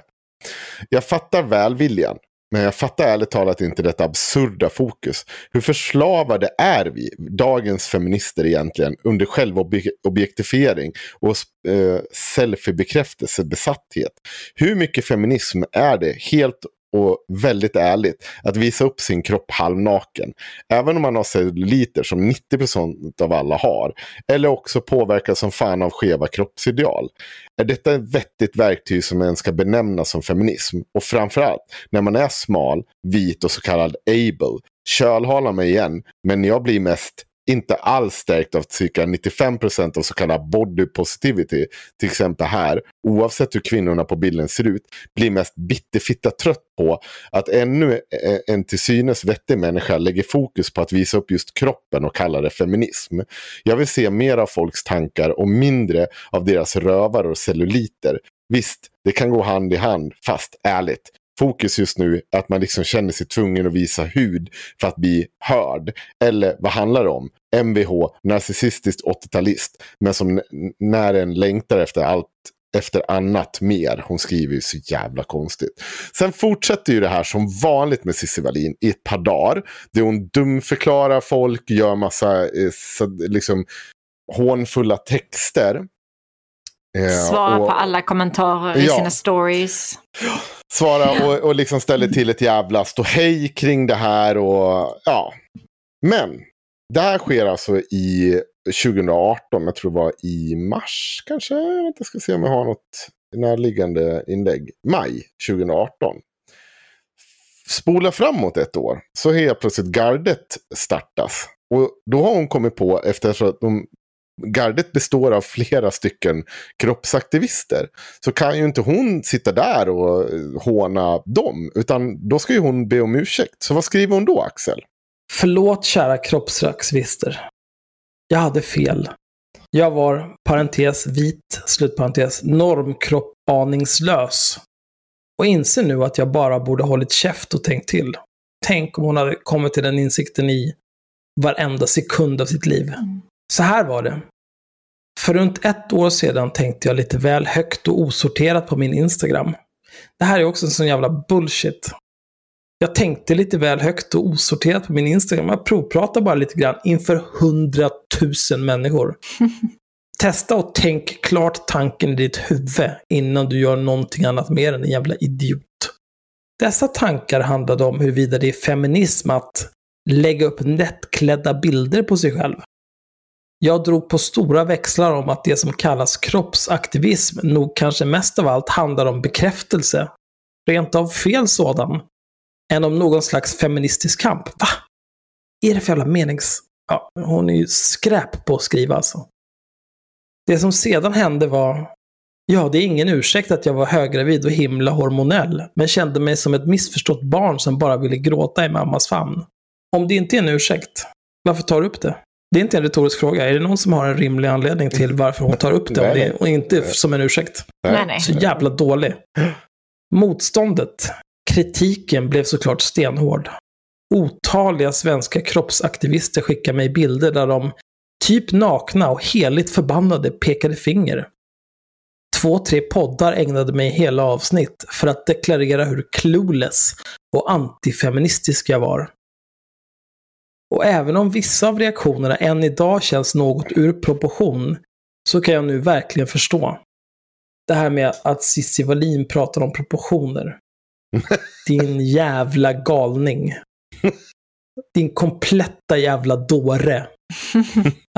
Jag fattar välviljan, men jag fattar ärligt talat inte detta absurda fokus. Hur förslavade är vi, dagens feminister egentligen, under självobjektifiering och eh, selfie-bekräftelsebesatthet? Hur mycket feminism är det, helt och väldigt ärligt, att visa upp sin kropp halvnaken? Även om man har celluliter som 90% av alla har, eller också påverkas som fan av skeva kroppsideal. Är detta ett vettigt verktyg som ens ska benämnas som feminism? Och framförallt, när man är smal, vit och så kallad able, kölhala mig igen, men jag blir mest inte alls stärkt av cirka 95% av så kallad body positivity, till exempel här, oavsett hur kvinnorna på bilden ser ut, blir mest bitterfitta trött på att ännu eh, en till synes vettig människa lägger fokus på att visa upp just kroppen och kallar det feminism. Jag vill se mer av folks tankar och mindre av deras rövar och celluliter. Visst, det kan gå hand i hand, fast ärligt. Fokus just nu är att man liksom känner sig tvungen att visa hud för att bli hörd. Eller vad handlar det om? Mvh, narcissistiskt 80-talist. Men som när en längtar efter allt efter annat mer. Hon skriver ju så jävla konstigt. Sen fortsätter ju det här som vanligt med Cissi Wallin i ett par dagar. Där hon dumförklarar folk, gör massa eh, så, liksom, hånfulla texter. Eh, Svara och- på alla kommentarer i Ja. sina stories. svara och, och liksom ställer till ett jävla ståhej kring det här. Och, ja. Men det här sker alltså i 2018, jag tror det var i mars kanske. Jag ska se om jag har något närliggande inlägg. Maj 2018. Spola framåt ett år så helt plötsligt gardet startas. Och då har hon kommit på, eftersom att de, gardet består av flera stycken kroppsaktivister. Så kan ju inte hon sitta där och eh, håna dem. Utan då ska ju hon be om ursäkt. Så vad skriver hon då, Axel? Förlåt kära kroppsaktivister. Jag hade fel. Jag var, parentes, vit, slutparentes, normkropp aningslös. Och inser nu att jag bara borde hållit käft och tänkt till. Tänk om hon hade kommit till den insikten i varenda sekund av sitt liv. Så här var det. För runt ett år sedan tänkte jag lite väl högt och osorterat på min Instagram. Det här är också en sån jävla bullshit. Jag tänkte lite väl högt och osorterat på min Instagram. Jag provpratade bara lite grann inför hundratusen människor. Testa och tänk klart tanken i ditt huvud innan du gör någonting annat mer än en jävla idiot. Dessa tankar handlade om huruvida det är feminism att lägga upp nättklädda bilder på sig själv. Jag drog på stora växlar om att det som kallas kroppsaktivism nog kanske mest av allt handlar om bekräftelse. Rent av fel sådan. Än om någon slags feministisk kamp. Va? Är det för jävla menings... Ja, hon är ju skräp på att skriva alltså. Det som sedan hände var... Ja, det är ingen ursäkt att jag var höggravid och himla hormonell, men kände mig som ett missförstått barn som bara ville gråta i mammas famn. Om det inte är en ursäkt, varför tar du upp det? Det är inte en retorisk fråga. Är det någon som har en rimlig anledning till varför hon tar upp det och, det, och inte som en ursäkt? Nej, nej. Så jävla dålig. Motståndet, kritiken blev såklart stenhård. Otaliga svenska kroppsaktivister skickade mig bilder där de, typ nakna och heligt förbannade, pekade finger. Två, tre poddar ägnade mig hela avsnitt för att deklarera hur clueless och antifeministisk jag var. Och även om vissa av reaktionerna än idag känns något ur proportion, så kan jag nu verkligen förstå. Det här med att Cissi Wallin pratar om proportioner. Din jävla galning. Din kompletta jävla dåre.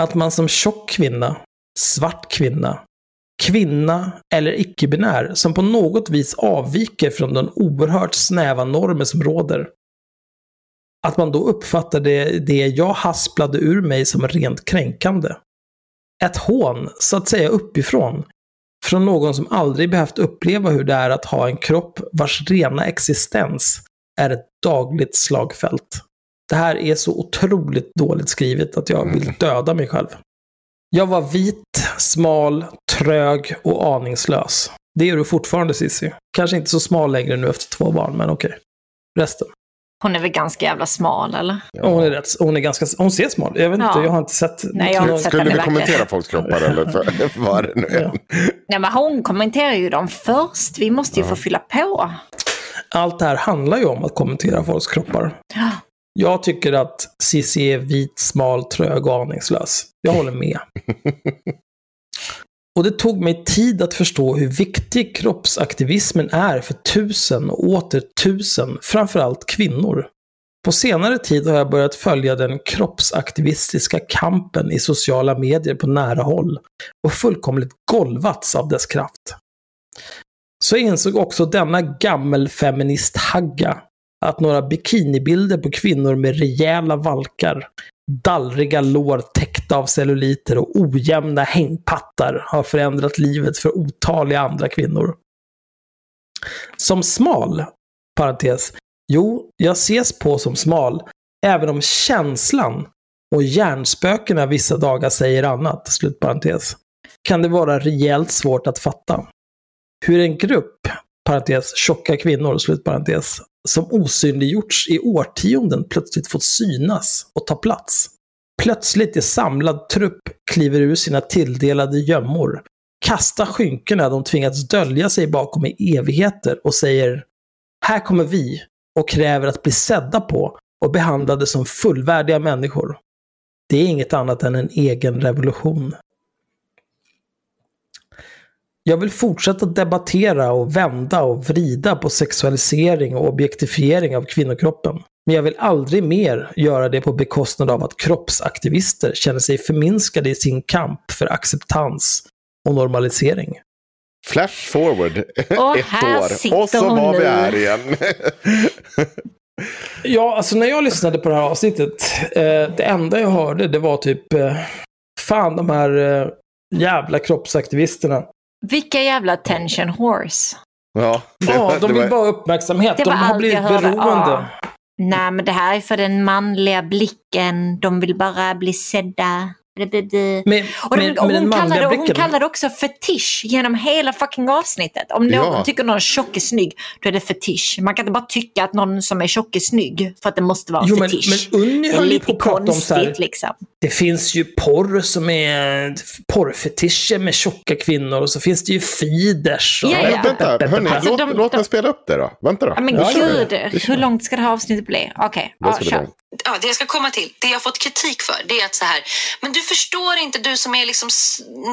Att man som tjock kvinna, svart kvinna, kvinna eller icke-binär som på något vis avviker från den oerhört snäva normer som råder. Att man då uppfattar det, det jag hasplade ur mig som rent kränkande. Ett hån, så att säga uppifrån. Från någon som aldrig behövt uppleva hur det är att ha en kropp vars rena existens är ett dagligt slagfält. Det här är så otroligt dåligt skrivet att jag vill döda mig själv. Jag var vit, smal, trög och aningslös. Det är du fortfarande Cissi. Kanske inte så smal längre nu efter två barn, men okej. Resten. Hon är väl ganska jävla smal eller? Ja. Hon är rätt, hon är ganska, hon ser smal Jag vet inte, Ja. jag har inte sett. Nej, jag har inte sett Skulle vi kommentera folks kroppar eller för, vad det nu är? Ja. Nej men hon kommenterar ju dem först. Vi måste ju få fylla på. Allt det här handlar ju om att kommentera folks kroppar. Ja. Jag tycker att Cissi är vit, smal, trög och aningslös. Jag håller med. Och det tog mig tid att förstå hur viktig kroppsaktivismen är för tusen och åter tusen, framförallt kvinnor. På senare tid har jag börjat följa den kroppsaktivistiska kampen i sociala medier på nära håll och fullkomligt golvats av dess kraft. Så insåg också denna gammelfeminist-hagga att några bikinibilder på kvinnor med rejäla valkar, dallriga lår täckta av celluliter och ojämna hängpattar har förändrat livet för otaliga andra kvinnor. Som smal, parentes, jo, jag ses på som smal, även om känslan och hjärnspökena vissa dagar säger annat, slutparentes, kan det vara rejält svårt att fatta. Hur en grupp, parentes, tjocka kvinnor, slutparentes, som osynliggjorts i årtionden plötsligt fått synas och ta plats. Plötsligt i samlad trupp kliver ur sina tilldelade gömmor, kastar skynkena de tvingats dölja sig bakom i evigheter och säger Här kommer vi och kräver att bli sedda på och behandlade som fullvärdiga människor. Det är inget annat än en egen revolution. Jag vill fortsätta debattera och vända och vrida på sexualisering och objektifiering av kvinnokroppen. Men jag vill aldrig mer göra det på bekostnad av att kroppsaktivister känner sig förminskade i sin kamp för acceptans och normalisering. Flash forward Och ett här år. Och så var vi här igen. Ja, alltså när jag lyssnade på det här avsnittet, eh, det enda jag hörde det var typ, eh, fan de här eh, jävla kroppsaktivisterna. Vilka jävla attention horse. Ja, det Ja, de vill var- bara ha uppmärksamhet. Det De har blivit beroende. Ja. Nej, men det här är för den manliga blicken. De vill bara bli sedda. Med, Och, de, och hon, kallade, hon kallade också fetisch genom hela fucking avsnittet. Om någon Ja. tycker någon tjock är snygg, då är det fetisch. Man kan inte bara tycka att någon som är tjock är snygg för att det måste vara en Jo, men, fetisch. men Unni det är lite så här, konstigt liksom. det finns ju porr som är porrfetischer med tjocka kvinnor och så finns det ju feeders. Och Ja, ja. Vänta, hörni, Alltså, låt, de- låt de- mig spela upp det då. Vänta då. Men Ja, gud, hur långt ska det här avsnittet bli? Okej, Då ja, kör ja, det jag ska komma till, det jag har fått kritik för, det är att så här, men du förstår inte, du som är liksom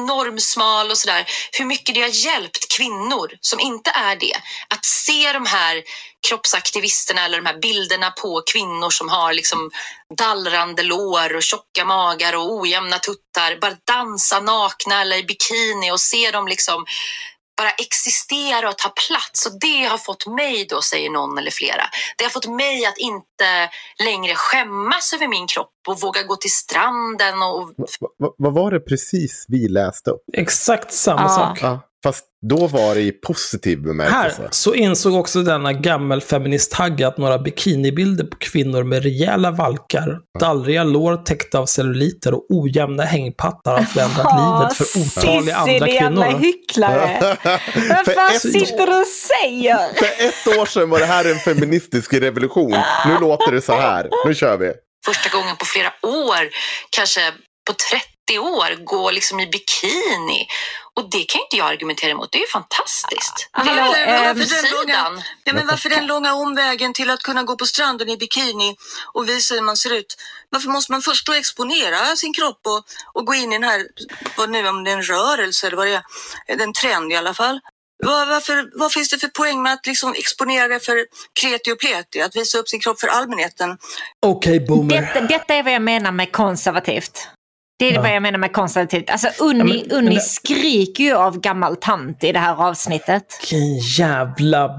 normsmal och sådär, hur mycket det har hjälpt kvinnor som inte är det, att se de här kroppsaktivisterna eller de här bilderna på kvinnor som har liksom dallrande lår och tjocka magar och ojämna tuttar, bara dansa nakna eller i bikini och se dem liksom bara existera och ta plats. Och det har fått mig då, säger någon eller flera, det har fått mig att inte längre skämmas över min kropp och våga gå till stranden och Va- va- Vad var det precis vi läste upp? Exakt samma Ja. sak. Ja, fast då var det i positiv bemärkelse. Här så insåg också denna gammelfeministhagga att några bikinibilder på kvinnor med rejäla valkar, dallriga lår täckta av celluliter och ojämna hängpattar har förändrat livet för otaliga andra Sissi, jävla kvinnor. hycklare. Vad För fan ett- sitter du och säger? För ett år sedan var det här en feministisk revolution. Nu låter det så här. Nu kör vi. första gången på flera år, kanske på 30 år, gå liksom i bikini. Och det kan inte jag argumentera emot. Det är ju fantastiskt. Hallå, det är ehm, ju den sidan. Ja, men varför den långa omvägen till att kunna gå på stranden i bikini och visa hur man ser ut? Varför måste man först då exponera sin kropp och, och gå in i den här, vad nu om det är en rörelse eller vad det är, en trend i alla fall? Vad, varför, vad finns det för poäng med att liksom exponera det för kreti och pleti, att visa upp sin kropp för allmänheten? Okej, boomer. Detta, detta är vad jag menar med konservativt. Det är Ja. vad jag menar med konservativt. Alltså Unni, Ja, men- Unni men skriker ju av gammal tant i det här avsnittet. Vilken jävla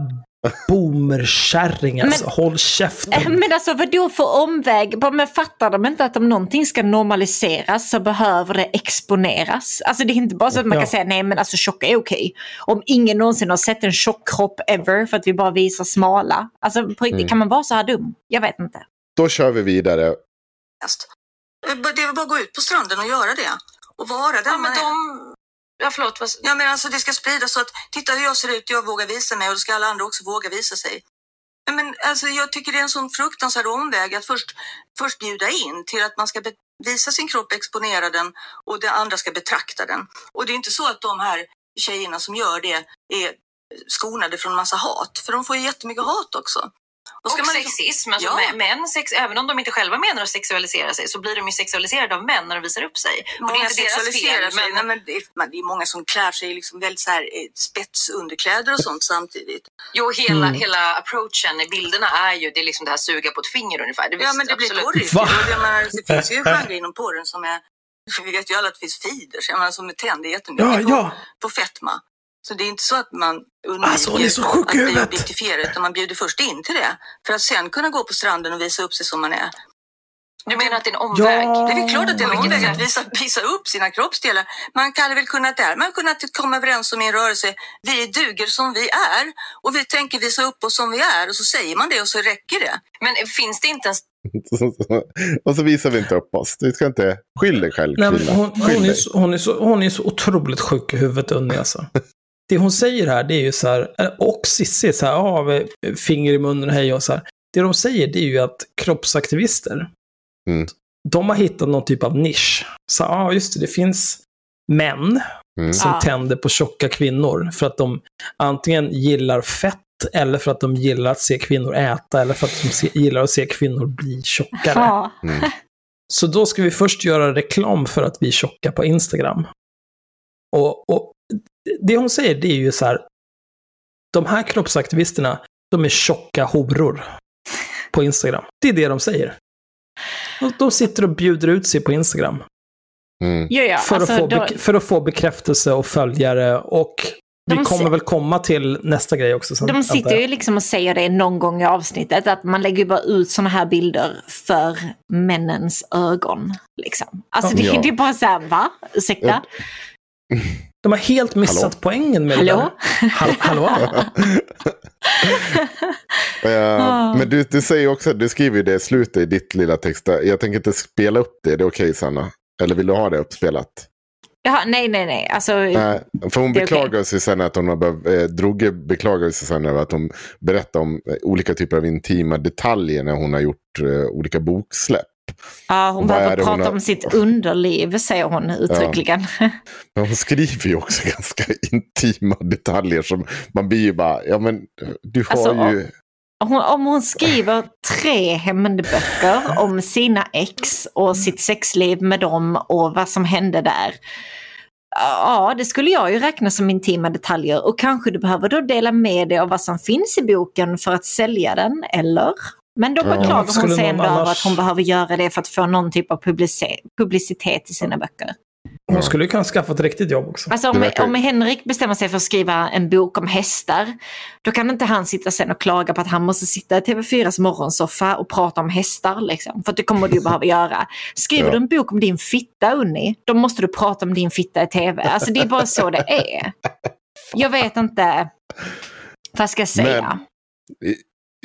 boomerkärring alltså. Håll Eh, käften. Men alltså vadå för omväg? Bara, Men fattar de inte att om någonting ska normaliseras så behöver det exponeras? Alltså det är inte bara så att man Ja. kan säga nej men alltså tjocka är okej. Om ingen någonsin har sett en tjock kropp ever för att vi bara visar smala. Alltså på riktigt, Mm. kan man vara så här dum? Jag vet inte. Då kör vi vidare. Just. Det är väl bara att gå ut på stranden och göra det. Och vara den Ja, man men är. de... Ja, förlåt. Vad... Ja, men alltså det ska spridas så att titta hur jag ser ut, jag vågar visa mig och då ska alla andra också våga visa sig. Men alltså jag tycker det är en sån fruktansvärd omväg att först, först bjuda in till att man ska visa sin kropp, exponera den och det andra ska betrakta den. Och det är inte så att de här tjejerna som gör det är skonade från massa hat, för de får ju jättemycket hat också. Då ska och man liksom- sexism. Alltså Ja. mä- män, sex, även om de inte själva menar att sexualisera sig så blir de ju sexualiserade av män när de visar upp sig. Och det är Många inte deras fel. sig. Men... Nej, men det, är, är många som klär sig i liksom väldigt så här, eh, spetsunderkläder och sånt samtidigt. Jo, hela, Mm. hela approachen i bilderna är ju det är liksom det här suga på ett finger ungefär. Det Ja, visst, men det blir absolut. porrigt. Va? Och det, det finns ju genrer inom porren som är... Vi vet ju alla att det finns feeders, jag menar, som tänder jättemycket Ja, på, ja. på fetma. Så det är inte så att man undviker Alltså, hon är så sjuk i huvudet. utan man bjuder först in till det. För att sen kunna gå på stranden och visa upp sig som man är. Du menar att det är en omväg? Ja. Det är väl klart att det är en omväg att visa, visa upp sina kroppsdelar. Man kan väl kunna där, man kunnat komma överens om i en rörelse, vi duger som vi är och vi tänker visa upp oss som vi är och så säger man det och så räcker det. Men finns det inte en och så visar vi inte upp oss. Du ska inte... Skyll dig själv, Nej, hon, hon, är så, hon, är så, hon är så otroligt sjuk i huvudet, Unni alltså. Det hon säger här, det är ju så här, och Cissi, så här, med finger i munnen och hej och så här. Det de säger, det är ju att kroppsaktivister, Mm. de har hittat någon typ av nisch. Så ja, just det, det finns män Mm. som Ja. tänder på tjocka kvinnor för att de antingen gillar fett eller för att de gillar att se kvinnor äta eller för att de se, gillar att se kvinnor bli tjockare. Ja. Mm. Så då ska vi först göra reklam för att vi är tjocka på Instagram. Och, och det hon säger det är ju så här, de här kroppsaktivisterna, de är tjocka horor på Instagram. Det är det de säger. De sitter och bjuder ut sig på Instagram. Mm. Ja, ja. För, Alltså, att få då, för att få bekräftelse och följare och vi kommer väl komma till nästa grej också. Sen, De sitter ju liksom och säger det någon gång i avsnittet, att man lägger bara ut sådana här bilder för männens ögon. Liksom. Alltså det, Ja. det är bara så här, va? Ursäkta? De har helt missat Hallå? poängen med Hallå? det där. Hall- Hallå? Eh, Men du, du säger också, du skriver ju det i slutet i ditt lilla text. där. Jag tänker inte spela upp det, det är okej Sanna? Eller vill du ha det uppspelat? Jaha, nej, nej, nej. Alltså, Nej, för hon beklagar okej. sig sen att hon har behövt, eh, Droge beklagar sig sen över att hon berättar om eh, olika typer av intima detaljer när hon har gjort eh, olika boksläpp. Ja, hon vad behöver det hon prata har- om sitt underliv, säger hon uttryckligen. Men hon skriver ju också ganska intima detaljer som man blir ju bara, ja men du har Alltså, ju... Hon, om hon skriver tre hämndböcker om sina ex och sitt sexliv med dem och vad som hände där. Ja, det skulle jag ju räkna som intima detaljer och kanske du behöver då dela med dig av vad som finns i boken för att sälja den, eller? Men då Ja, beklagar skulle hon sig ändå över annars- att hon behöver göra det för att få någon typ av publici- publicitet i sina böcker. Hon skulle ju kunna skaffa ett riktigt jobb också. Alltså om, om Henrik bestämmer sig för att skriva en bok om hästar, då kan inte han sitta sen och klaga på att han måste sitta i TV4s morgonsoffa och prata om hästar. Liksom. För det kommer du behöva göra. Skriver Ja. du en bok om din fitta, Unni, då måste du prata om din fitta i TV. Alltså det är bara så det är. Jag vet inte vad ska jag säga.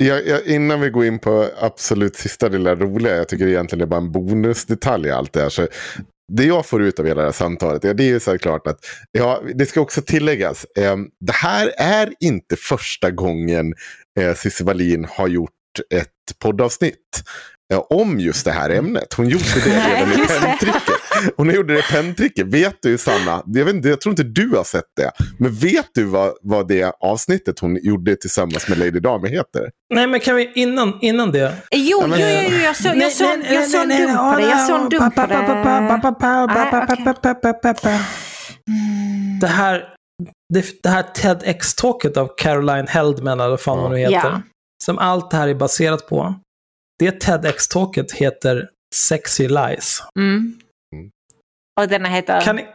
Jag, jag, innan vi går in på absolut sista lilla roliga, jag tycker egentligen det är bara en bonusdetalj i allt det här. Så det jag får ut av hela det här samtalet, ja, det är ju så här klart att, ja, det ska också tilläggas, eh, det här är inte första gången eh, Cissi Wallin har gjort ett poddavsnitt om just det här ämnet. Hon gjorde det Nej, redan i penntricket. Hon gjorde det i penntricket. Vet du Sanna, jag, vet inte, jag tror inte du har sett det, men vet du vad, vad det avsnittet hon gjorde tillsammans med Lady Dami heter? Nej, men kan vi innan, innan det? Jo, jo, jo, jo, jag såg jag såg- jag såg en dum på det. Jag såg en dum på det. Här, det, det här TEDx-talket av Caroline Heldman, eller vad fan hon nu heter, som allt det här är baserat på, det TEDx-talket heter Sexy Lies. Mm. Och denna heter... Kan, ni-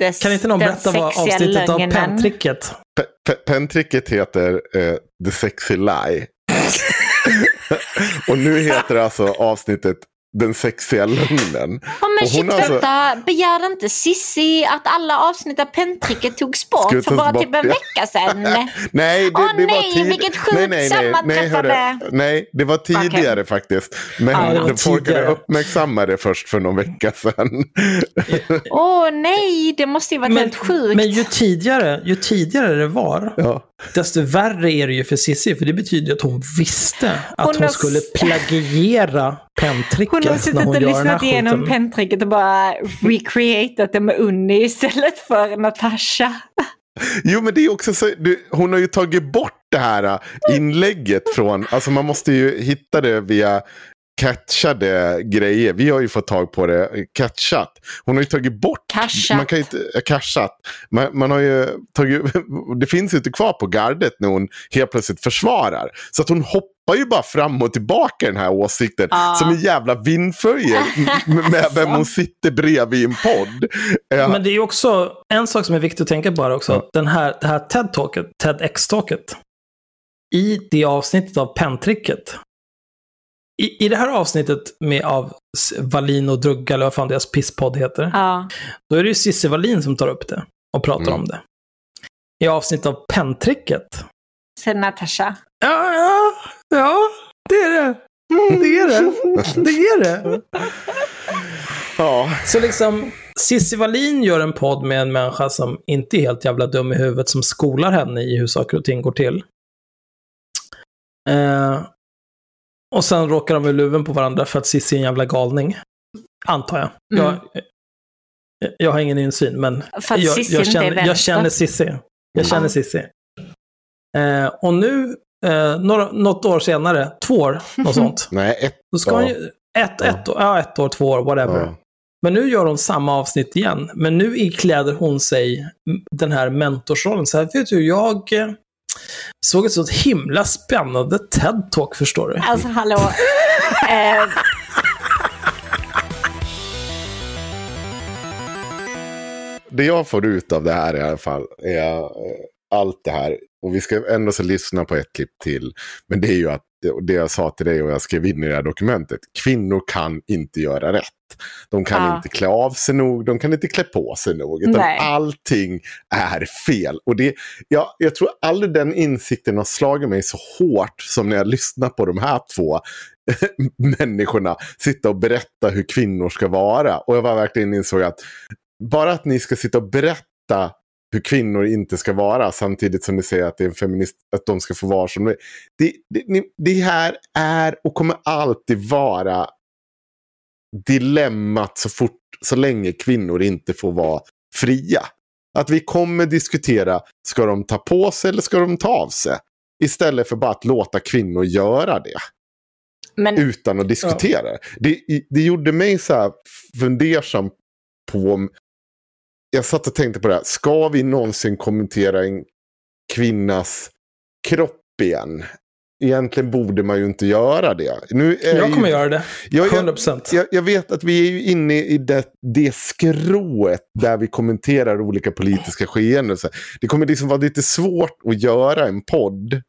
Des- kan inte någon berätta vad avsnittet av lögnen. penntricket? Pe- pe- Penntricket heter eh, The Sexy Lie. och nu heter alltså avsnittet Den sexiga lögnen. Ja men Och hon shit, alltså- vänta. Begärde inte Sissi att alla avsnitt av penntricket togs bort för bara bort, typ en ja. vecka sedan? Nej, det, Åh, det var nej, tid- vilket sjukt nej, nej, nej, nej, hörru. nej, det var tidigare faktiskt. Men Ja, det var folk uppmärksammat det först för någon vecka sedan. Åh nej, det måste ju varit Men, helt sjukt. men ju tidigare, ju tidigare det var, ja. Desto värre är det ju för Cissi. För det betyder att hon visste att Hon hon, har skulle penntricket penntricket hon har när suttit hon och gör den här lyssnat igenom skiten. penntricket och bara recreatat det med Unni istället för Natasha. Jo, men det är också så, du, hon har ju tagit bort det här äh, inlägget från, alltså man måste ju hitta det via catchade grejer. Vi har ju fått tag på det, catchat. Hon har ju tagit bort, Cashat. man kan ju inte, äh, cashat. Man, man har ju tagit, det finns ju inte kvar på gardet när hon helt plötsligt försvarar. Så att hon hoppar ju bara fram och tillbaka i den här åsikten. Ja. Som en jävla vindföje med, vem hon sitter bredvid i en podd. Eh, Men det är ju också en sak som är viktig att tänka på här också. Ja. att Den här, det här TED-talket, TEDx-talket. I det avsnittet av penntricket. I, I det här avsnittet med av Wallin och Drugga, eller vad fan deras pisspodd heter. Ja. Då är det ju Cissi Wallin som tar upp det och pratar Mm. om det. I avsnittet av penntricket. Sen Natasha. Ja, ja, ja, det är det. Det är det. Det är det. ja. Så liksom, Cissi Wallin gör en podd med en människa som inte är helt jävla dum i huvudet, som skolar henne i hur saker och ting går till. Eh, och sen råkar de i luven på varandra för att Cissi är en jävla galning. Antar jag. Mm. Jag, jag har ingen insyn, men jag, jag, känner, jag känner Cissi. Jag känner Ja. Cissi. Eh, och nu, eh, några, något år senare, två år, något sånt. Nej, ett Då ska Ja. hon ju, ett, ett, år, ja, ett år, två år, whatever. Ja. Men nu gör hon samma avsnitt igen. Men nu ikläder hon sig den här mentorsrollen. Så här, vet du, jag eh, såg ett sånt himla spännande TED-talk, förstår du. Alltså hallå. eh, det jag får ut av det här i alla fall är, allt det här, och vi ska ändå så lyssna på ett klipp till, men det är ju att det jag sa till dig och jag skrev in i det här dokumentet. Kvinnor kan inte göra rätt. De kan Ja. inte klä av sig nog, de kan inte klä på sig nog. Utan Nej. allting är fel. Och det, ja, jag tror aldrig den insikten har slagit mig så hårt som när jag lyssnar på de här två människorna sitta och berätta hur kvinnor ska vara. Och jag var verkligen insåg att bara att ni ska sitta och berätta hur kvinnor inte ska vara samtidigt som ni säger att det är en feminist, att de ska få vara som de är. Det, det, här är och kommer alltid vara dilemmat så fort, så länge kvinnor inte får vara fria. Att vi kommer diskutera, ska de ta på sig eller ska de ta av sig? Istället för bara att låta kvinnor göra det Men utan att diskutera det. det. Det gjorde mig så här fundersam på. Jag satt och tänkte på det här. Ska vi någonsin kommentera en kvinnas kropp igen? Egentligen borde man ju inte göra det. Nu är Jag ju- kommer göra det. Jag, jag, 100%. jag, jag vet att vi är ju inne i det, det skrået där vi kommenterar olika politiska skeenden. Det kommer liksom vara lite svårt att göra en podd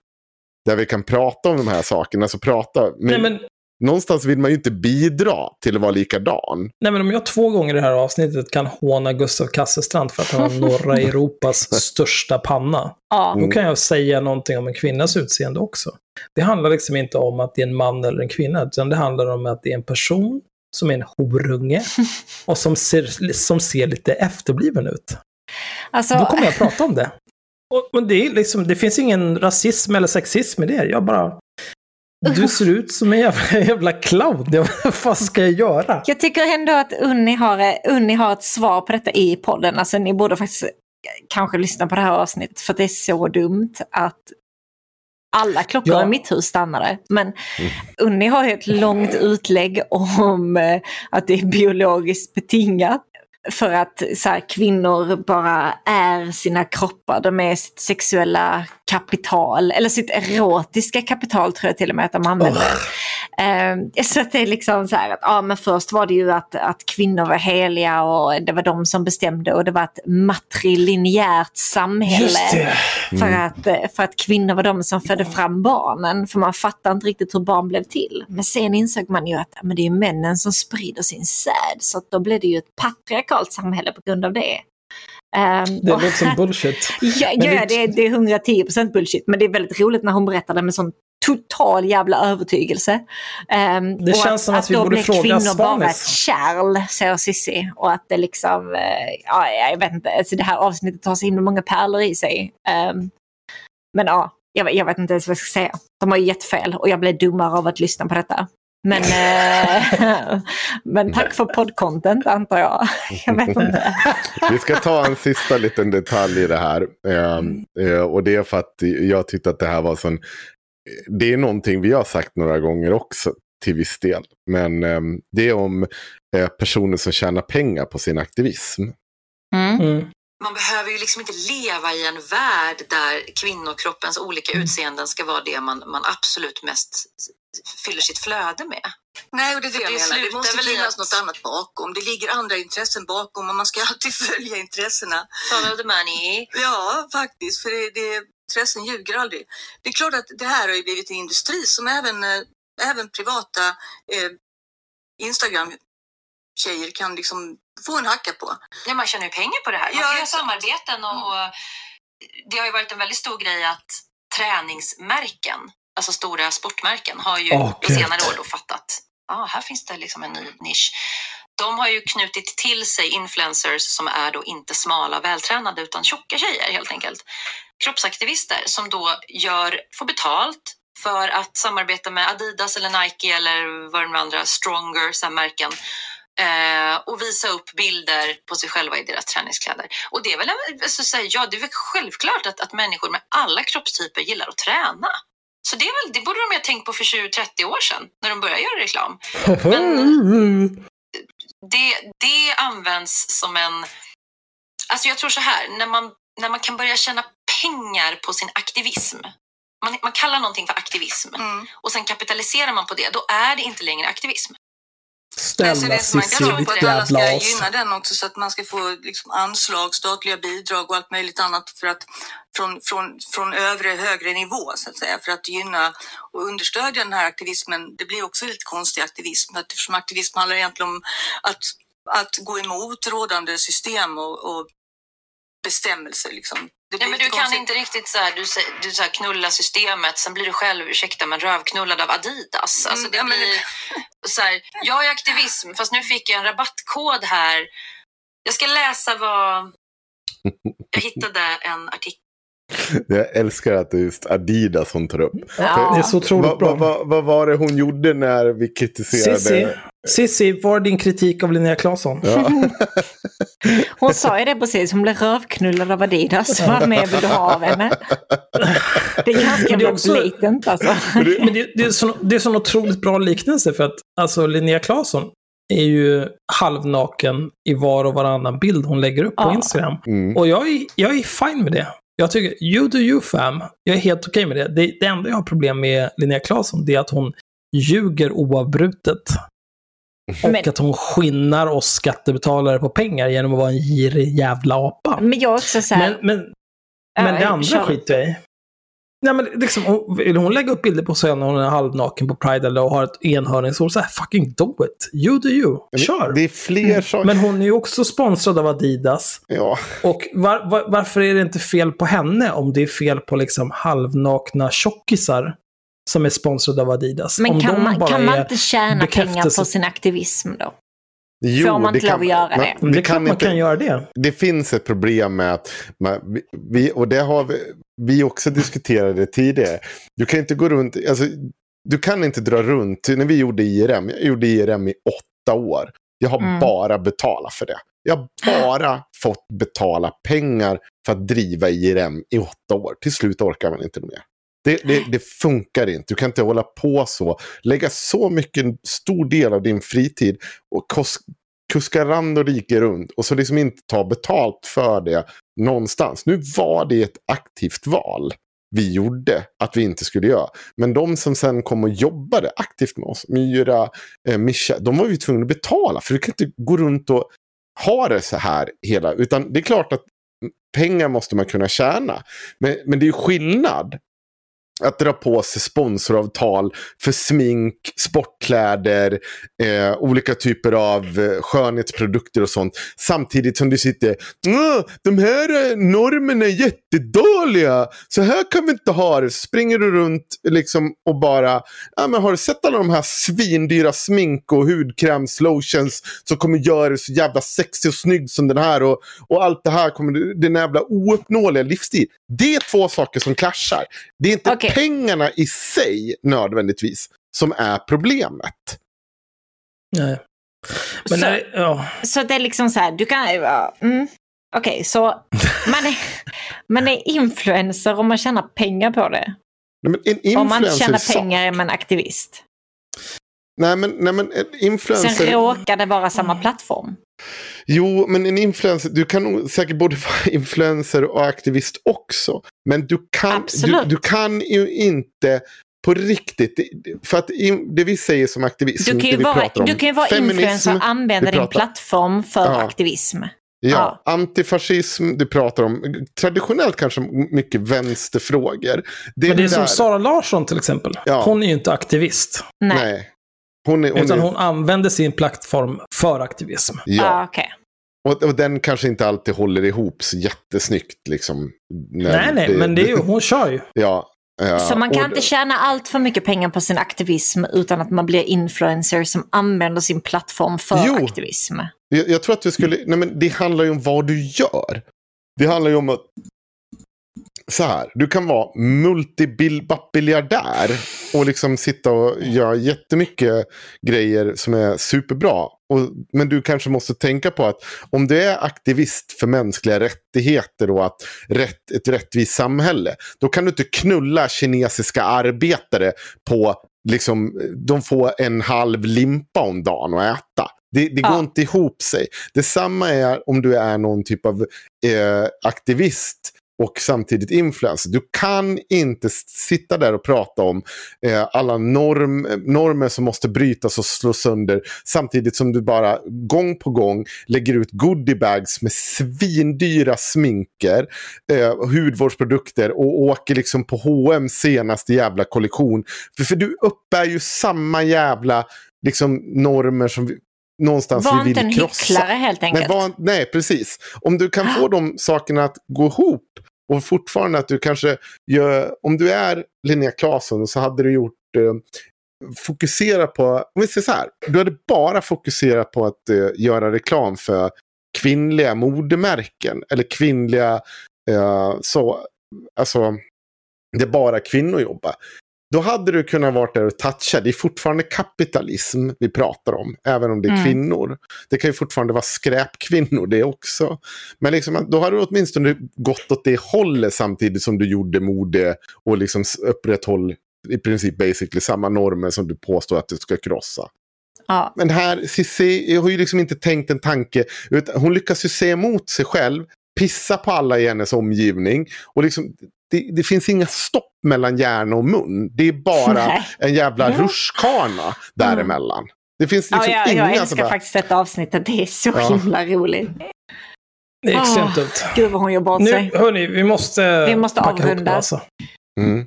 där vi kan prata om de här sakerna. Alltså prata, men, Nej, men, någonstans vill man ju inte bidra till att vara likadan. nej, men om jag två gånger i det här avsnittet kan håna Gustav Kasselstrand för att han har norra Europas största panna. ja, Då kan jag säga någonting om en kvinnas utseende också. Det handlar liksom inte om att det är en man eller en kvinna, utan det handlar om att det är en person som är en horunge och som ser, som ser lite efterbliven ut. alltså, Då kommer jag prata om det. Och, och det, är liksom, det finns ingen rasism eller sexism i det. Jag bara... Du ser ut som en jävla, jävla clown. Vad fan ska jag göra? jag tycker ändå att Unni har, Unni har ett svar på detta i podden. Alltså ni borde faktiskt kanske lyssna på det här avsnittet för det är så dumt att alla klockor Ja. i mitt hus stannade. Men Unni har ju ett långt utlägg om eh, att det är biologiskt betingat. För att så här, kvinnor bara är sina kroppar, de är sitt sexuella kapital, eller sitt erotiska kapital tror jag till och med att de använder. Eh, så att det är liksom så här att, ja men först var det ju att, att kvinnor var heliga och det var de som bestämde och det var ett matrilinjärt samhälle. Just det. För, att, för att kvinnor var de som födde fram barnen. För man fattar inte riktigt hur barn blev till. Men sen insåg man ju att men det är männen som sprider sin säd. Så att då blev det ju ett patriarkalt samhälle på grund av det. Ehm, Det låter som bullshit. Ja, ja det- det, är 110% bullshit. Men det är väldigt roligt när hon berättar det med sån total jävla övertygelse. Ehm, Det känns som att vi då borde fråga kvinnor bara Svanis. ett kärl, säger Cissi. Och att det liksom, eh, ja, jag vet inte, alltså det här avsnittet har så himla många pärlor i sig. Ehm, men ja, jag, jag vet inte ens vad jag ska säga. De har ju gett fel och jag blev dummare av att lyssna på detta. Men, eh, men tack för poddcontent antar jag. Jag vet inte. Vi ska ta en sista liten detalj i det här. Eh, eh, och det är för att jag tyckte att det här var sån... Det är någonting vi har sagt några gånger också till viss del. Men eh, det är om eh, personer som tjänar pengar på sin aktivism. Mm. Man behöver ju liksom inte leva i en värld där kvinnokroppens olika utseenden ska vara det man, man absolut mest fyller sitt flöde med. Nej, och det är det För jag det menar. Det måste finnas att- något annat bakom. Det ligger andra intressen bakom och man ska alltid följa intressena. Follow the money. Ja, faktiskt. För det, det, intressen ljuger aldrig. Det är klart att det här har ju blivit en industri som även, eh, även privata eh, Instagram-tjejer kan liksom få en hacka på. Ja, man tjänar ju pengar på det här. Man Ja, kan göra exakt. samarbeten och, och det har ju varit en väldigt stor grej att träningsmärken, alltså stora sportmärken, har ju Åh, på senare år då fattat ah, här finns det liksom en ny nisch. De har ju knutit till sig influencers som är då inte smala vältränade utan tjocka tjejer helt enkelt. Kroppsaktivister som då gör, får betalt för att samarbeta med Adidas eller Nike eller vad de andra stronger så här märken eh, och visa upp bilder på sig själva i deras träningskläder. Och det är väl, alltså, så här, ja, det är väl självklart att, att människor med alla kroppstyper gillar att träna. Så det, är väl, det borde de ha tänkt på för 20-30 år sedan när de började göra reklam. Det, det används som en... Alltså jag tror så här, när man, när man kan börja tjäna pengar på sin aktivism. Man, man kallar någonting för aktivism Mm. och sen kapitaliserar man på det. Då är det inte längre aktivism. Snälla Cissi, ditt att alla ska jävla as. gynna den också så att man ska få liksom anslag, statliga bidrag och allt möjligt annat för att, från, från, från övre högre nivå så att säga för att gynna och understödja den här aktivismen. Det blir också lite konstig aktivism eftersom aktivism handlar egentligen om att, att gå emot rådande system och, och bestämmelser. Liksom. Det Ja, blir men du kan konstigt. inte riktigt så här, du, du så här, knulla systemet, sen blir du själv, ursäkta men rövknullad av Adidas. Alltså Mm, det ja, men blir så här, jag är aktivism, fast nu fick jag en rabattkod här. Jag ska läsa vad... Jag hittade en artikel. Jag älskar att det är just Adidas hon tar upp. Ja. Det är så otroligt Vad bra. vad- vad- vad var det hon gjorde när vi kritiserade? Sissi, Sissi, vad är din kritik av Linnea Claesson? Ja. Hon sa ju det precis, hon blev rövknullad av Adidas. Vad mer vill du ha av henne? Det är ganska det är också- blatant alltså. Men det, det, är så, det är så en otroligt bra liknelse för att alltså, Linnea Claesson är ju halvnaken i var och varannan bild hon lägger upp på Ja. Instagram. Mm. Och jag är, jag är fine med det. Jag tycker, you do you fam. Jag är helt okej med det. det. Det enda jag har problem med Linnea Claesson det är att hon ljuger oavbrutet. Och Men- att hon skinnar oss skattebetalare på pengar genom att vara en girig jävla apa. Men jag också så här, Men, men, men det andra kör. skiter jag i. Nej, men liksom, hon- vill hon lägga upp bilder på sig när hon är halvnaken på Pride eller har ett enhörningshår, så här, fucking do it. You do you. Men Kör. Det är fler saker. Men hon är ju också sponsrad av Adidas. Ja. Och var, var, varför är det inte fel på henne om det är fel på liksom halvnakna tjockisar som är sponsrade av Adidas? men om kan de man, bara kan man inte tjäna pengar på sin aktivism då? Jo, Får man det inte lov kan att göra man. det? Det är klart man inte- kan göra det. det finns ett problem med att vi- vi, och det har vi, vi också diskuterade tidigare. Du kan inte gå runt, alltså, du kan inte dra runt, när vi gjorde IRM, jag gjorde IRM i åtta år. Jag har Mm. bara betalat för det. Jag har bara fått betala pengar för att driva IRM i åtta år. Till slut orkar man inte mer. Det, det, det funkar inte. Du kan inte hålla på så. Lägga så mycket, en stor del av din fritid och kos, kuska rand och rike runt. Och så liksom inte ta betalt för det någonstans. Nu var det ett aktivt val vi gjorde att vi inte skulle göra. Men de som sen kom och jobbade aktivt med oss, Myra, eh, Mischa, de var vi tvungna att betala. För du kan inte gå runt och ha det så här hela. Utan det är klart att pengar måste man kunna tjäna. Men, men det är ju skillnad att dra på sig sponsoravtal för smink, sportkläder, eh, olika typer av eh, skönhetsprodukter och sånt. Samtidigt som du sitter, de här eh, normerna är jättedåliga, så här kan vi inte ha det. Så springer du runt liksom och bara, ja, men har du sett alla de här svindyra smink och hudkräms, lotions som kommer göra dig så jävla sexig och snygg som den här och, och allt det här kommer, den jävla ouppnåeliga livsstil. Det är två saker som clashar. Det är inte Pengarna i sig nödvändigtvis som är problemet. Nej. Men Så- nej, ja. Så det är liksom så här, du kan... ja, Mm. Okej, så man är, man är influencer om man tjänar pengar på det. Nej, men en Om man tjänar pengar är man aktivist. Nej men, nej, men en influencer... Sen råkar det vara samma plattform. Jo, men en influencer, du kan nog säkert både vara influencer och aktivist också. Men du kan, du, du kan ju inte på riktigt, det- för att det vi säger som aktivist, Du kan det ju vi vara, om, du kan ju vara feminism, influencer och använda din plattform för Ja. aktivism. Ja, antifascism, du pratar om traditionellt kanske mycket vänsterfrågor. Det Men det är där- som Sara Larsson till exempel. Ja. Hon är ju inte aktivist. Nej. Nej. Hon är, hon utan är, hon använder sin plattform för aktivism. ja. Ah, okej. Och, och den kanske inte alltid håller ihop så jättesnyggt. Liksom, när nej, nej, men det är ju, hon kör ju. Ja. ja. Så man kan Och- inte tjäna allt för mycket pengar på sin aktivism utan att man blir influencer som använder sin plattform för Jo. aktivism. Jag, jag tror att vi skulle, nej men det handlar ju om vad du gör. Det handlar ju om att, så här, du kan vara multibiljardär och liksom sitta och göra jättemycket grejer som är superbra. Och, men du kanske måste tänka på att om du är aktivist för mänskliga rättigheter och att rätt, ett rättvist samhälle, då kan du inte knulla kinesiska arbetare på, liksom, de får en halv limpa om dagen att äta. Det, det går Ja. inte ihop sig. Detsamma är om du är någon typ av eh, aktivist och samtidigt influencer. Du kan inte sitta där och prata om eh, alla norm, normer som måste brytas och slås sönder samtidigt som du bara gång på gång lägger ut goodiebags med svindyra sminker, eh, hudvårdsprodukter och åker liksom på H&M senaste jävla kollektion. För, för du uppbär ju samma jävla liksom, normer som vi, någonstans Var vi inte vill en krossa. hycklare helt enkelt. Men var, nej, precis. Om du kan få de sakerna att gå ihop och fortfarande att du kanske gör, om du är Linnea Claesson så hade du gjort eh, fokusera på, om vi säger så här, du hade bara fokuserat på att eh, göra reklam för kvinnliga modemärken eller kvinnliga, eh, så, alltså, det är bara kvinnor jobbar. Då hade du kunnat vara där och toucha. Det är fortfarande kapitalism vi pratar om, även om det är Mm. kvinnor. Det kan ju fortfarande vara skräpkvinnor det också. Men liksom, då har du åtminstone gått åt det hållet samtidigt som du gjorde mode och liksom upprätthåll i princip basically samma normer som du påstår att du ska krossa. Ja. Men här, Cissi har ju liksom inte tänkt en tanke. Utan hon lyckas ju se emot sig själv, pissa på alla i hennes omgivning. Och liksom, det, det finns inga stopp mellan hjärna och mun. Det är bara Nej. en jävla Ja. rutschkana däremellan. Det finns Ja, liksom jag, inga jag älskar bara, faktiskt detta avsnittet. Det är så Ja. himla roligt. Det är extremt dumt. Gud vad hon gör bort Nu, sig. hörni, vi måste, Vi måste avrunda. det, Alltså. mm.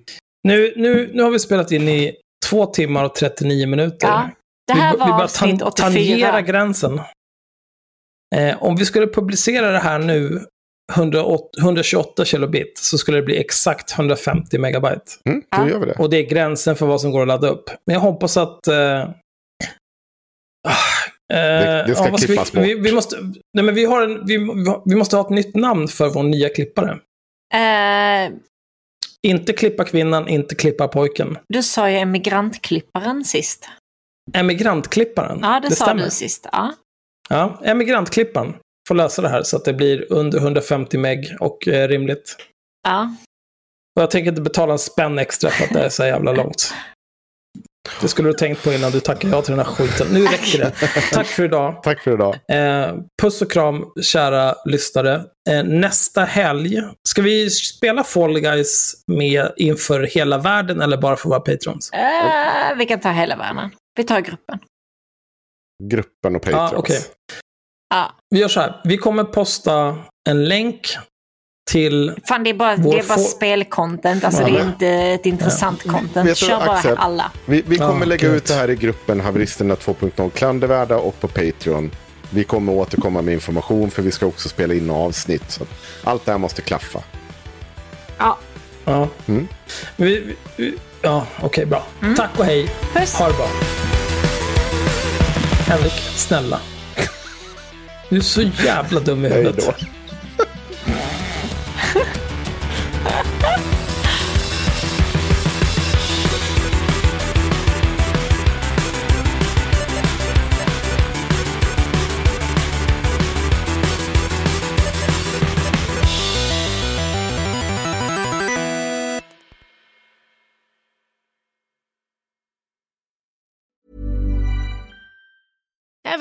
Nu, nu, nu har vi spelat in i två timmar och 39 minuter. Ja, det här vi, var vi bara avsnitt tan- 84. tangera gränsen. Eh, om vi skulle publicera det här nu, 108, 128 kilobit, så skulle det bli exakt 150 megabyte. Mm, Ja. då gör vi det. Och det är gränsen för vad som går att ladda upp. Men jag hoppas att... Eh, ah, eh, det ska vad klippas vi, bort. vi, vi, måste, nej men vi, har en, vi, vi måste ha ett nytt namn för vår nya klippare. Eh, Inte klippa kvinnan, inte klippa pojken. du sa ju emigrantklipparen sist. Emigrantklipparen. Ja, det, sa stämmer. du sist. Ja. Ja, emigrantklipparen får lösa det här så att det blir under 150 meg och eh, rimligt. ja. Och jag tänker inte betala en spänn extra för att det är så jävla långt. Det skulle du tänkt på innan du tackade ja till den här skiten. Nu räcker det. Tack för idag. Tack för idag. Eh, puss och kram, kära lyssnare. Eh, nästa helg, ska vi spela Fall Guys med inför hela världen eller bara för våra patrons? Eh, vi kan ta hela världen. Vi tar gruppen. Gruppen och Patreons. Ja, okej. Ja. Vi gör så här. Vi kommer posta en länk till... Fan, det är bara, det är bara spelcontent. Alltså, Ja. det är inte ett intressant content. Vet du, Kör bara Axel? alla. Vi, vi kommer Ja, lägga gud. ut det här i gruppen Haveristerna 2.0 Klandervärda och på Patreon. Vi kommer återkomma med information för vi ska också spela in avsnitt. Så allt det här måste klaffa. Ja. Ja, Mm. Vi, vi, ja okej, bra. Tack och hej. Puss. Ha det bra. Henrik, snälla. Du är så jävla dum i huvudet.